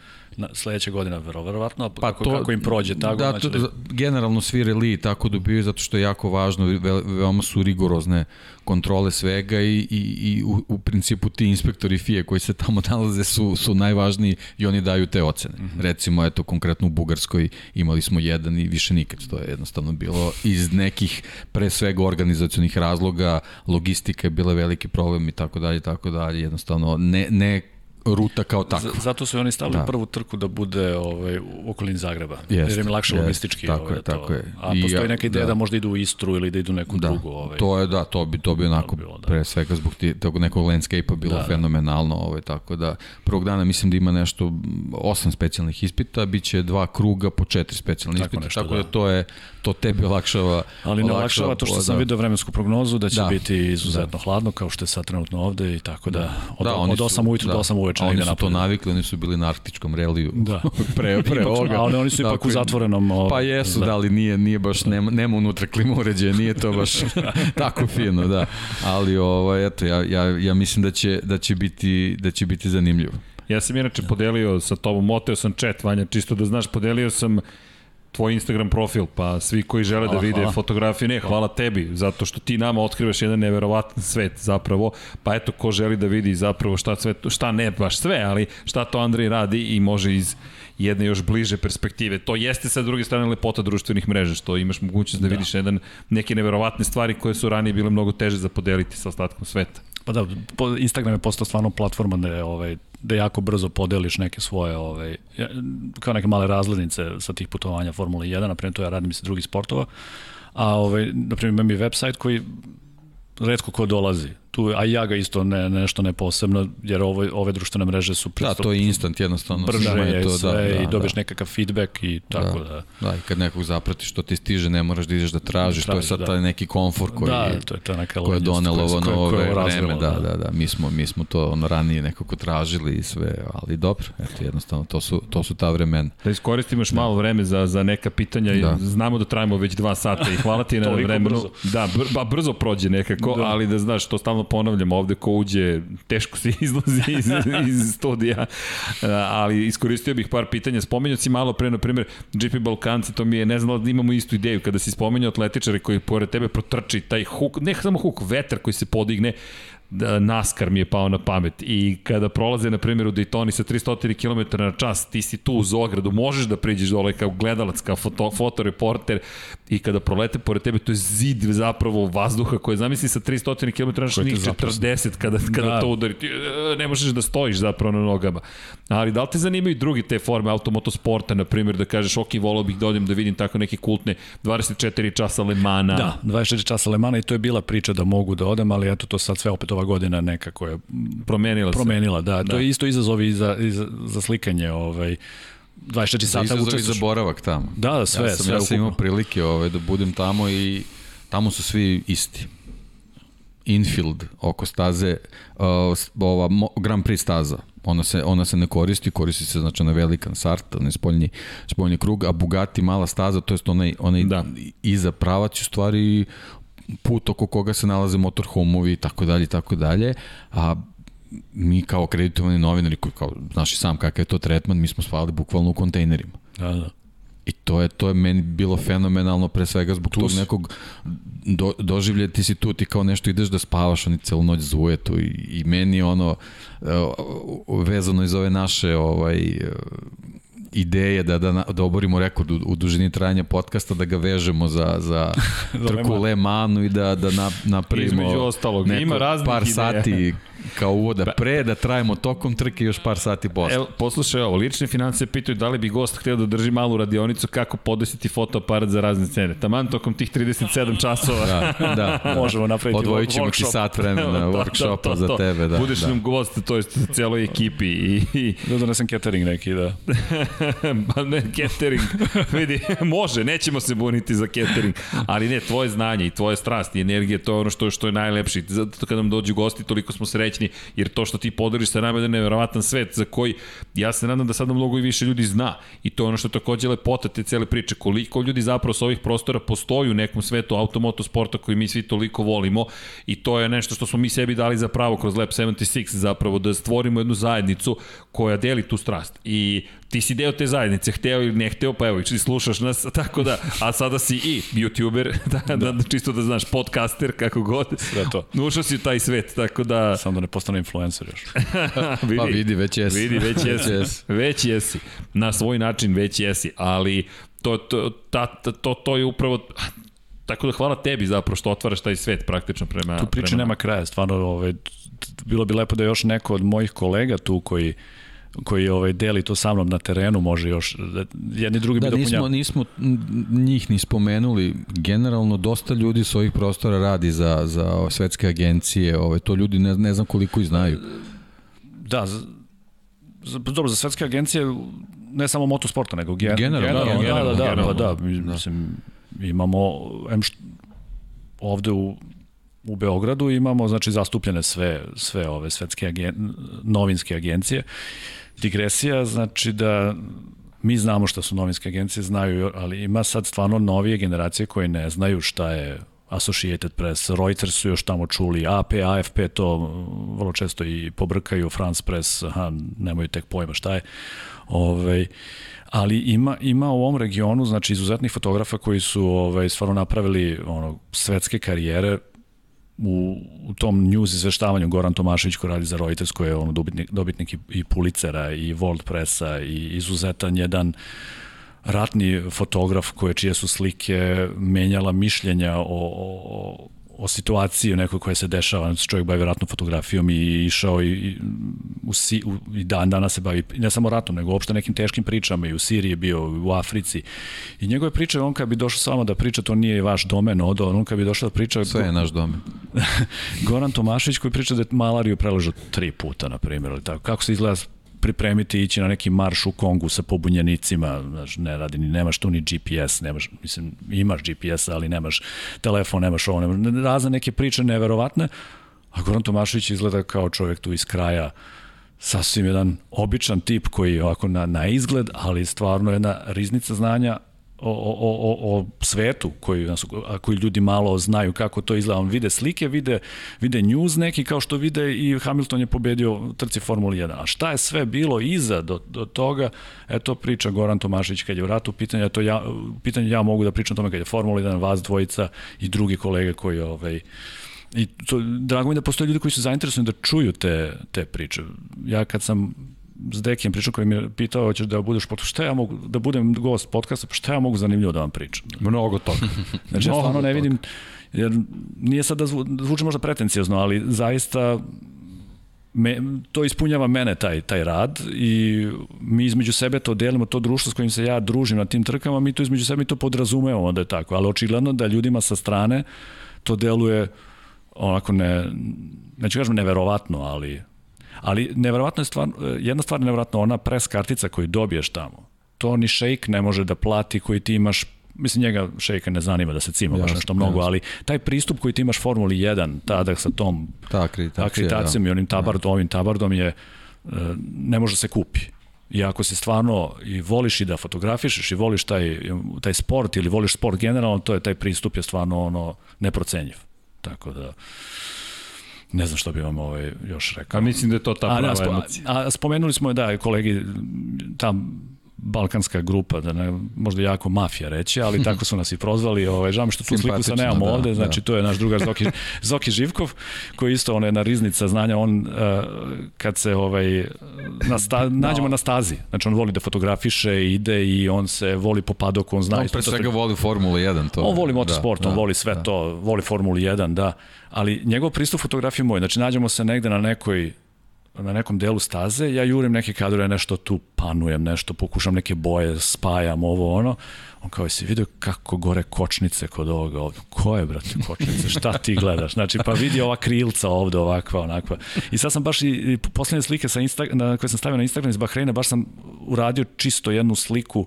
sledeća godina verovatno, pa kako, to, kako im prođe tako. Da, to, da... generalno svi reli tako dobijaju zato što je jako važno, ve, veoma su rigorozne kontrole svega i, i, i u, u principu ti inspektori FIE koji se tamo *laughs* nalaze su, su najvažniji i oni daju te ocene. Mm -hmm. Recimo, eto, konkretno u Bugarskoj imali smo jedan i više nikad. To je jednostavno bilo iz nekih, pre svega, organizacionih razloga, logistika je bila veliki problem i tako dalje, tako dalje. Jednostavno, ne, ne ruta kao takva. Zato su oni stavili da. prvu trku da bude ovaj, u okolini Zagreba. Jest, jer im lakše jest, logistički. Tako ovaj, je, to. tako je. A I postoji neka ideja da. da možda idu u Istru ili da idu neku da. drugu. Ovaj. To je, da, to bi, to bi onako, bilo, da. pre svega zbog tog nekog landscape-a bilo da, da, fenomenalno. Ovaj, tako da, prvog dana mislim da ima nešto, osam specijalnih ispita, bit će dva kruga po četiri specijalnih ispita, nešto, tako da. da to je, to tebi olakšava. Ali ne olakšava to što da. sam video vremensku prognozu da će da. biti izuzetno da. hladno kao što je sad trenutno ovde i tako da od, da, od 8 ujutru da. do 8 uveče negde napolje. Oni su to navikli, oni su bili na arktičkom reliju da. *laughs* pre, pre ovoga. Ali oni su ipak u zatvorenom... O, pa jesu, da, da ali nije, nije baš, nema, nema unutra klima uređaja, nije to baš *laughs* tako fino, da. Ali ovaj, eto, ja, ja, ja mislim da će, da će, biti, da će biti zanimljivo. Ja sam inače podelio sa tobom, oteo sam chat, Vanja, čisto da znaš, podelio sam tvoj Instagram profil, pa svi koji žele da hvala, da vide hvala. fotografije, ne, hvala tebi, zato što ti nama otkrivaš jedan neverovatan svet zapravo, pa eto ko želi da vidi zapravo šta, sve, šta ne baš sve, ali šta to Andrej radi i može iz jedne još bliže perspektive. To jeste sa druge strane lepota društvenih mreža, što imaš mogućnost da, da. vidiš jedan, neke neverovatne stvari koje su ranije bile mnogo teže za podeliti sa ostatkom sveta. Pa da, Instagram je postao stvarno platforma da je ovaj, da jako brzo podeliš neke svoje, ovaj, kao neke male razglednice sa tih putovanja Formule 1, naprimjer to ja radim i sa drugih sportova, a ovaj, naprimjer imam i website koji redko ko dolazi. Tu a ja ga isto ne, nešto ne posebno, jer ove, ove društvene mreže su Da, to je instant jednostavno. brže je to, sve da, da, i dobiješ da. nekakav feedback i tako da. da. Da, i kad nekog zapratiš što ti stiže, ne moraš da ideš da tražiš, to je sad da. taj neki komfor koji, Da, to je ta neka koje je donelo koja- ovo koja- novo koja je vreme, razvila, da, da, da, mi smo, mi smo to ono ranije nekako tražili i sve, ali dobro, eto, jednostavno, to su, to su ta vremena. Da iskoristimo još malo vreme za, za neka pitanja. Da. Da. Znamo da trajimo već dva sata i hvala ti na *laughs* vremenu. brzo. Da, br, ba, brzo prođe nekako, Da. da. ali da znaš, to stalno ponavljamo ovde ko uđe, teško se *laughs* izlazi iz, iz studija. Ali iskoristio bih par pitanja. Spomenuo si malo pre, na primjer, GP Balkanci, to mi je, ne znam da imamo istu ideju, kada si spomenuo atletičare koji pored tebe protrči taj huk, ne samo huk, vetar koji se podigne, NASCAR mi je pao na pamet i kada prolaze na primjer u Daytoni sa 300 km na čas, ti si tu uz ogradu, možeš da priđeš dole kao gledalac, kao foto, fotoreporter i kada prolete pored tebe, to je zid zapravo vazduha koje zamisli sa 300 km na čas, Koji te njih zapravo- 40 kada, kada Da. to udari, ti, e, ne možeš da stojiš zapravo na nogama. Ali da li te zanimaju drugi te forme automotosporta, na primjer, da kažeš, ok, volao bih da odem da vidim tako neke kultne 24 časa Lemana. Da, 24 časa Lemana i to je bila priča da mogu da odem, ali eto to sad sve opet ova godina nekako je Promenila se. promenila, da. Da. To je isto izazovi i za, i za, za slikanje, ovaj, 24 sata Izazov i za boravak tamo. Da, da, sve, ja sam, sve ja sam imao prilike ovaj, da budem tamo i tamo su svi isti. Infield oko staze, uh, ova mo, Grand Prix staza, ona se, ona se ne koristi, koristi se znači na velikan sart, onaj spoljni, spoljni krug, a Bugatti mala staza, to jest onaj, onaj Da. iza pravac u stvari put oko koga se nalaze motorhomovi i tako dalje i tako dalje, a mi kao akreditovani novinari koji kao znaš i sam kakav je to tretman, mi smo spavali bukvalno u kontejnerima. Da, da. I to je to je meni bilo fenomenalno pre svega zbog tog si. nekog do, doživlja ti si tu ti kao nešto ideš da spavaš oni celu noć zuje tu i, i meni ono uh, vezano iz ove naše ovaj ideje da, da, da oborimo rekord u, u dužini trajanja podcasta, da ga vežemo za, za *laughs* trku Le Manu i da, da na, napravimo Između ostalog, neko ima raznih par ideja. sati kao uvoda pre, da trajimo tokom trke još par sati posle. El, poslušaj ovo, lične financije pitaju da li bi gost hteo da drži malu radionicu kako podesiti fotoaparat za razne cene. Taman tokom tih 37 časova. Da, da, da. Možemo napraviti Odvojit ćemo ti sat vremena *laughs* workshopa za tebe. Da, Budeš da. nam gost, to jest celoj ekipi i, i Da donesem catering neki, da. *laughs* pa ne, catering, vidi, može, nećemo se buniti za catering, ali ne, tvoje znanje i tvoje strast i energija, to je ono što, što je najlepše. Zato kad nam dođu gosti, toliko smo srećni, jer to što ti podeliš sa nama je nevjerovatan svet za koji ja se nadam da sada mnogo i više ljudi zna. I to je ono što je takođe lepota te cele priče, koliko ljudi zapravo sa ovih prostora postoji u nekom svetu automotosporta koji mi svi toliko volimo i to je nešto što smo mi sebi dali za pravo kroz Lab 76 zapravo da stvorimo jednu zajednicu koja deli tu strast. I ti si deo te zajednice, hteo ili ne hteo, pa evo, ti slušaš nas, *laughs* tako da, a sada si i youtuber, *laughs* da, da. da čisto da znaš, podcaster, kako god. Sve to. *laughs* Ušao si u taj svet, tako da... Samo da ne postane influencer još. vidi, Pa vidi, već jesi. Vidi, već jesi. jesi. već jesi. Na svoj način već jesi, ali to, to, ta, to, to je upravo... Tako da hvala tebi zapravo što otvaraš taj svet praktično prema... Tu priče prema nema kraja, stvarno ovaj, t- t- bilo bi lepo da još neko od mojih kolega tu koji koji ovaj deli to sa mnom na terenu može još da jedni drugi Da, bi nismo, dopunjavali. nismo n- njih ni spomenuli. Generalno, dosta ljudi s ovih prostora radi za, za svetske agencije. Ove, to ljudi ne, ne znam koliko i znaju. Da, za, za, dobro, za svetske agencije ne samo motosporta, nego gen, Generalno, generalno, generalno, da, da, da, generalno. pa da, mi- mislim, imamo, em ovde u, u Beogradu imamo znači zastupljene sve sve ove svetske agen, novinske agencije. Digresija znači da mi znamo šta su novinske agencije, znaju, ali ima sad stvarno novije generacije koje ne znaju šta je Associated Press, Reuters su još tamo čuli, AP, AFP to vrlo često i pobrkaju, France Press, aha, nemaju tek pojma šta je. Ovaj, ali ima ima u ovom regionu znači izuzetnih fotografa koji su ovaj stvarno napravili ono svetske karijere u, u tom news izveštavanju Goran Tomašević koji radi za Reuters koji je ono dobitnik, dobitnik i, i Pulicera i World Pressa i izuzetan jedan ratni fotograf koje čije su slike menjala mišljenja o, o, o situaciji nekoj koja se dešava, znači čovjek bavi vjerojatno fotografijom i išao i, i, u, si, u, i dan danas se bavi, ne samo ratom, nego uopšte nekim teškim pričama i u Siriji je bio, u Africi. I njegove priče, on kad bi došao samo da priča, to nije vaš domen, odo, on kad bi došao da priča... Sve je naš domen. *laughs* Goran Tomašić koji priča da je malariju preležao tri puta, na primjer, ili tako. Kako se izgleda pripremiti ići na neki marš u Kongu sa pobunjenicima, znaš, ne radi nemaš tu ni GPS, nemaš, mislim, imaš GPS, ali nemaš telefon, nemaš ovo, nemaš, razne neke priče neverovatne, a Goran Tomašević izgleda kao čovjek tu iz kraja, sasvim jedan običan tip koji je ovako na, na izgled, ali stvarno jedna riznica znanja, o, o, o, o svetu koji, a koji ljudi malo znaju kako to izgleda. On vide slike, vide, vide news neki kao što vide i Hamilton je pobedio trci Formuli 1. A šta je sve bilo iza do, do toga, eto priča Goran Tomašić kad je u ratu, pitanje, to ja, pitanje ja mogu da pričam o tome kad je Formula 1, vas dvojica i drugi kolege koji ovaj, I to, drago mi da postoje ljudi koji su zainteresovani da čuju te, te priče. Ja kad sam s Dekijem pričao koji mi je pitao hoćeš da budeš pod šta ja mogu da budem gost podcasta, pa šta ja mogu zanimljivo da vam pričam. Mnogo toga. *laughs* Znači ja stvarno ne vidim jer nije sad da zvuči možda pretencijozno, ali zaista me, to ispunjava mene taj, taj rad i mi između sebe to delimo, to društvo s kojim se ja družim na tim trkama, mi to između sebe mi to podrazumevamo da je tako, ali očigledno da ljudima sa strane to deluje onako ne, neću kažem neverovatno, ali Ali neverovatno je stvar, jedna stvar je neverovatno, ona pres kartica koju dobiješ tamo, to ni šejk ne može da plati koji ti imaš mislim njega šejka ne zanima da se cima baš nešto mnogo, ali taj pristup koji ti imaš Formuli 1, tada sa tom Ta akreditacija, akreditacijom da. i onim tabardom, ovim tabardom je, ne može se kupi. I ako se stvarno i voliš i da fotografišeš i voliš taj, taj sport ili voliš sport generalno, to je taj pristup je stvarno ono neprocenjiv. Tako da ne znam što bi vam ovaj još rekao. A mislim da je to ta prava a, spo, emocija. A, a spomenuli smo da kolegi tam balkanska grupa, da ne, možda jako mafija reći, ali *laughs* tako su nas i prozvali. Ovaj, žao mi što tu sliku sa nemamo da, ovde, znači da. to je naš drugar Zoki, *laughs* Zoki Živkov, koji isto on je na riznica znanja, on uh, kad se ovaj, na sta, nađemo no. na stazi, znači on voli da fotografiše, ide i on se voli po padoku, on zna. On pre svega voli Formulu 1. To on voli motosport, da, on da, voli sve da. to, voli Formulu 1, da, ali njegov pristup fotografije moj, znači nađemo se negde na nekoj na nekom delu staze, ja jurim neke kadrove, nešto tu panujem, nešto, pokušam neke boje, spajam ovo, ono. On kao, si vidio kako gore kočnice kod ovoga ovde? Koje, brate, kočnice? Šta ti gledaš? Znači, pa vidi ova krilca ovde, ovakva, onakva. I sad sam baš i, i poslednje slike sa Insta, na, koje sam stavio na Instagram iz Bahreina, baš sam uradio čisto jednu sliku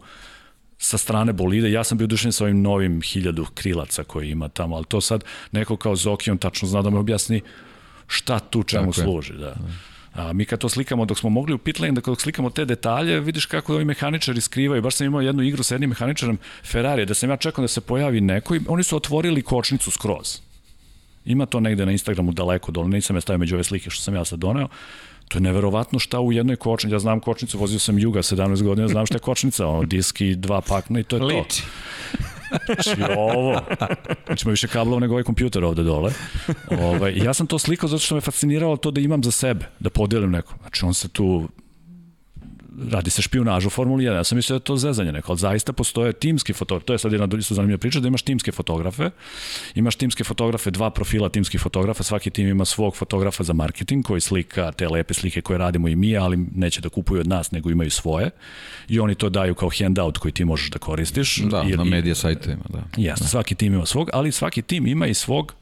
sa strane bolide. Ja sam bio dušen sa ovim novim hiljadu krilaca koji ima tamo, ali to sad neko kao Zoki, on tačno zna da me objasni šta tu čemu Tako služi. Da. A, mi kad to slikamo, dok smo mogli u pitlane, dok slikamo te detalje, vidiš kako ovi mehaničari skrivaju. Baš sam imao jednu igru sa jednim mehaničarom Ferrari, da sam ja čekao da se pojavi neko i oni su otvorili kočnicu skroz. Ima to negde na Instagramu daleko dole, nisam je stavio među ove slike što sam ja sad doneo. To je neverovatno šta u jednoj kočnici, ja znam kočnicu, vozio sam Juga 17 godina, znam šta je kočnica, ono, disk i dva pakna i to je to. Znači ovo, znači ima više kablova nego ovaj kompjuter ovde dole. Ovaj, ja sam to slikao zato što me fasciniralo to da imam za sebe, da podelim neko. Znači on se tu radi se špionažu u Formuli 1. Ja sam mislio da je to zezanje neko, ali zaista postoje timski fotografi. To je sad jedna isto zanimljiva priča, da imaš timske fotografe. Imaš timske fotografe, dva profila timskih fotografa, svaki tim ima svog fotografa za marketing koji slika te lepe slike koje radimo i mi, ali neće da kupuju od nas, nego imaju svoje. I oni to daju kao handout koji ti možeš da koristiš. Da, jer, na medija sajtovima, da. Jasno, da. svaki tim ima svog, ali svaki tim ima i svog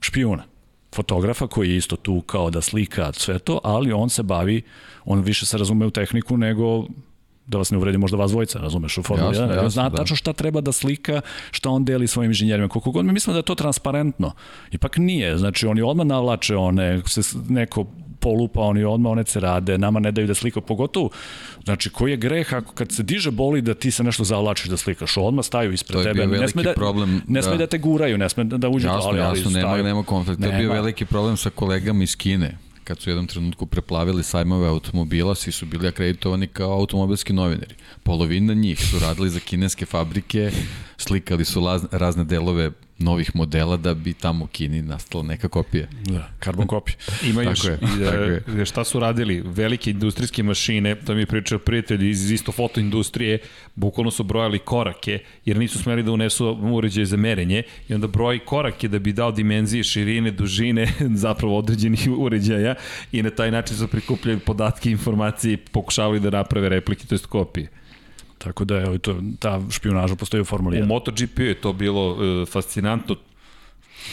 špijuna fotografa koji je isto tu kao da slika sve to, ali on se bavi, on više se razume u tehniku nego da vas ne uvredi možda vas dvojica, razumeš, u Formuli 1. Jasno, zna da. tačno šta treba da slika, šta on deli svojim inženjerima. Koliko god mi mislimo da je to transparentno, ipak nije. Znači, oni odmah navlače one, se neko polupa, oni odmah one se rade, nama ne daju da slika, pogotovo, znači, koji je greh ako kad se diže boli da ti se nešto zavlačiš da slikaš, odmah staju ispred tebe, ne sme da, problem, ne sme da. da te guraju, ne sme da uđu, jasno, ali, jasno, ali nema, nema konflikta, to je bio veliki problem sa kolegama iz Kine, kad su u jednom trenutku preplavili sajmove automobila, svi su bili akreditovani kao automobilski novinari. Polovina njih su radili za kineske fabrike, slikali su razne delove novih modela da bi tamo u Kini nastala neka kopija. Da, karbon kopija. Ima još, Tako je, i, tako e, šta su radili? Velike industrijske mašine, to mi je pričao prijatelj iz isto fotoindustrije, bukvalno su brojali korake, jer nisu smeli da unesu uređaje za merenje, i onda broji korake da bi dao dimenzije, širine, dužine, *laughs* zapravo određenih uređaja, i na taj način su prikupljali podatke, informacije i pokušavali da naprave replike, to jest kopije. Tako da evo, to, ta špionaža postoji u Formuli 1. U MotoGP je to bilo uh, fascinantno,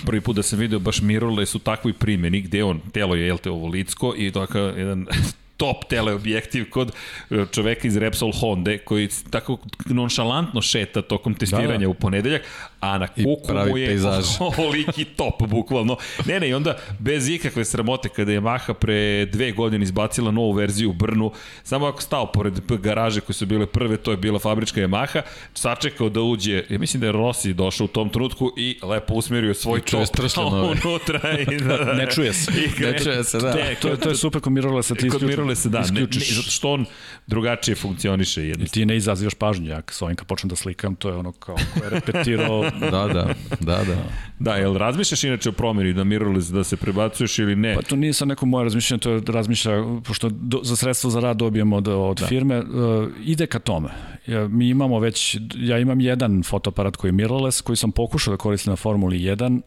prvi put da sam video baš mirrorless u takvoj primjeni gde on, telo je jel te ovo licko i takav jedan *laughs* top teleobjektiv kod e, čoveka iz Repsol Honda koji tako nonšalantno šeta tokom testiranja da, da. u ponedeljak, a na kuku mu je pejzaž. *laughs* ovoliki top, bukvalno. Ne, ne, i onda bez ikakve sramote kada je Maha pre dve godine izbacila novu verziju u Brnu, samo ako stao pored garaže koje su bile prve, to je bila fabrička Yamaha, sačekao da uđe, ja mislim da je Rossi došao u tom trenutku i lepo usmjerio svoj top *laughs* unutra. I *laughs* da, ne čuje se. I ne čuje se, da. Ne, to, to je super kod Mirrorlessa, ti kod da, ne, ne, zato što on drugačije funkcioniše. Jednostavno. I ti ne izazivaš pažnju, ja s ovim kad počnem da slikam, to je ono kao ko je repetirao da, da, da, da. Da, jel razmišljaš inače o promjeni da mirrorless da se prebacuješ ili ne? Pa to nije sad neko moje razmišljanje, to je razmišlja, pošto do, za sredstvo za rad dobijemo da, od da. firme, uh, ide ka tome. Ja, mi imamo već, ja imam jedan fotoaparat koji je mirrorless, koji sam pokušao da koristim na Formuli 1,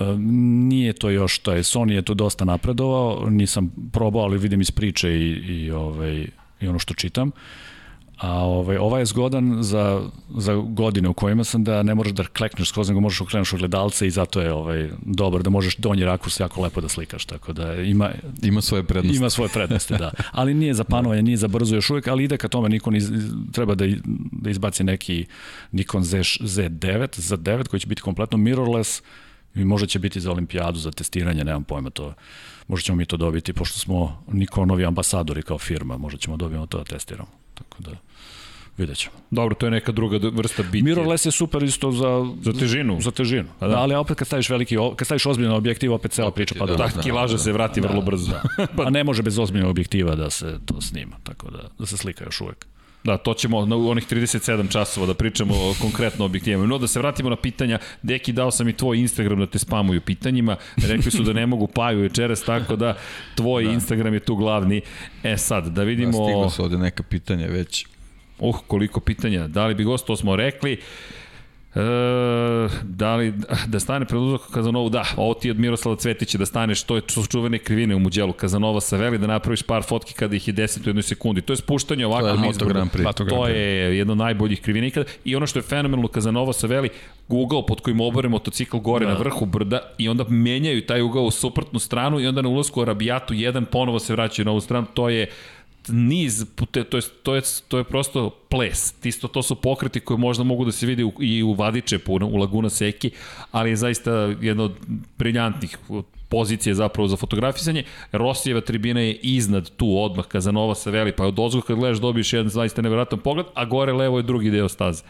Uh, nije to još, to je, Sony je to dosta napredovao, nisam probao, ali vidim iz priče i, i, ovaj, i ono što čitam. Uh, A ovaj, ovaj je zgodan za, za godine u kojima sam da ne možeš da klekneš skroz, nego možeš okrenuš ogledalce i zato je ovaj, dobar da možeš donji rakurs jako lepo da slikaš. Tako da ima, ima svoje prednosti. Ima svoje prednosti, da. Ali nije za panovanje, nije za brzo još uvijek, ali ide ka tome Nikon iz, treba da, da izbaci neki Nikon Z, Z9, Z9 koji će biti kompletno mirrorless i možda će biti za olimpijadu, za testiranje, nemam pojma to. Možda ćemo mi to dobiti, pošto smo Nikonovi ambasadori kao firma, možda ćemo dobiti to da testiramo. Tako da vidjet ćemo. Dobro, to je neka druga vrsta bitke. Mirrorless je super isto za, za težinu. Za težinu. A da. da. ali opet kad staviš veliki, kad staviš ozbiljan objektiv, opet cela priča pada. Da, da, kilaža da, se vrati da, vrlo brzo. Da. *laughs* *laughs* pa... A ne može bez ozbiljnog objektiva da se to snima, tako da, da se slika još uvek. Da, to ćemo na onih 37 časova da pričamo o konkretno objektivima. No, da se vratimo na pitanja. Deki, dao sam i tvoj Instagram da te spamuju pitanjima. Rekli su da ne mogu paju večeras, tako da tvoj da. Instagram je tu glavni. E sad, da vidimo... Da, stiglo su ovde neka pitanja već. Uh, koliko pitanja. Da li bi gost, to smo rekli. E, da li da stane pred uzok Kazanovu, da, ovo ti je od Miroslava Cvetića da staneš, to je čuvene krivine u muđelu Kazanova sa Veli, da napraviš par fotki kada ih je 10 u jednoj sekundi. To je spuštanje ovako to je motogram pri. To je jedno od najboljih krivina ikada. I ono što je fenomenalno Kazanova sa Veli, ugao pod kojim obore motocikl gore da. na vrhu brda i onda menjaju taj ugao u suprotnu stranu i onda na ulasku u Arabijatu jedan ponovo se vraćaju na ovu stranu. To je niz, to je, to je, to je prosto ples. Isto to su pokreti koje možda mogu da se vidi u, i u Vadiče, u Laguna Seki, ali je zaista jedno od briljantnih pozicije zapravo za fotografisanje. Rosijeva tribina je iznad tu odmah, Kazanova sa veli, pa od ozgo kad gledaš dobiješ jedan zaista nevratan pogled, a gore levo je drugi deo staze.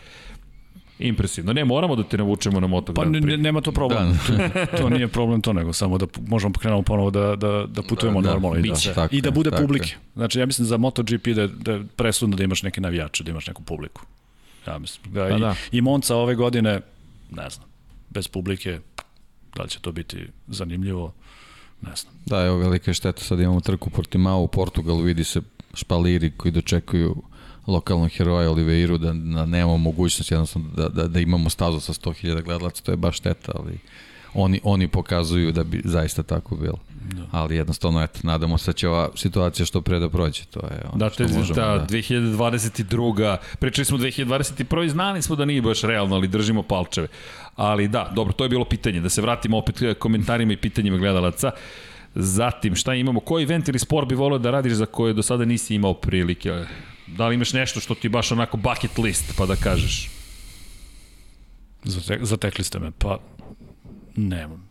Impresivno. Ne, moramo da te navučemo na Moto Pa ne, nema to problem. Da. to, to nije problem to, nego samo da možemo pokrenemo ponovo da, da, da putujemo da, normalno. Da, i, da, tako, I da bude publike. Znači, ja mislim za MotoGP da, da je presudno da imaš neke navijače, da imaš neku publiku. Ja mislim. Da, pa i, da. I Monca ove godine, ne znam, bez publike, da li će to biti zanimljivo, ne znam. Da, evo velika je šteta, sad imamo trku Portimao u Portugalu, vidi se špaliri koji dočekuju lokalnog heroja Oliveiru, da, da nemamo mogućnost jednostavno da, da, da imamo stazu sa 100.000 gledalaca, to je baš šteta, ali oni, oni pokazuju da bi zaista tako bilo. Da. Ali jednostavno, eto, nadamo se da će ova situacija što pre da prođe, to je ono da, što te, možemo. Da, da, 2022. Pričali smo 2021. Znali smo da nije baš realno, ali držimo palčeve. Ali da, dobro, to je bilo pitanje. Da se vratimo opet komentarima i pitanjima gledalaca. Zatim, šta imamo? Koji event ili sport bi volio da radiš za koje do sada nisi imao prilike? Da li imaš nešto što ti baš onako bucket list, pa da kažeš? Zate, zatekli ste me, pa nemam.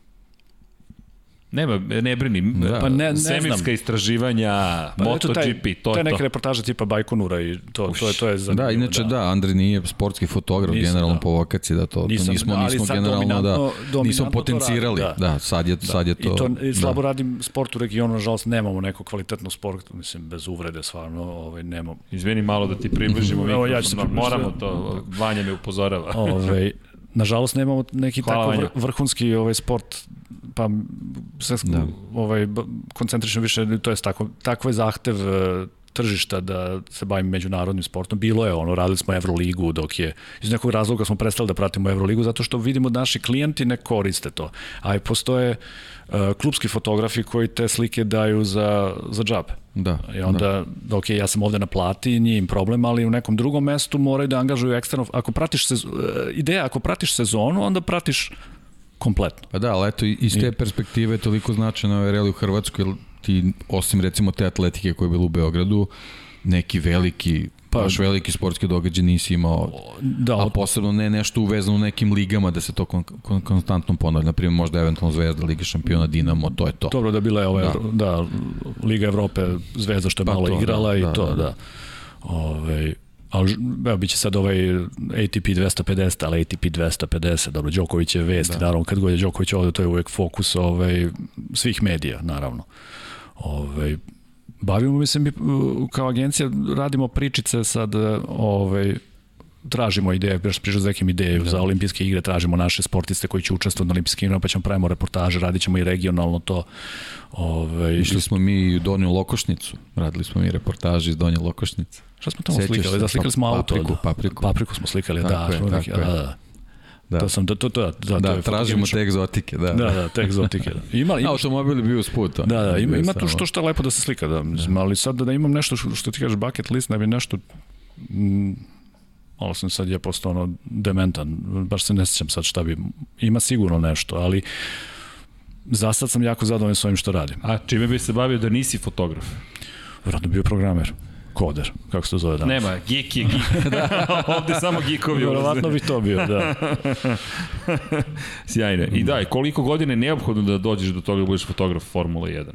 Nema, ne brini. Da. Pa ne, ne Svemirska znam. istraživanja, pa, MotoGP, to je to. To je neka reportaža tipa Bajkonura i to, Uš. to je, to je zanimljivo. Da, inače da, da Andri nije sportski fotograf nisam, generalno da. po vokaciji, da to, nisam, to nismo, da, nismo generalno, da, nismo potencirali. Da. da, sad je, da. sad je to. I to i slabo da. radim sport u regionu, nažalost nemamo neko kvalitetno sport, mislim, bez uvrede, stvarno, ovaj, nemamo. Izvini malo da ti približimo, Evo, ja ću se moramo to, Vanja me upozorava. Ovaj, nažalost nemamo neki Hvala, tako vr, vrhunski ovaj sport pa se Da. ovaj koncentrišem više to jest tako takvo je zahtev e, tržišta da se bavim međunarodnim sportom. Bilo je ono, radili smo Euroligu dok je, iz nekog razloga smo prestali da pratimo Euroligu zato što vidimo da naši klijenti ne koriste to. A i postoje uh, klubski fotografi koji te slike daju za, za džabe. Da. I onda, da. ok, ja sam ovde na plati, nije im problem, ali u nekom drugom mestu moraju da angažuju eksterno. Ako pratiš sez, e, ideja, ako pratiš sezonu, onda pratiš kompletno. Pa da, ali eto, iz te perspektive je toliko značajno ovaj reli u Hrvatskoj, ti, osim recimo te atletike koja je bila u Beogradu, neki veliki, pa, baš veliki sportski događaj nisi imao, Da, a posebno ne nešto uvezano u nekim ligama da se to kon, kon, konstantno ponavlja, naprimjer možda eventualno Zvezda, Liga šampiona, Dinamo, to je to. Dobro da bila je ova, Da. da. Liga Evrope Zvezda što je Pa malo to, igrala da, i da, to, da. da. da. Ove, ali evo, bit će sad ovaj ATP 250, ali ATP 250, dobro, Đoković je vest, da. naravno, kad god je Đoković ovde, to je uvek fokus ovaj, svih medija, naravno. Ovaj, bavimo, mislim, mi, uh, kao agencija radimo pričice sad, ovaj, tražimo ideje, baš pričao za nekim ideje da. za olimpijske igre, tražimo naše sportiste koji će učestvovati na olimpijskim igrama, pa ćemo pravimo reportaže, radit ćemo i regionalno to. Ove, Išli smo mi u Donju Lokošnicu, radili smo mi reportaži iz Donje Lokošnice. Šta smo tamo Sećaš slikali? Da, slikali smo Pa- auto. papriku, da. papriku. Papriku smo slikali, Tako da. je, smo tako je. da, da. Da. To sam, to, to, to, da, da, to Da, tražimo te egzotike, da. Da, da, te egzotike. Da. Ima, ima, Automobil bio usput. ono. Da, da, ima, ima tu što što lepo da se slika, da, mislim, ali sad da imam nešto što, što ti kažeš bucket list, ne bi nešto mm, malo sam sad je postao ono dementan, baš se ne sjećam sad šta bi, ima sigurno nešto, ali za sad sam jako zadovoljan s ovim što radim. A čime bi se bavio da nisi fotograf? Vjerojatno bio programer, koder, kako se to zove danas. Nema, geek je geek. *laughs* da. *laughs* Ovde samo geekovi Vjerovatno ulaze. bi to bio, da. *laughs* Sjajno. I da, koliko godina je neophodno da dođeš do toga da budeš fotograf Formule 1?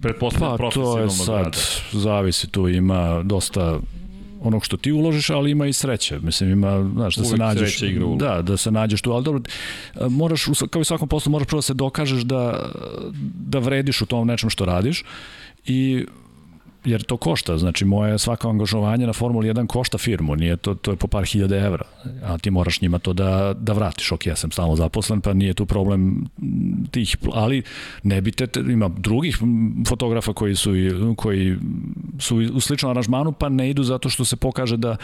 Pretpostavljam Pa to je sad, rada. zavisi tu, ima dosta onog što ti uložiš, ali ima i sreće. Mislim, ima, znaš, da se Uvek nađeš... igra ulogu. Da, da se nađeš tu, ali dobro, moraš, kao i svakom poslu, moraš prvo da se dokažeš da, da vrediš u tom nečem što radiš i jer to košta, znači moje svako angažovanje na Formuli 1 košta firmu, nije to, to je po par hiljada evra, a ti moraš njima to da, da vratiš, ok, ja sam stalno zaposlen, pa nije tu problem tih, ali ne bi te, ima drugih fotografa koji su, koji su u sličnom aranžmanu, pa ne idu zato što se pokaže da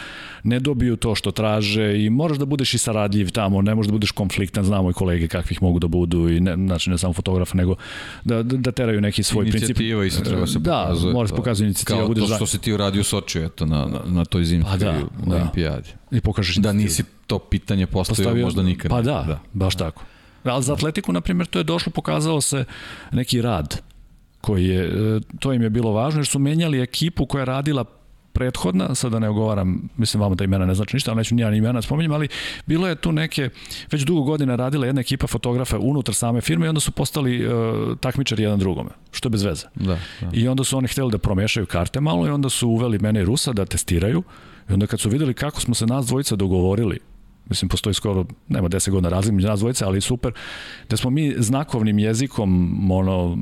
ne dobiju to što traže i moraš da budeš i saradljiv tamo, ne možeš da budeš konfliktan, znamo i kolege kakvih mogu da budu i ne, znači ne samo fotografa, nego da, da, da teraju neki svoj princip. Inicijativa isto treba se Da, pokazuje. mora se pokazati inicijativa, Kao budeš to za- što se ti uradio u Sočiju, eto, na, na, na toj zimskoj Pa da, da. olimpijadi. I pokažeš Da nisi to pitanje postavio, Postavio- možda nikad. Pa da, da, baš tako. Ali za atletiku, na primjer, to je došlo, pokazao se neki rad koji je, e, to im je bilo važno, jer su menjali ekipu koja je radila prethodna, sada da ne ogovaram, mislim vama da imena ne znači ništa, ali neću nijedan imena da spominjem, ali bilo je tu neke, već dugo godina radila jedna ekipa fotografa unutar same firme i onda su postali uh, takmičari jedan drugome, što je bez veze. Da, da. I onda su oni hteli da promešaju karte malo i onda su uveli mene i Rusa da testiraju. I onda kad su videli kako smo se nas dvojica dogovorili, mislim postoji skoro, nema 10 godina razlika među nas dvojica, ali super, da smo mi znakovnim jezikom ono,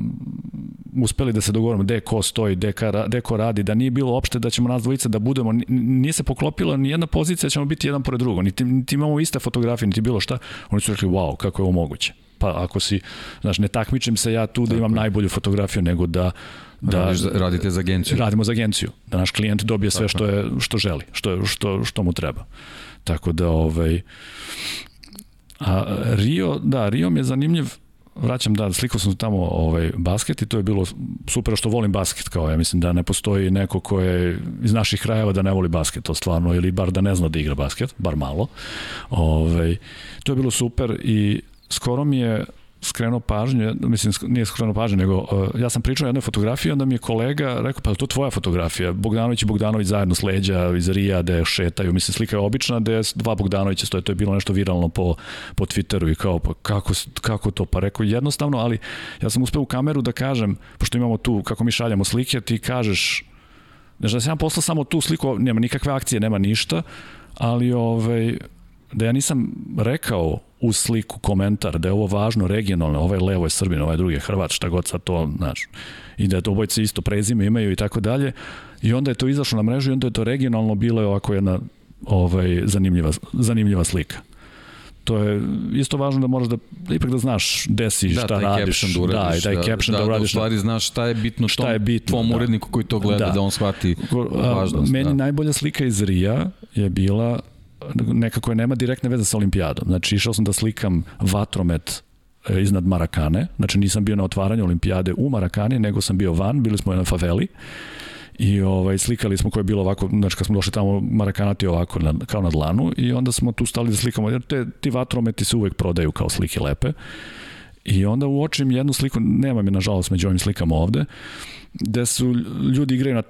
uspeli da se dogovorimo gde ko stoji, gde, ka, gde ko radi, da nije bilo opšte da ćemo nas dvojica da budemo, ni- nije se poklopila ni jedna pozicija, da ćemo biti jedan pored drugog, niti, niti imamo iste fotografije, niti bilo šta. Oni su rekli, wow, kako je ovo moguće. Pa ako si, znaš, ne takmičim se ja tu da imam najbolju fotografiju, nego da, da Radiš radite za agenciju. radimo za agenciju, da naš klijent dobije sve što je što želi, što što što mu treba. Tako da ovaj a Rio, da, Rio mi je zanimljiv vraćam da slikao sam tamo ovaj basket i to je bilo super što volim basket kao ja mislim da ne postoji neko ko je iz naših krajeva da ne voli basket to stvarno ili bar da ne zna da igra basket bar malo. Ovaj to je bilo super i skoro mi je skrenuo pažnju, mislim nije skrenuo pažnju, nego uh, ja sam pričao o jednoj fotografiji, onda mi je kolega rekao, pa to tvoja fotografija? Bogdanović i Bogdanović zajedno s leđa iz Rija, gde šetaju, mislim slika je obična, gde dva Bogdanovića stoje, to je bilo nešto viralno po, po Twitteru i kao, pa kako, kako to? Pa rekao, jednostavno, ali ja sam uspeo u kameru da kažem, pošto imamo tu, kako mi šaljamo slike, ti kažeš, Znači da sam ja poslao samo tu sliku, nema nikakve akcije, nema ništa, ali ovaj, da ja nisam rekao u sliku komentar da je ovo važno regionalno, ovaj levo je Srbin, ovaj drugi je Hrvat, šta god sad to, znaš, i da to obojci isto prezime imaju i tako dalje. I onda je to izašlo na mrežu i onda je to regionalno bilo je ovako jedna ovaj, zanimljiva, zanimljiva slika. To je isto važno da moraš da, ipak da znaš gde si, da, šta radiš. Da, uradiš, da, i taj da, caption da, da, da, uradiš. da, u stvari znaš šta je bitno, šta tom, je bitno, tvom da. uredniku koji to gleda, da, da on shvati A, važnost. Meni da. najbolja slika iz Rija je bila neka koja nema direktne veze sa olimpijadom. Znači, išao sam da slikam vatromet e, iznad Marakane. Znači, nisam bio na otvaranju olimpijade u Marakani, nego sam bio van, bili smo jednoj faveli i ovaj, slikali smo koje je bilo ovako, znači kad smo došli tamo Marakanati ovako na, kao na dlanu i onda smo tu stali da slikamo, jer te, ti vatrometi se uvek prodaju kao slike lepe i onda uočim jednu sliku, nemam je nažalost među ovim slikama ovde, gde su ljudi igraju na,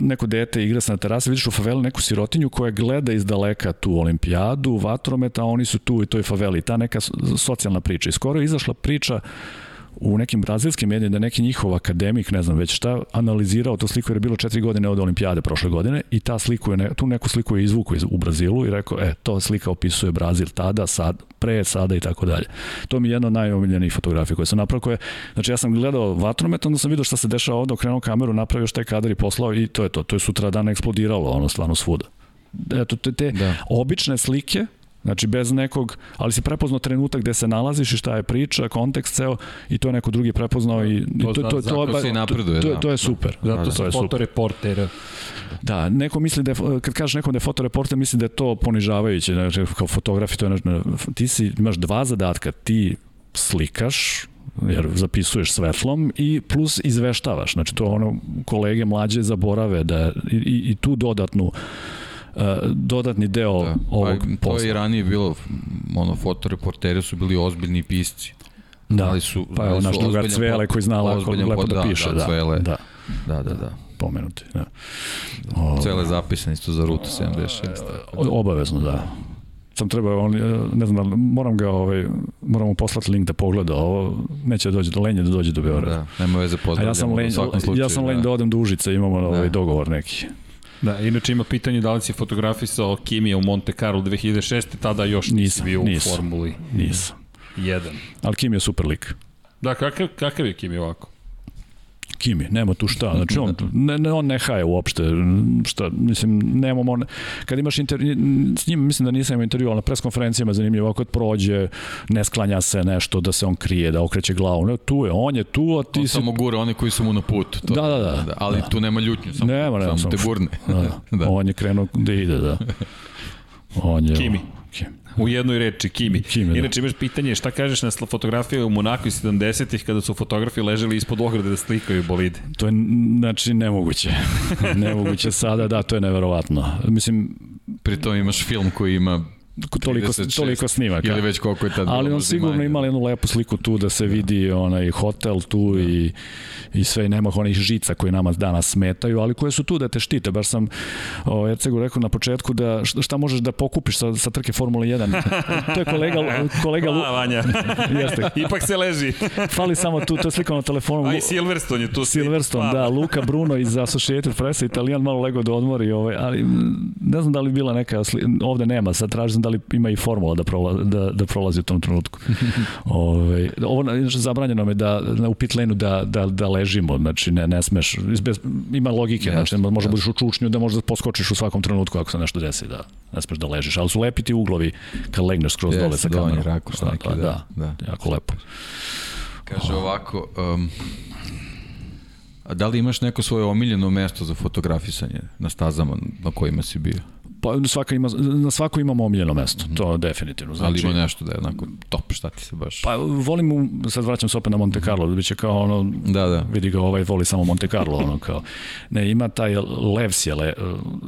neko dete igra se na terasi, vidiš u faveli neku sirotinju koja gleda iz daleka tu olimpijadu, vatromet, a oni su tu u toj faveli. Ta neka socijalna priča. I skoro je izašla priča u nekim brazilskim medijima da neki njihov akademik, ne znam već šta, analizirao tu sliku jer je bilo četiri godine od olimpijade prošle godine i ta sliku je, ne, tu neku sliku je izvukao iz, u Brazilu i rekao, e, to slika opisuje Brazil tada, sad, pre, sada i tako dalje. To mi je jedna od najomiljenijih fotografija koje sam napravio. Koje, znači ja sam gledao vatromet, onda sam vidio šta se dešava ovde, okrenuo kameru, napravio šta je kadar i poslao i to je to. To je sutra dan eksplodiralo, ono stvarno svuda. Eto, te, te da. obične slike Znači bez nekog, ali si prepoznao trenutak gde se nalaziš i šta je priča, kontekst ceo i to je neko drugi prepoznao i to to to to to, to, to, to, to je super. Zato da, to je fotoreporter. Da, neko misli da je, kad kažeš nekom da je fotoreporter, misli da je to ponižavajuće, znači kao fotografi to je ti si imaš dva zadatka, ti slikaš jer zapisuješ svetlom i plus izveštavaš. Znači to ono kolege mlađe zaborave da i, i, i tu dodatnu dodatni deo da. ovog pa, posla. To je i ranije bilo, ono, fotoreporteri su bili ozbiljni pisci. Da, ali su, pa je naš drugar Cvele koji zna lako, lepo da, da piše. Da, da, Cvele. da. Da, da, da. Pomenuti, da. O, Cele zapisane isto za rutu 76. Obavezno, da sam trebao, on, ne znam, moram ga, ovaj, moram mu poslati link da pogleda ovo, neće da dođe do Lenje, da dođe do Beograda. Da, nema veze pozdravljamo ja sam lenj, u svakom slučaju. Ja sam lenj da. da odem do Užice, imamo da. ovaj dogovor neki. Da, inače ima pitanje da li si fotografisao Kimija u Monte Carlo 2006. Tada još nisi nisam, bio nisam, u Formuli. Nisam. Jedan. Ali Kim je super lik. Da, kakav, kakav je Kimi ovako? Kimi, nema tu šta. Znači on ne, ne on ne haje uopšte. Šta, mislim nemamo on kad imaš intervju s njim mislim da nisam imao intervju, al na pres konferencijama zanimljivo ako prođe, ne sklanja se nešto da se on krije, da okreće glavu. Ne, tu je, on je tu, a ti on si samo gura oni koji su mu na putu. To, da, da, da, da. Ali da. tu nema ljutnje, samo, nema, nema, samo, te gurne. Da, *laughs* da. On je krenuo da ide, da. *laughs* On je Kimi. Kimi. U jednoj reči, Kimi. Kimi da. Inače imaš pitanje šta kažeš na fotografije u Monaku iz 70-ih kada su fotografi leželi ispod ograde da slikaju bolide? To je znači nemoguće. *laughs* nemoguće sada, da, to je neverovatno. Mislim, pri tom imaš film koji ima toliko, 36, toliko snimaka. Ili već koliko je tad Ali on sigurno imali jednu lepu sliku tu da se vidi onaj hotel tu da. i, i sve nema onih žica koje nama danas smetaju, ali koje su tu da te štite. Baš sam o, Ercegu rekao na početku da šta možeš da pokupiš sa, sa trke Formule 1. to je kolega, kolega Hvala, Vanja. *laughs* Jeste. Ipak se leži. Fali samo tu, to je slika na telefonu. A i Silverstone je tu. Silverstone, da. Luka Bruno iz Associated Press, italijan malo lego da odmori, ovaj, ali ne znam da li bila neka, ovde nema, sad tražim da li ima i formula da, prola, da, da prolazi u tom trenutku. *laughs* Ove, ovo znači, zabranjeno me da, da u pit lane da, da, da ležimo, znači ne, ne smeš, bez, ima logike, yes, znači možda yes. budeš u čučnju da možda poskočiš u svakom trenutku ako se nešto desi, da ne smeš da ležiš, ali su lepi ti uglovi kad legneš skroz yes, dole sa kamerom. Rakurs, da, neki, da, da, da, jako lepo. Kaže ovako, um, a da li imaš neko svoje omiljeno mesto za fotografisanje na stazama na kojima si bio? Pa svaka ima, na svako imamo omiljeno mesto, to definitivno. Znači, Ali ima nešto da je onako top, šta ti se baš... Pa volim, u, sad vraćam se opet na Monte Carlo, da biće kao ono, da, da. vidi ga ovaj voli samo Monte Carlo, ono kao, *laughs* ne, ima taj levsjele,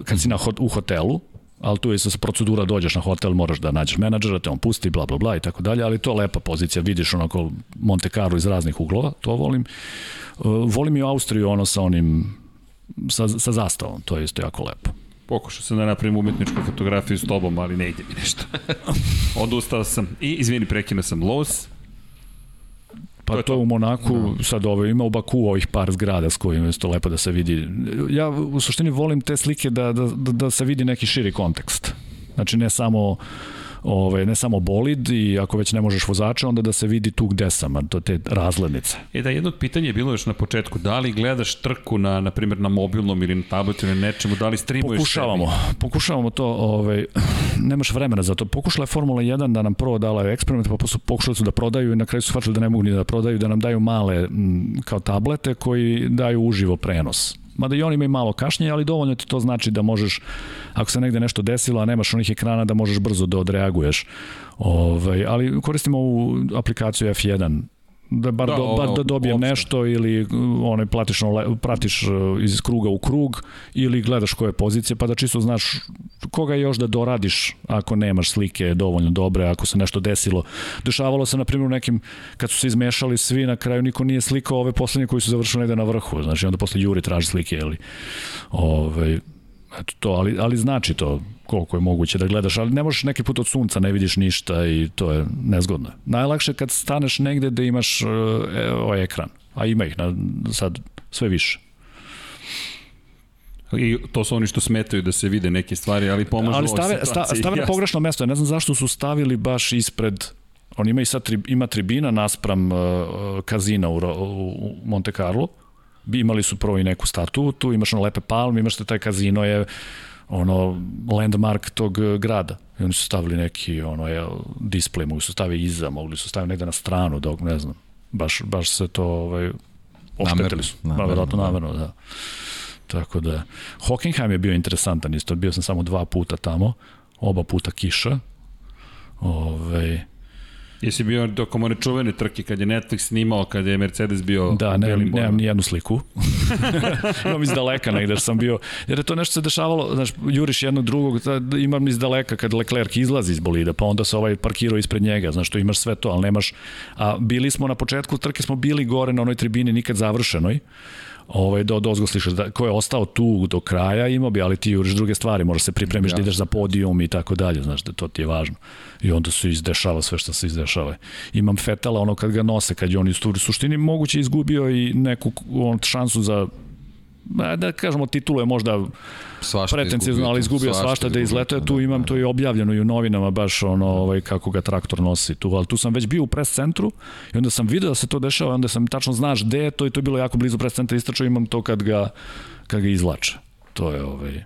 kad si na, u hotelu, ali tu je sa procedura, dođeš na hotel, moraš da nađeš menadžera, te on pusti, bla, bla, bla i tako dalje, ali to je lepa pozicija, vidiš onako Monte Carlo iz raznih uglova, to volim. Volim i Austriju ono sa onim, sa, sa zastavom, to je isto jako lepo. Pokušao sam da napravim umetničku fotografiju s tobom, ali ne ide mi nešto. *laughs* Odustao sam. I, izvini, prekinuo sam Los. Pa to, je to u Monaku, no. Da. sad ovo, ima u Baku ovih par zgrada s kojima je to lepo da se vidi. Ja u suštini volim te slike da, da, da, se vidi neki širi kontekst. Znači ne samo ovaj, ne samo bolid i ako već ne možeš vozača, onda da se vidi tu gde sam, to te razglednice. E da, jedno pitanje je bilo još na početku, da li gledaš trku na, na primjer, na mobilnom ili na tabletu ili nečemu, da li streamuješ Pokušavamo, sebi? pokušavamo to, ovaj, nemaš vremena za to. Pokušala je Formula 1 da nam prvo dala eksperiment, pa su pokušali su da prodaju i na kraju su shvatili da ne mogu ni da prodaju, da nam daju male m, kao tablete koji daju uživo prenos. Mada i oni imaju malo kašnje, ali dovoljno ti to znači da možeš, ako se negde nešto desilo, a nemaš onih ekrana, da možeš brzo da odreaguješ. Ovaj, ali koristimo ovu aplikaciju F1 da bar, da, do, bar da dobijem opšte. nešto ili onaj platiš, pratiš e, iz kruga u krug ili gledaš koje pozicije pa da čisto znaš koga još da doradiš ako nemaš slike dovoljno dobre, ako se nešto desilo. Dešavalo se na primjer u nekim kad su se izmešali svi na kraju niko nije slikao ove poslednje koji su završili negde na vrhu, znači onda posle Juri traži slike ili ovaj eto to, ali, ali znači to koliko je moguće da gledaš, ali ne možeš neki put od sunca, ne vidiš ništa i to je nezgodno. Najlakše kad staneš negde da imaš uh, ovaj ekran, a ima ih na, sad sve više. I to su oni što smetaju da se vide neke stvari, ali pomažu ali stave, sta, stave na pogrešno mesto. Ne znam zašto su stavili baš ispred on ima i sad tri, ima tribina naspram uh, kazina u, u Monte Carlo. Imali su prvo i neku statu, tu imaš ono lepe palme, imaš te taj kazino je ono landmark tog e, grada. I oni su stavili neki ono je display, mogli su staviti iza, mogli su staviti negde na stranu, dok ne znam. Baš baš se to ovaj oštetili su. Namerno, verovatno da. namerno, da. Tako da Hockenheim je bio interesantan isto, bio sam samo dva puta tamo, oba puta kiša. Ovaj Jesi bio tokom one čuvene trke kad je Netflix snimao, kad je Mercedes bio Da, ne, nemam ni jednu sliku. *laughs* imam iz daleka negde sam bio, jer je to nešto se dešavalo, znaš, juriš jednog drugog, imam iz daleka kad Leclerc izlazi iz bolida, pa onda se ovaj parkirao ispred njega, znaš, to imaš sve to, ali nemaš, a bili smo na početku trke, smo bili gore na onoj tribini nikad završenoj, ovaj, do dozgo slišaš, da, ko je ostao tu do kraja imao bi, ali ti juriš druge stvari, možeš se pripremiš ja. da ideš za podijum i tako dalje, znaš, da to ti je važno. I onda se izdešava sve što se izdešava. Imam Fetela, ono kad ga nose, kad je on u suštini moguće izgubio i neku on, šansu za da kažemo titulu je možda svašta pretencijno, ali izgubio svašta, svašta da izletuje, tu imam to i objavljeno i u novinama baš ono ovaj kako ga traktor nosi tu, ali tu sam već bio u pres centru i onda sam video da se to dešava, onda sam tačno znaš gde je to i to je bilo jako blizu pres centra istračao, imam to kad ga kad ga izlače. To je ovaj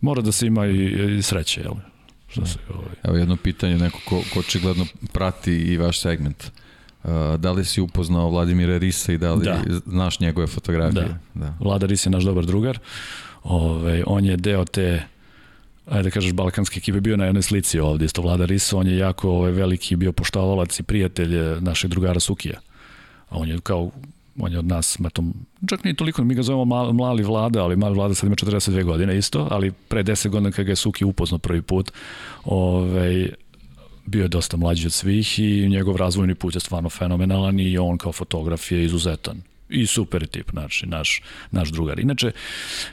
mora da se ima i, i sreće, jel? Šta se ovaj. Evo jedno pitanje neko ko, ko očigledno prati i vaš segment. Uh, da li si upoznao Vladimira Risa i da li da. znaš njegove fotografije? Da. da. Vlada Ris je naš dobar drugar. Ove, on je deo te ajde da kažeš balkanske ekipe bio na jednoj slici ovde, isto Vlada Ris, on je jako ovaj, veliki bio poštovalac i prijatelj eh, našeg drugara Sukija. A on je kao on je od nas, metom, čak nije toliko, mi ga zovemo mali, mali vlada, ali mali vlada sad ima 42 godine isto, ali pre 10 godina kada ga je Suki upoznao prvi put, ovaj, bio je dosta mlađi od svih i njegov razvojni put je stvarno fenomenalan i on kao fotograf je izuzetan i super tip, znači, naš, naš drugar. Inače,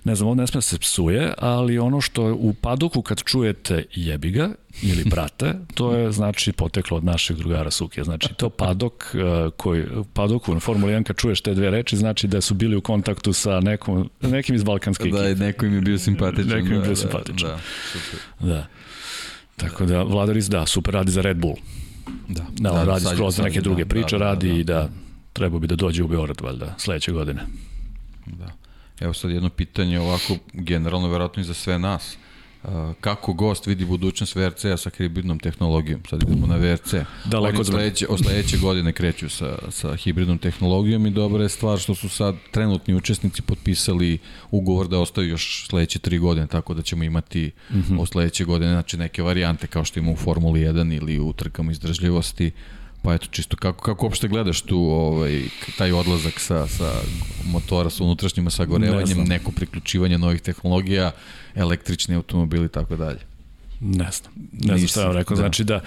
ne znam, on ne sme da se psuje, ali ono što u padoku kad čujete jebiga ili brate, to je znači poteklo od našeg drugara Suke. Znači, to padok uh, koji, padoku na Formula 1 kad čuješ te dve reči, znači da su bili u kontaktu sa nekom, nekim iz balkanske da, ekipe. Da, neko im je bio simpatičan. Neko im je bio da, simpatičan. Da, super. Da. Tako da, Vladaris, da, super radi za Red Bull. Da, da da, radi skroz za neke druge da, priče, da, da, radi da, da. i da trebao bi da dođe u Beograd, valjda, sledeće godine. Da. Evo sad jedno pitanje ovako, generalno, verovatno i za sve nas. Kako gost vidi budućnost VRC-a sa hibridnom tehnologijom? Sad idemo na VRC. Daleko od sledeće, od sledeće godine kreću sa, sa hibridnom tehnologijom i dobra je stvar što su sad trenutni učesnici potpisali ugovor da ostaju još sledeće tri godine, tako da ćemo imati mm -hmm. od sledeće godine znači neke varijante kao što ima u Formuli 1 ili u trkama izdržljivosti Pa eto, čisto kako, kako uopšte gledaš tu ovaj, taj odlazak sa, sa motora sa unutrašnjima sagorevanjem, ne neko priključivanje novih tehnologija, električni automobili i tako dalje? Ne znam. Ne znam šta vam rekao. Da. Znači da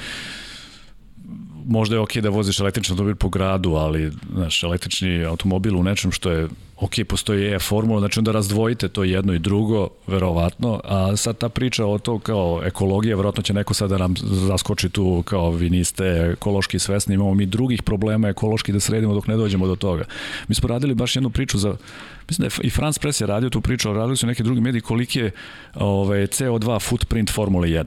možda je okej okay da voziš električni automobil po gradu, ali znaš, električni automobil u nečem što je ok, postoji e-formula, znači onda razdvojite to jedno i drugo, verovatno, a sad ta priča o to kao ekologija, verovatno će neko sada da nam zaskoči tu kao vi niste ekološki svesni, imamo mi drugih problema ekološki da sredimo dok ne dođemo do toga. Mi smo radili baš jednu priču za, mislim da je i France Press je radio tu priču, ali radili su neki drugi mediji koliki je ovaj, CO2 footprint Formule 1.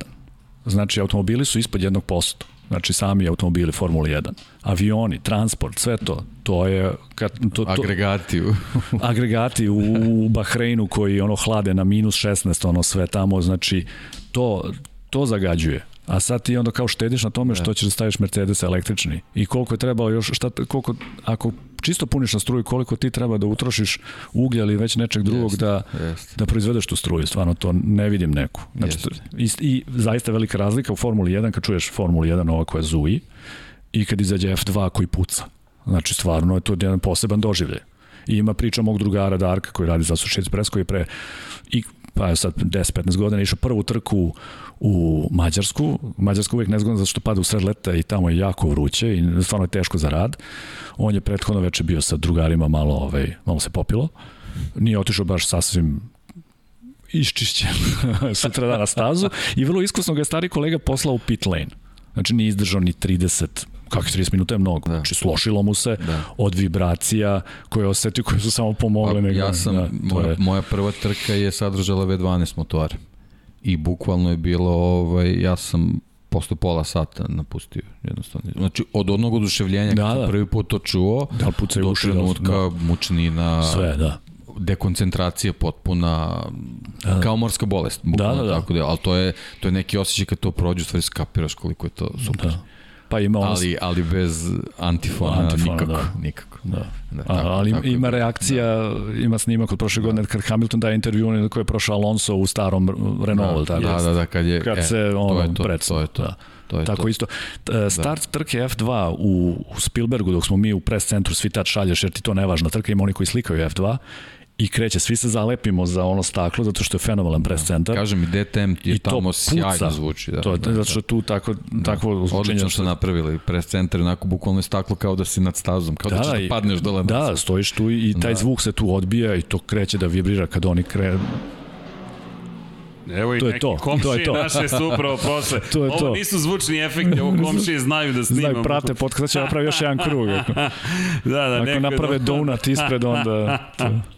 Znači, automobili su ispod jednog posto Znači sami automobili Formula 1, avioni, transport, sve to, to je kad to, to agregati u *laughs* agregati u, Bahreinu koji ono hlade na minus 16, ono sve tamo, znači to to zagađuje. A sad ti onda kao štediš na tome što ćeš da staviš Mercedes električni. I koliko je trebalo još, šta, koliko, ako čisto puniš na struju, koliko ti treba da utrošiš uglja ili već nečeg drugog Jest, da, jest. da proizvedeš tu struju. Stvarno to ne vidim neku. Znači, i, I zaista velika razlika u Formuli 1 kad čuješ Formulu 1 ova koja zuji i kad izađe F2 koji puca. Znači stvarno je to jedan poseban doživljaj. I ima priča mog drugara Darka koji radi za Associated Press koji je pre i pa sad 10-15 godina išao prvu trku u Mađarsku. Mađarska uvijek nezgodna zato što pada u sred leta i tamo je jako vruće i stvarno je teško za rad. On je prethodno veče bio sa drugarima malo, ovaj, malo se popilo. Nije otišao baš sasvim iščišćen *laughs* sutra dana stazu i vrlo iskusno ga je stari kolega poslao u pit lane. Znači nije izdržao ni 30 kakvih 30 minuta je mnogo. Da. Znači slošilo mu se da. od vibracija koje je osetio, koje su samo pomogle. Pa, ja sam, da, moja, je... moja prva trka je sadržala V12 motor. I bukvalno je bilo, ovaj, ja sam posle pola sata napustio jednostavno. Znači, od onog oduševljenja da, kad da. prvi put to čuo, da, pucaj do uši, trenutka da. mučnina, sve, da dekoncentracija potpuna da, da. kao morska bolest da, da, da. tako da ali to je to je neki osećaj kad to prođe stvari skapiraš koliko je to super da. Pa ima ono... Ali, ali bez antifona, antifona nikako. Da. nikako. Da. da tako, ali tako, ima reakcija, da. ima snimak od prošle godine kad Hamilton daje intervju koji je prošao Alonso u starom Renault. Da, da, da, da, kad je... Kad e, se ono, to je to, to je to. Da. To je Tako to. isto. E, start da. trke F2 u, u Spielbergu, dok smo mi u press centru, svi tad šalješ, jer ti to nevažna trka, ima oni koji slikaju F2, i kreće, svi se zalepimo za ono staklo zato što je fenomenalan press centar. Kažem i DTM je I tamo sjajno zvuči. Da, to je, da, zato što tu tako, da. takvo zvučenje. Odlično što napravili press centar, onako bukvalno je staklo kao da si nad stazom, kao da, da ćeš da padneš dole. Da, stojiš tu i taj da. zvuk se tu odbija i to kreće da vibrira kad oni kre, Evo i to neki to. komšije to je to. naše su upravo *laughs* prošle. to je ovo to. nisu zvučni efekti, ovo *laughs* komšije znaju da snimamo. Znaju, prate podcast, će napravi još jedan krug. *laughs* Da, da, ako naprave donut ispred, onda... To.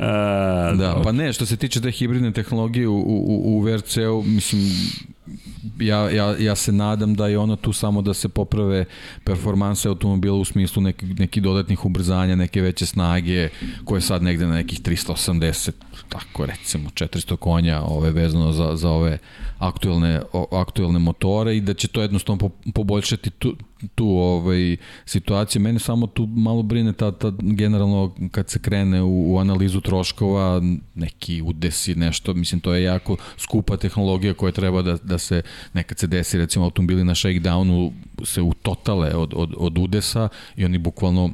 A, da, pa ne, što se tiče te hibridne tehnologije u, u, u VRC-u, mislim, ja, ja, ja se nadam da je ono tu samo da se poprave performanse automobila u smislu neki, neki dodatnih ubrzanja, neke veće snage, koje sad negde na nekih 380, tako recimo 400 konja ove, vezano za, za ove aktuelne, o, aktuelne motore i da će to jednostavno po, poboljšati tu, tu ovaj, situaciju. Mene samo tu malo brine ta, ta generalno kad se krene u, u analizu troškova, neki udesi, nešto, mislim to je jako skupa tehnologija koja treba da, da se nekad se desi recimo automobili na shakedownu se utotale od, od, od udesa i oni bukvalno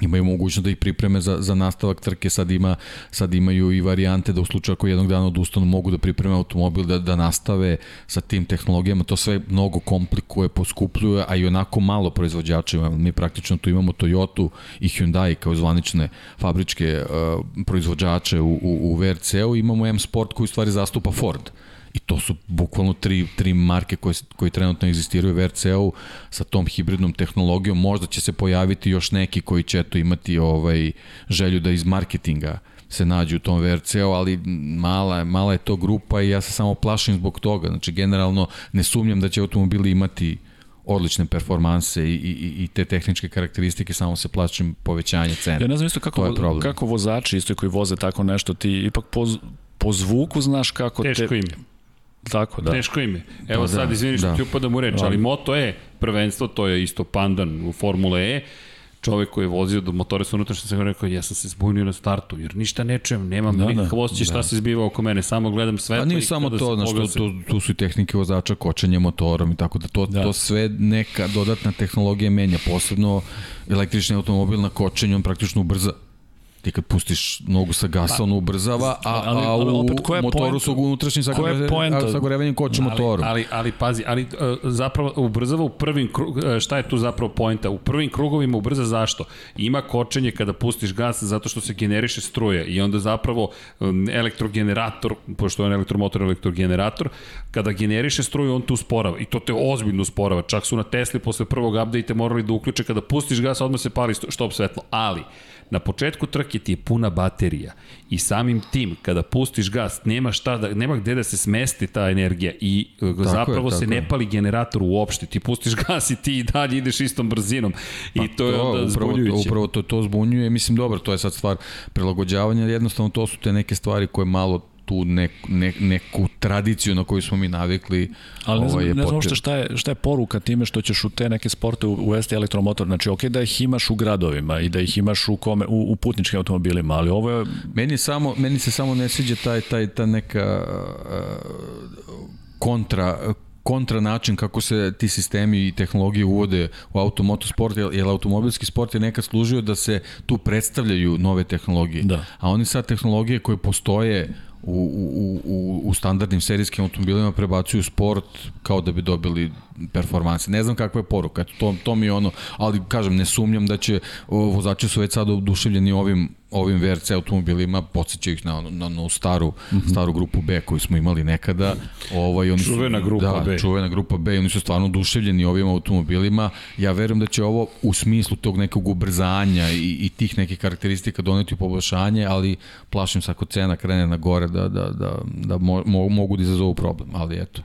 imaju mogućnost da ih pripreme za, za nastavak trke, sad, ima, sad imaju i varijante da u slučaju ako jednog dana odustanu mogu da pripreme automobil da, da nastave sa tim tehnologijama, to sve mnogo komplikuje, poskupljuje, a i onako malo proizvođača imamo. Mi praktično tu imamo Toyota i Hyundai kao zvanične fabričke uh, proizvođače u, u, u VRC-u, imamo M Sport koji u stvari zastupa Ford. Uh, I to su bukvalno tri, tri marke koje, koje trenutno egzistiraju u VRC-u sa tom hibridnom tehnologijom. Možda će se pojaviti još neki koji će eto imati ovaj želju da iz marketinga se nađu u tom VRC-u, ali mala, mala je to grupa i ja se samo plašim zbog toga. Znači, generalno ne sumnjam da će automobili imati odlične performanse i, i, i te tehničke karakteristike, samo se plaćam povećanje cene. Ja ne znam isto kako, kako vozači isto koji voze tako nešto, ti ipak po, po zvuku znaš kako Teško te... im Tako, da. Teško ime. Evo pa, sad, da, izvini što da. ti upadam u reč, da. ali Moto E, prvenstvo, to je isto pandan u Formule E, čovek koji je vozio do motore sa unutrašnjim sam rekao ja sam se zbunio na startu jer ništa ne čujem, nemam da, nikakav osjećaj da. šta se zbiva oko mene, samo gledam sve. A nije samo to, znaš, tu, tu, tu su i tehnike vozača, kočenje motorom i tako da to, da. to sve neka dodatna tehnologija menja, posebno električni automobil na kočenju on praktično ubrza ti kad pustiš nogu sa gasa, pa, on ubrzava, a, ali, a u opet, koja motoru su unutrašnjim sagorevanjem koče motoru. Ali, ali, pazi, ali uh, zapravo ubrzava u prvim krug, uh, šta je tu zapravo poenta? U prvim krugovima ubrza zašto? Ima kočenje kada pustiš gas zato što se generiše struje i onda zapravo elektrogenerator, pošto je elektromotor elektrogenerator, kada generiše struju on tu sporava i to te ozbiljno sporava. Čak su na Tesli posle prvog update morali da uključe kada pustiš gas odmah se pali stop svetlo. Ali, Na početku trke ti je puna baterija i samim tim kada pustiš gas nema šta da nema gde da se smesti ta energija i e, tako zapravo je, se ne pali generator uopšte. Ti pustiš gas i ti i dalje ideš istom brzinom pa i to, to je onda upravo, zbunjujuće. Upravo to, to zbunjuje, mislim dobro, to je sad stvar prilagođavanja, jednostavno to su te neke stvari koje malo tu nek, ne, neku tradiciju na koju smo mi navikli. Ali ne znam, ovaj, je ne znam potrebno. šta, je, šta je poruka time što ćeš u te neke sporte uvesti elektromotor. Znači, ok da ih imaš u gradovima i da ih imaš u, kome, u, u putničkim automobilima, ali ovo je Meni, samo, meni se samo ne sviđa taj, taj, ta neka uh, kontra, kontra način kako se ti sistemi i tehnologije uvode u automotosport, jer, jer automobilski sport je nekad služio da se tu predstavljaju nove tehnologije. Da. A oni sad tehnologije koje postoje u, u, u, u standardnim serijskim automobilima prebacuju sport kao da bi dobili performanse. Ne znam kakva je poruka, eto, to, to mi je ono, ali kažem, ne sumnjam da će, vozači su već sada oduševljeni ovim ovim VRC automobilima, podsjećaju ih na, na, na staru, mm -hmm. staru grupu B koju smo imali nekada. Ovaj, oni Čuvena su, grupa da, B. čuvena grupa B i oni su stvarno oduševljeni ovim automobilima. Ja verujem da će ovo u smislu tog nekog ubrzanja i, i tih nekih karakteristika doneti poboljšanje, ali plašim se ako cena krene na gore da, da, da, da mo, mo, mogu da izazovu problem, ali eto,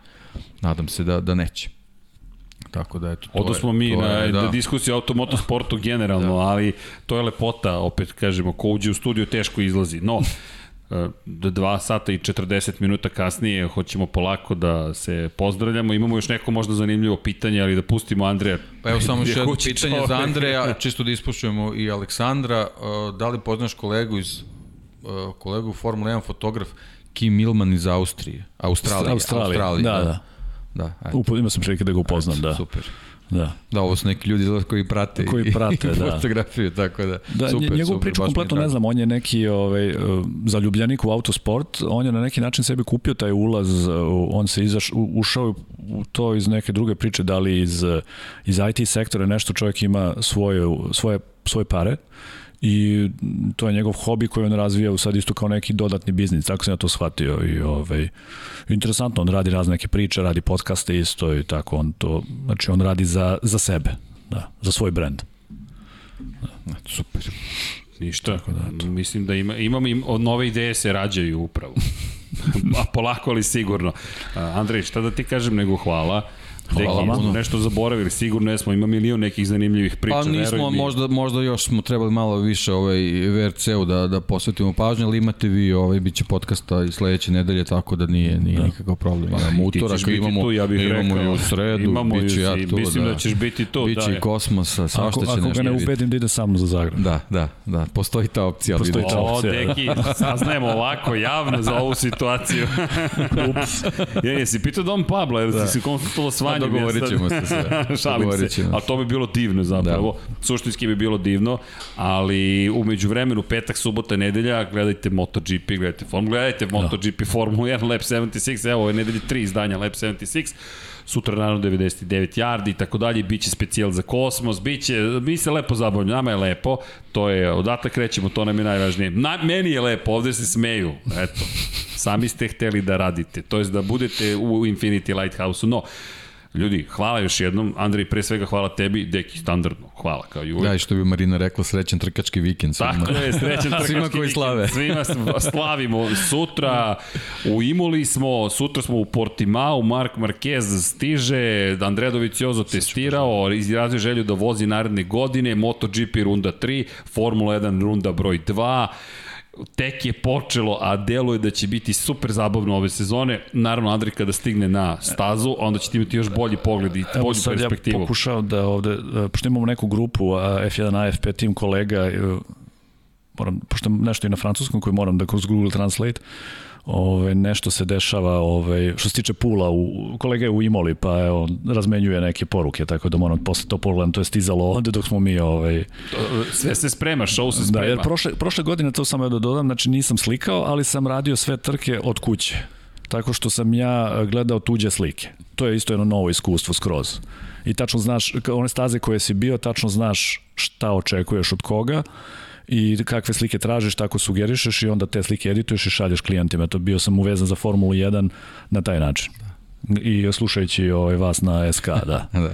nadam se da, da neće. Tako da eto, to Odo je- smo mi to na je, da. diskusiju o automotosportu *laughs* generalno, da. ali to je lepota, opet kažemo, ko uđe u studiju teško izlazi. No, *laughs* e, do 2 sata i 40 minuta kasnije hoćemo polako da se pozdravljamo. Imamo još neko možda zanimljivo pitanje, ali da pustimo Andreja. Pa evo samo *laughs* još je jedno pitanje čovek. za Andreja, čisto da ispušujemo i Aleksandra. Uh, Da li poznaš kolegu iz uh, kolegu Formula 1 fotograf Kim Milman iz Austrije? Australije. Australije, da, da. Da, eto, Upo, imao sam prilike da ga upoznam, da. Super. da. Da, ovo su neki ljudi koji prate, Koji *laughs* prate, i da. fotografiju, tako da, Da, super, njegovu super, priču kompletno ne znam, on je neki ovaj, eh, zaljubljenik u autosport, on je na neki način sebi kupio taj ulaz, eh, on se izaš, u- ušao u to iz neke druge priče, da li iz, iz IT sektora nešto čovjek ima svoje, svoje, svoje pare i to je njegov hobi koji on razvija sad isto kao neki dodatni biznis, tako sam ja to shvatio i ovaj, interesantno, on radi razne neke priče, radi podcaste isto i tako, on to, znači on radi za, za sebe, da, za svoj brend. Super. Ništa. Da, Mislim da ima, imam im, od nove ideje se rađaju upravo. *laughs* A polako ali sigurno. Andrej, šta da ti kažem nego hvala. Hvala Deki, puno. nešto zaboravili, sigurno jesmo, ima milion nekih zanimljivih priča. Pa nismo, možda, možda još smo trebali malo više ovaj VRC-u da, da posvetimo pažnju, ali imate vi, ovaj, bit će podcasta i sledeće nedelje, tako da nije, nije da. nikakav problem. Imamo Ti ćeš utorak, biti imamo, tu, ja bih imamo rekao. i u sredu, Imamo bit ću ja tu. mislim da ćeš biti tu, Biće da. i kosmosa, svašta Ako, će ako nešto ga ne biti. ubedim da ide sa mnom za Zagreb. Da, da, da, postoji ta opcija. Postoji ta O, opcija, da. deki, saznajemo ovako javno za ovu situaciju. *laughs* Ups. Ja, jesi pitao Dom Pablo, jer da. si se konsultovao s Vanjom. dogovorit ćemo se sve. *laughs* Šalim se. ćemo A to bi bilo divno zapravo. Da. Suštinski bi bilo divno, ali umeđu vremenu, petak, subota, nedelja, gledajte MotoGP, gledajte Formula, gledajte MotoGP, Formula 1, Lab 76, evo ove nedelje tri izdanja Lab 76, sutra naravno 99 yardi i tako dalje, biće specijal za kosmos, biće, mi se lepo zabavljamo, nama je lepo, to je, odatak krećemo, to nam je najvažnije. Na, meni je lepo, ovde se smeju, eto, sami ste hteli da radite, to jest da budete u Infinity Lighthouse-u, no, Ljudi, hvala još jednom. Andrej, pre svega hvala tebi. Deki, standardno. Hvala, kao i uvek. Da, i što bi Marina rekla, srećan trkački vikend. svima. Tako je, srećan *laughs* trkački Svima koji vikend. slave. Svima slavimo. Sutra u Imoli smo, sutra smo u Portimao, Mark Marquez stiže, Andrea Doviciozo testirao, izrazio želju da vozi naredne godine, MotoGP runda 3, Formula 1 runda broj 2, tek je počelo, a deluje da će biti super zabavno ove sezone. Naravno, Andrej kada stigne na stazu, onda ćete imati još bolji pogled i Evo bolju sad perspektivu. ja pokušao da ovde, e, pošto imamo neku grupu a, F1 AFP tim kolega, e, moram, pošto nešto i na francuskom koji moram da kroz Google Translate, Ove, nešto se dešava ove, što se tiče pula u, kolega je u Imoli pa evo, razmenjuje neke poruke tako da moram posle to pogledam to je stizalo ovde dok smo mi ovaj, Sve se sprema, show se Da, sprema. jer prošle, prošle godine, to samo da dodam, znači nisam slikao, ali sam radio sve trke od kuće. Tako što sam ja e, gledao tuđe slike. To je isto jedno novo iskustvo skroz. I tačno znaš, one staze koje si bio, tačno znaš šta očekuješ od koga i kakve slike tražiš, tako sugerišeš i onda te slike edituješ i šalješ klijentima. To bio sam uvezan za Formulu 1 na taj način. I slušajući ovaj, vas na SK, *laughs* da. Da.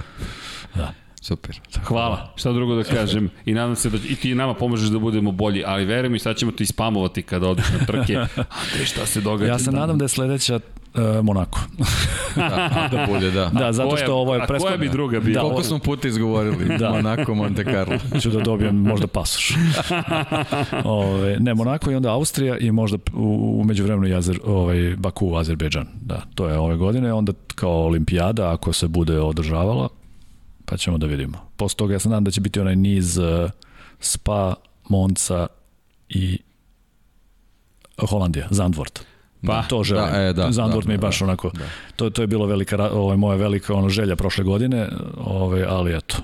Da. Super. Hvala, šta drugo da kažem i nadam se da i ti nama pomažeš da budemo bolji, ali veruj mi sad ćemo ti spamovati kada odeš na trke. *laughs* Andrej, šta se događa? Ja se nadam da je sledeća Monako. *laughs* Da, da bude, *laughs* da. da, zato što ovo je a koja bi druga bila? Da, Koliko smo puta izgovorili? *laughs* Da. Monaco, Monte Carlo. ću da dobijem možda pasoš. Ove, ne, Monako i onda Austrija i možda u, u međuvremenu i Azer, ovaj, Baku, Azerbejdžan. Da, to je ove godine. Onda kao olimpijada, ako se bude održavala, pa ćemo da vidimo. Posle toga ja se nadam da će biti onaj niz uh, Spa, Monca i Holandija, Zandvoort. Pa, to želim. da, e, da, Zandvoort da, mi je da, baš da, onako, da. to, to je bilo velika, ra- ovaj, moja velika ono, želja prošle godine, ovaj, ali eto,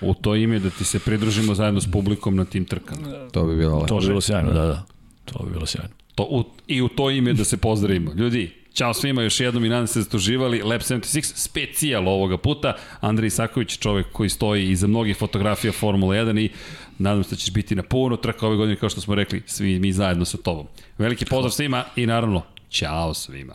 U to ime da ti se pridružimo zajedno s publikom na tim trkama. To bi bilo lepo. to bi bilo sjajno, da, da. To bi bilo sjajno. To, u, I u to ime da se pozdravimo. Ljudi, Ćao svima još jednom i nadam se da ste uživali Lab 76 specijal ovoga puta. Andrej Isaković, čovek koji stoji iza mnogih fotografija Formula 1 i nadam se da ćeš biti na puno trka ove godine kao što smo rekli, svi mi zajedno sa tobom. Veliki pozdrav svima i naravno, ćao svima.